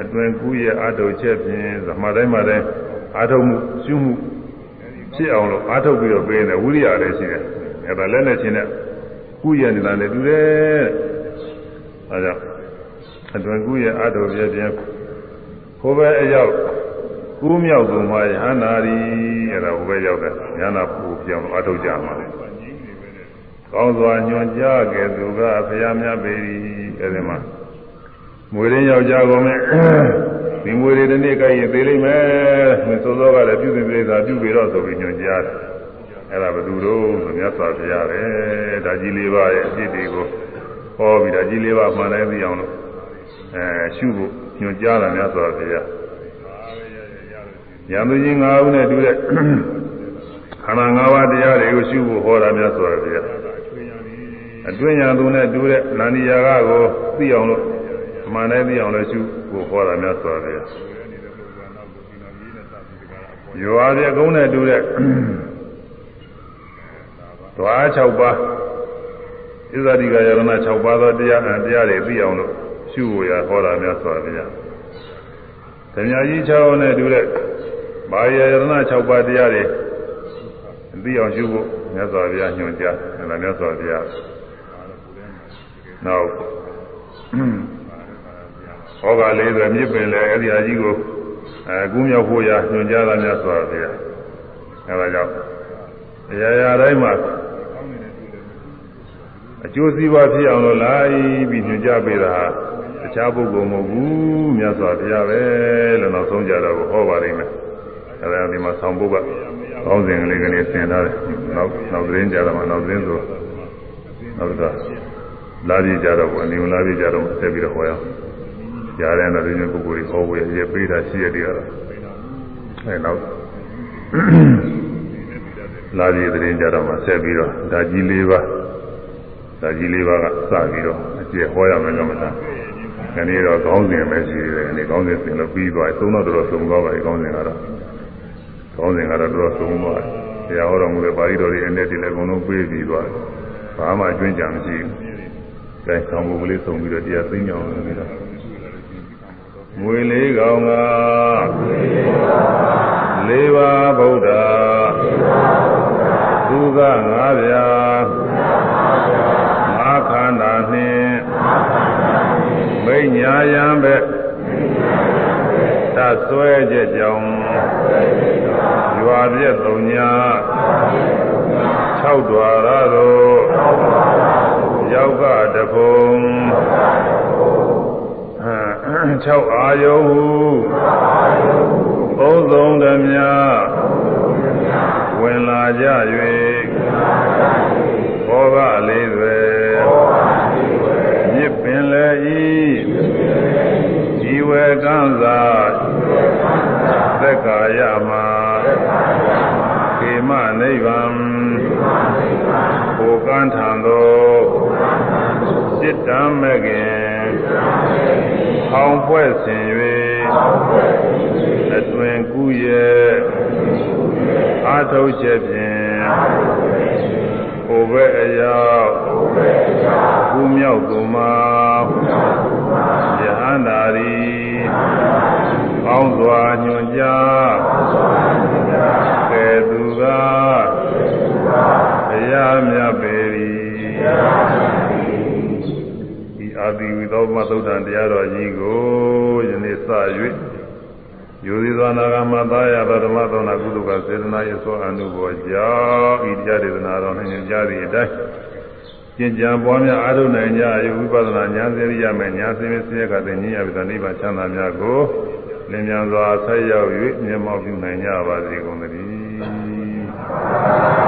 အတွင်ကူးရဲ့အာထုချက်ဖြင့်ဇမတိုင်းမှာတိုင်း အာထုမှုရှုမှုဖြစ်အောင်လို့အာထုပြီးတော့ပေးနေဝိရိယလည်းရှိတယ်အဲဒါလက်နဲ့ချင်းနဲ့ကူးရနေတာလည်းတူတယ်အဲဒါကြောင့်အတွင်ကူးရဲ့အာထုပြခြင်းဟိုဘက်အရောက်ကူးမြောက်သူမှာယဟနာရီအဲ့ဒါဟိုဘက်ရောက်တယ်ယဟနာပူပြောင်းအာထုကြမှာကောင်းစွာညွန်ကြားခဲ့သူကဖရာမြတ်ပေ၏အဲ့ဒီမှာ မွေရင်းယောက်ျားကုန်မဲ့ဒီမွေတွေဒီနေ့ကြိုက်ရင်သေးလိမ့်မယ်မစောစောကလည်းပြုပြင်ပြိသာပြုပြီးတော့ဆိုပြီးညွှန်ကြားတယ်အဲ့ဒါဘယ်သူတို့ဆိုမြတ်စွာဘုရားပဲဒါကြီးလေးပါရဲ့အဖြစ်တွေကိုဟောပြီးဒါကြီးလေးပါမှန်တိုင်းသိအောင်လို့အဲရှုဖို့ညွှန်ကြားတာမြတ်စွာဘုရားရံသူကြီး၅ဦးနဲ့တူတဲ့ခန္ဓာ၅ပါးတရားတွေကိုရှုဖို့ဟောတာမြတ်စွာဘုရားအတွင်းညာသူနဲ့တူတဲ့နန္ဒီယာကကိုသိအောင်လို့ မှန်တယ်သိအောင်လည်းရှုဖို့ဟောတာများစွာပဲရွာပြကုန်းနဲ့တူတဲ့ဓွား6ပါးဣဇာတိကယရဏ6ပါးသောတရားတရားတွေသိအောင်လို့ရှုဖို့ရဟောတာများစွာပဲဓမြကြီး6နဲ့တူတဲ့ဘာယရဏ6ပါးတရားတွေသိအောင်ရှုဖို့မြတ်စွာဘုရားညွှန်ကြားတယ်မြတ်စွာဘုရားနောက် ဟောကလေးဆိုမြစ်ပင်လေအဲ့ဒီအကြီးကိုအဲကူးမြောက်ဖို့ရညွှန်ကြားတာများစွာဗျာအဲဒါကြောင့်အရာရာတိုင်းမှာအကျိုးစီးပွားဖြစ်အောင်လို့လိုက်ပြီးညွှန်ကြားပေးတာတခြားပုဂ္ဂိုလ်မဟုတ်ဘူးမြတ်စွာဘုရားပဲလို့နောက်ဆုံးကြတော့ဟောပါလိမ့်မယ်အဲဒါဒီမှာဆောင်းပုဂ္ဂကောင်းစဉ်ကလေးကလေးဆင်ထားတယ်နောက်နောက်သတင်းကြတော့မှနောက်သတင်းဆိုနောက်တော့လာပြကြတော့ဘူးအနည်းလာပြကြတော့ဆက်ပြီးတော့ဟောရအောင် ကြားတဲ့တော့ဒီနေ့ပုဂ္ဂိုလ်တွေဟောဝယ်ရပေးတာရှိရတဲ့ကတော့အဲနောက်လာပြီးသတင်းကြတော့မှဆက်ပြီးတော့ဓာကြီး၄ပါးဓာကြီး၄ပါးကစပြီးတော့အကျေဟောရမယ်ကမှသာခဏလေးတော့ကောင်းစဉ်ပဲရှိတယ်ဒီကောင်းစဉ်စဉ်လို့ပြီးသွားသုံးတော့တော်သုံးသွားပါပြီကောင်းစဉ်ကတော့ကောင်းစဉ်ကတော့တော်သုံးသွားတယ်တရားဟောတော်မူတဲ့ပါဠိတော်တွေအနေနဲ့ဒီလည်းအကုန်လုံးပြေးပြီးသွားတယ်ဘာမှအကျွင့်ကြံမရှိဘူး။အဲဆောင်းဖို့ကလေးဆုံးပြီးတော့တရားသိညောင်းနေတော့ ငွေလေးကောင်ကလေးပါးဗုဒ္ဓသူကငါးပြာမခန္ဓာနှင့်မိညာယံပဲတဆွဲချက်ကြောင့်ရွာပြည့်သုံးညာ၆ဒွါရသောယောက်ကတဖုံ 6အာယုဟုသုံးဆုံးဓမြဝင်လာကြ၍ဘောဂလေးတွေမြစ်ပင်လေဤဤဝေကံသာသက်ကာယမှာခေမနိဗ္ဗာန်ကိုကန်းထံသောစိတ္တမက င်ဖောင်ဖွဲ့ဆင်၍အတွင်ကူးရဲ့အာထုတ်ချက်ဖြင့်ဟိုဘက်အရောက်ကူးမြောက်သူမှာယဟန္တာရီကောင်းစွာညွန်ကြားကဲသူကဘုရားမြတ်ပေရီဒီအာတိဝိ သောမသုဒ္ဓံတရားတော်ကြီးကိုယနေ့စ၍ယောဇီသောနာဂမသာယသောဓမ္မသောနာကုသကစေတနာယေသောအနုဘောကြောင့်ဤတရားဒေသနာတော်နှင့်ကြားသည့်အတိုင်းကျင့်ကြံပွားများအားထုတ်နိုင်ကြရဝိပဿနာဉာဏ်စေရိယမဲ့ဉာဏ်စင်စင်ရကတဲ့ဉာဏ်ရပြီတဲ့နိဗ္ဗာန်ချမ်းသာများကိုလင်းမြန်စွာဆက်ရောက်၍မြတ်မောက်ပြုနိုင်ကြပါစေကုန်သတည်း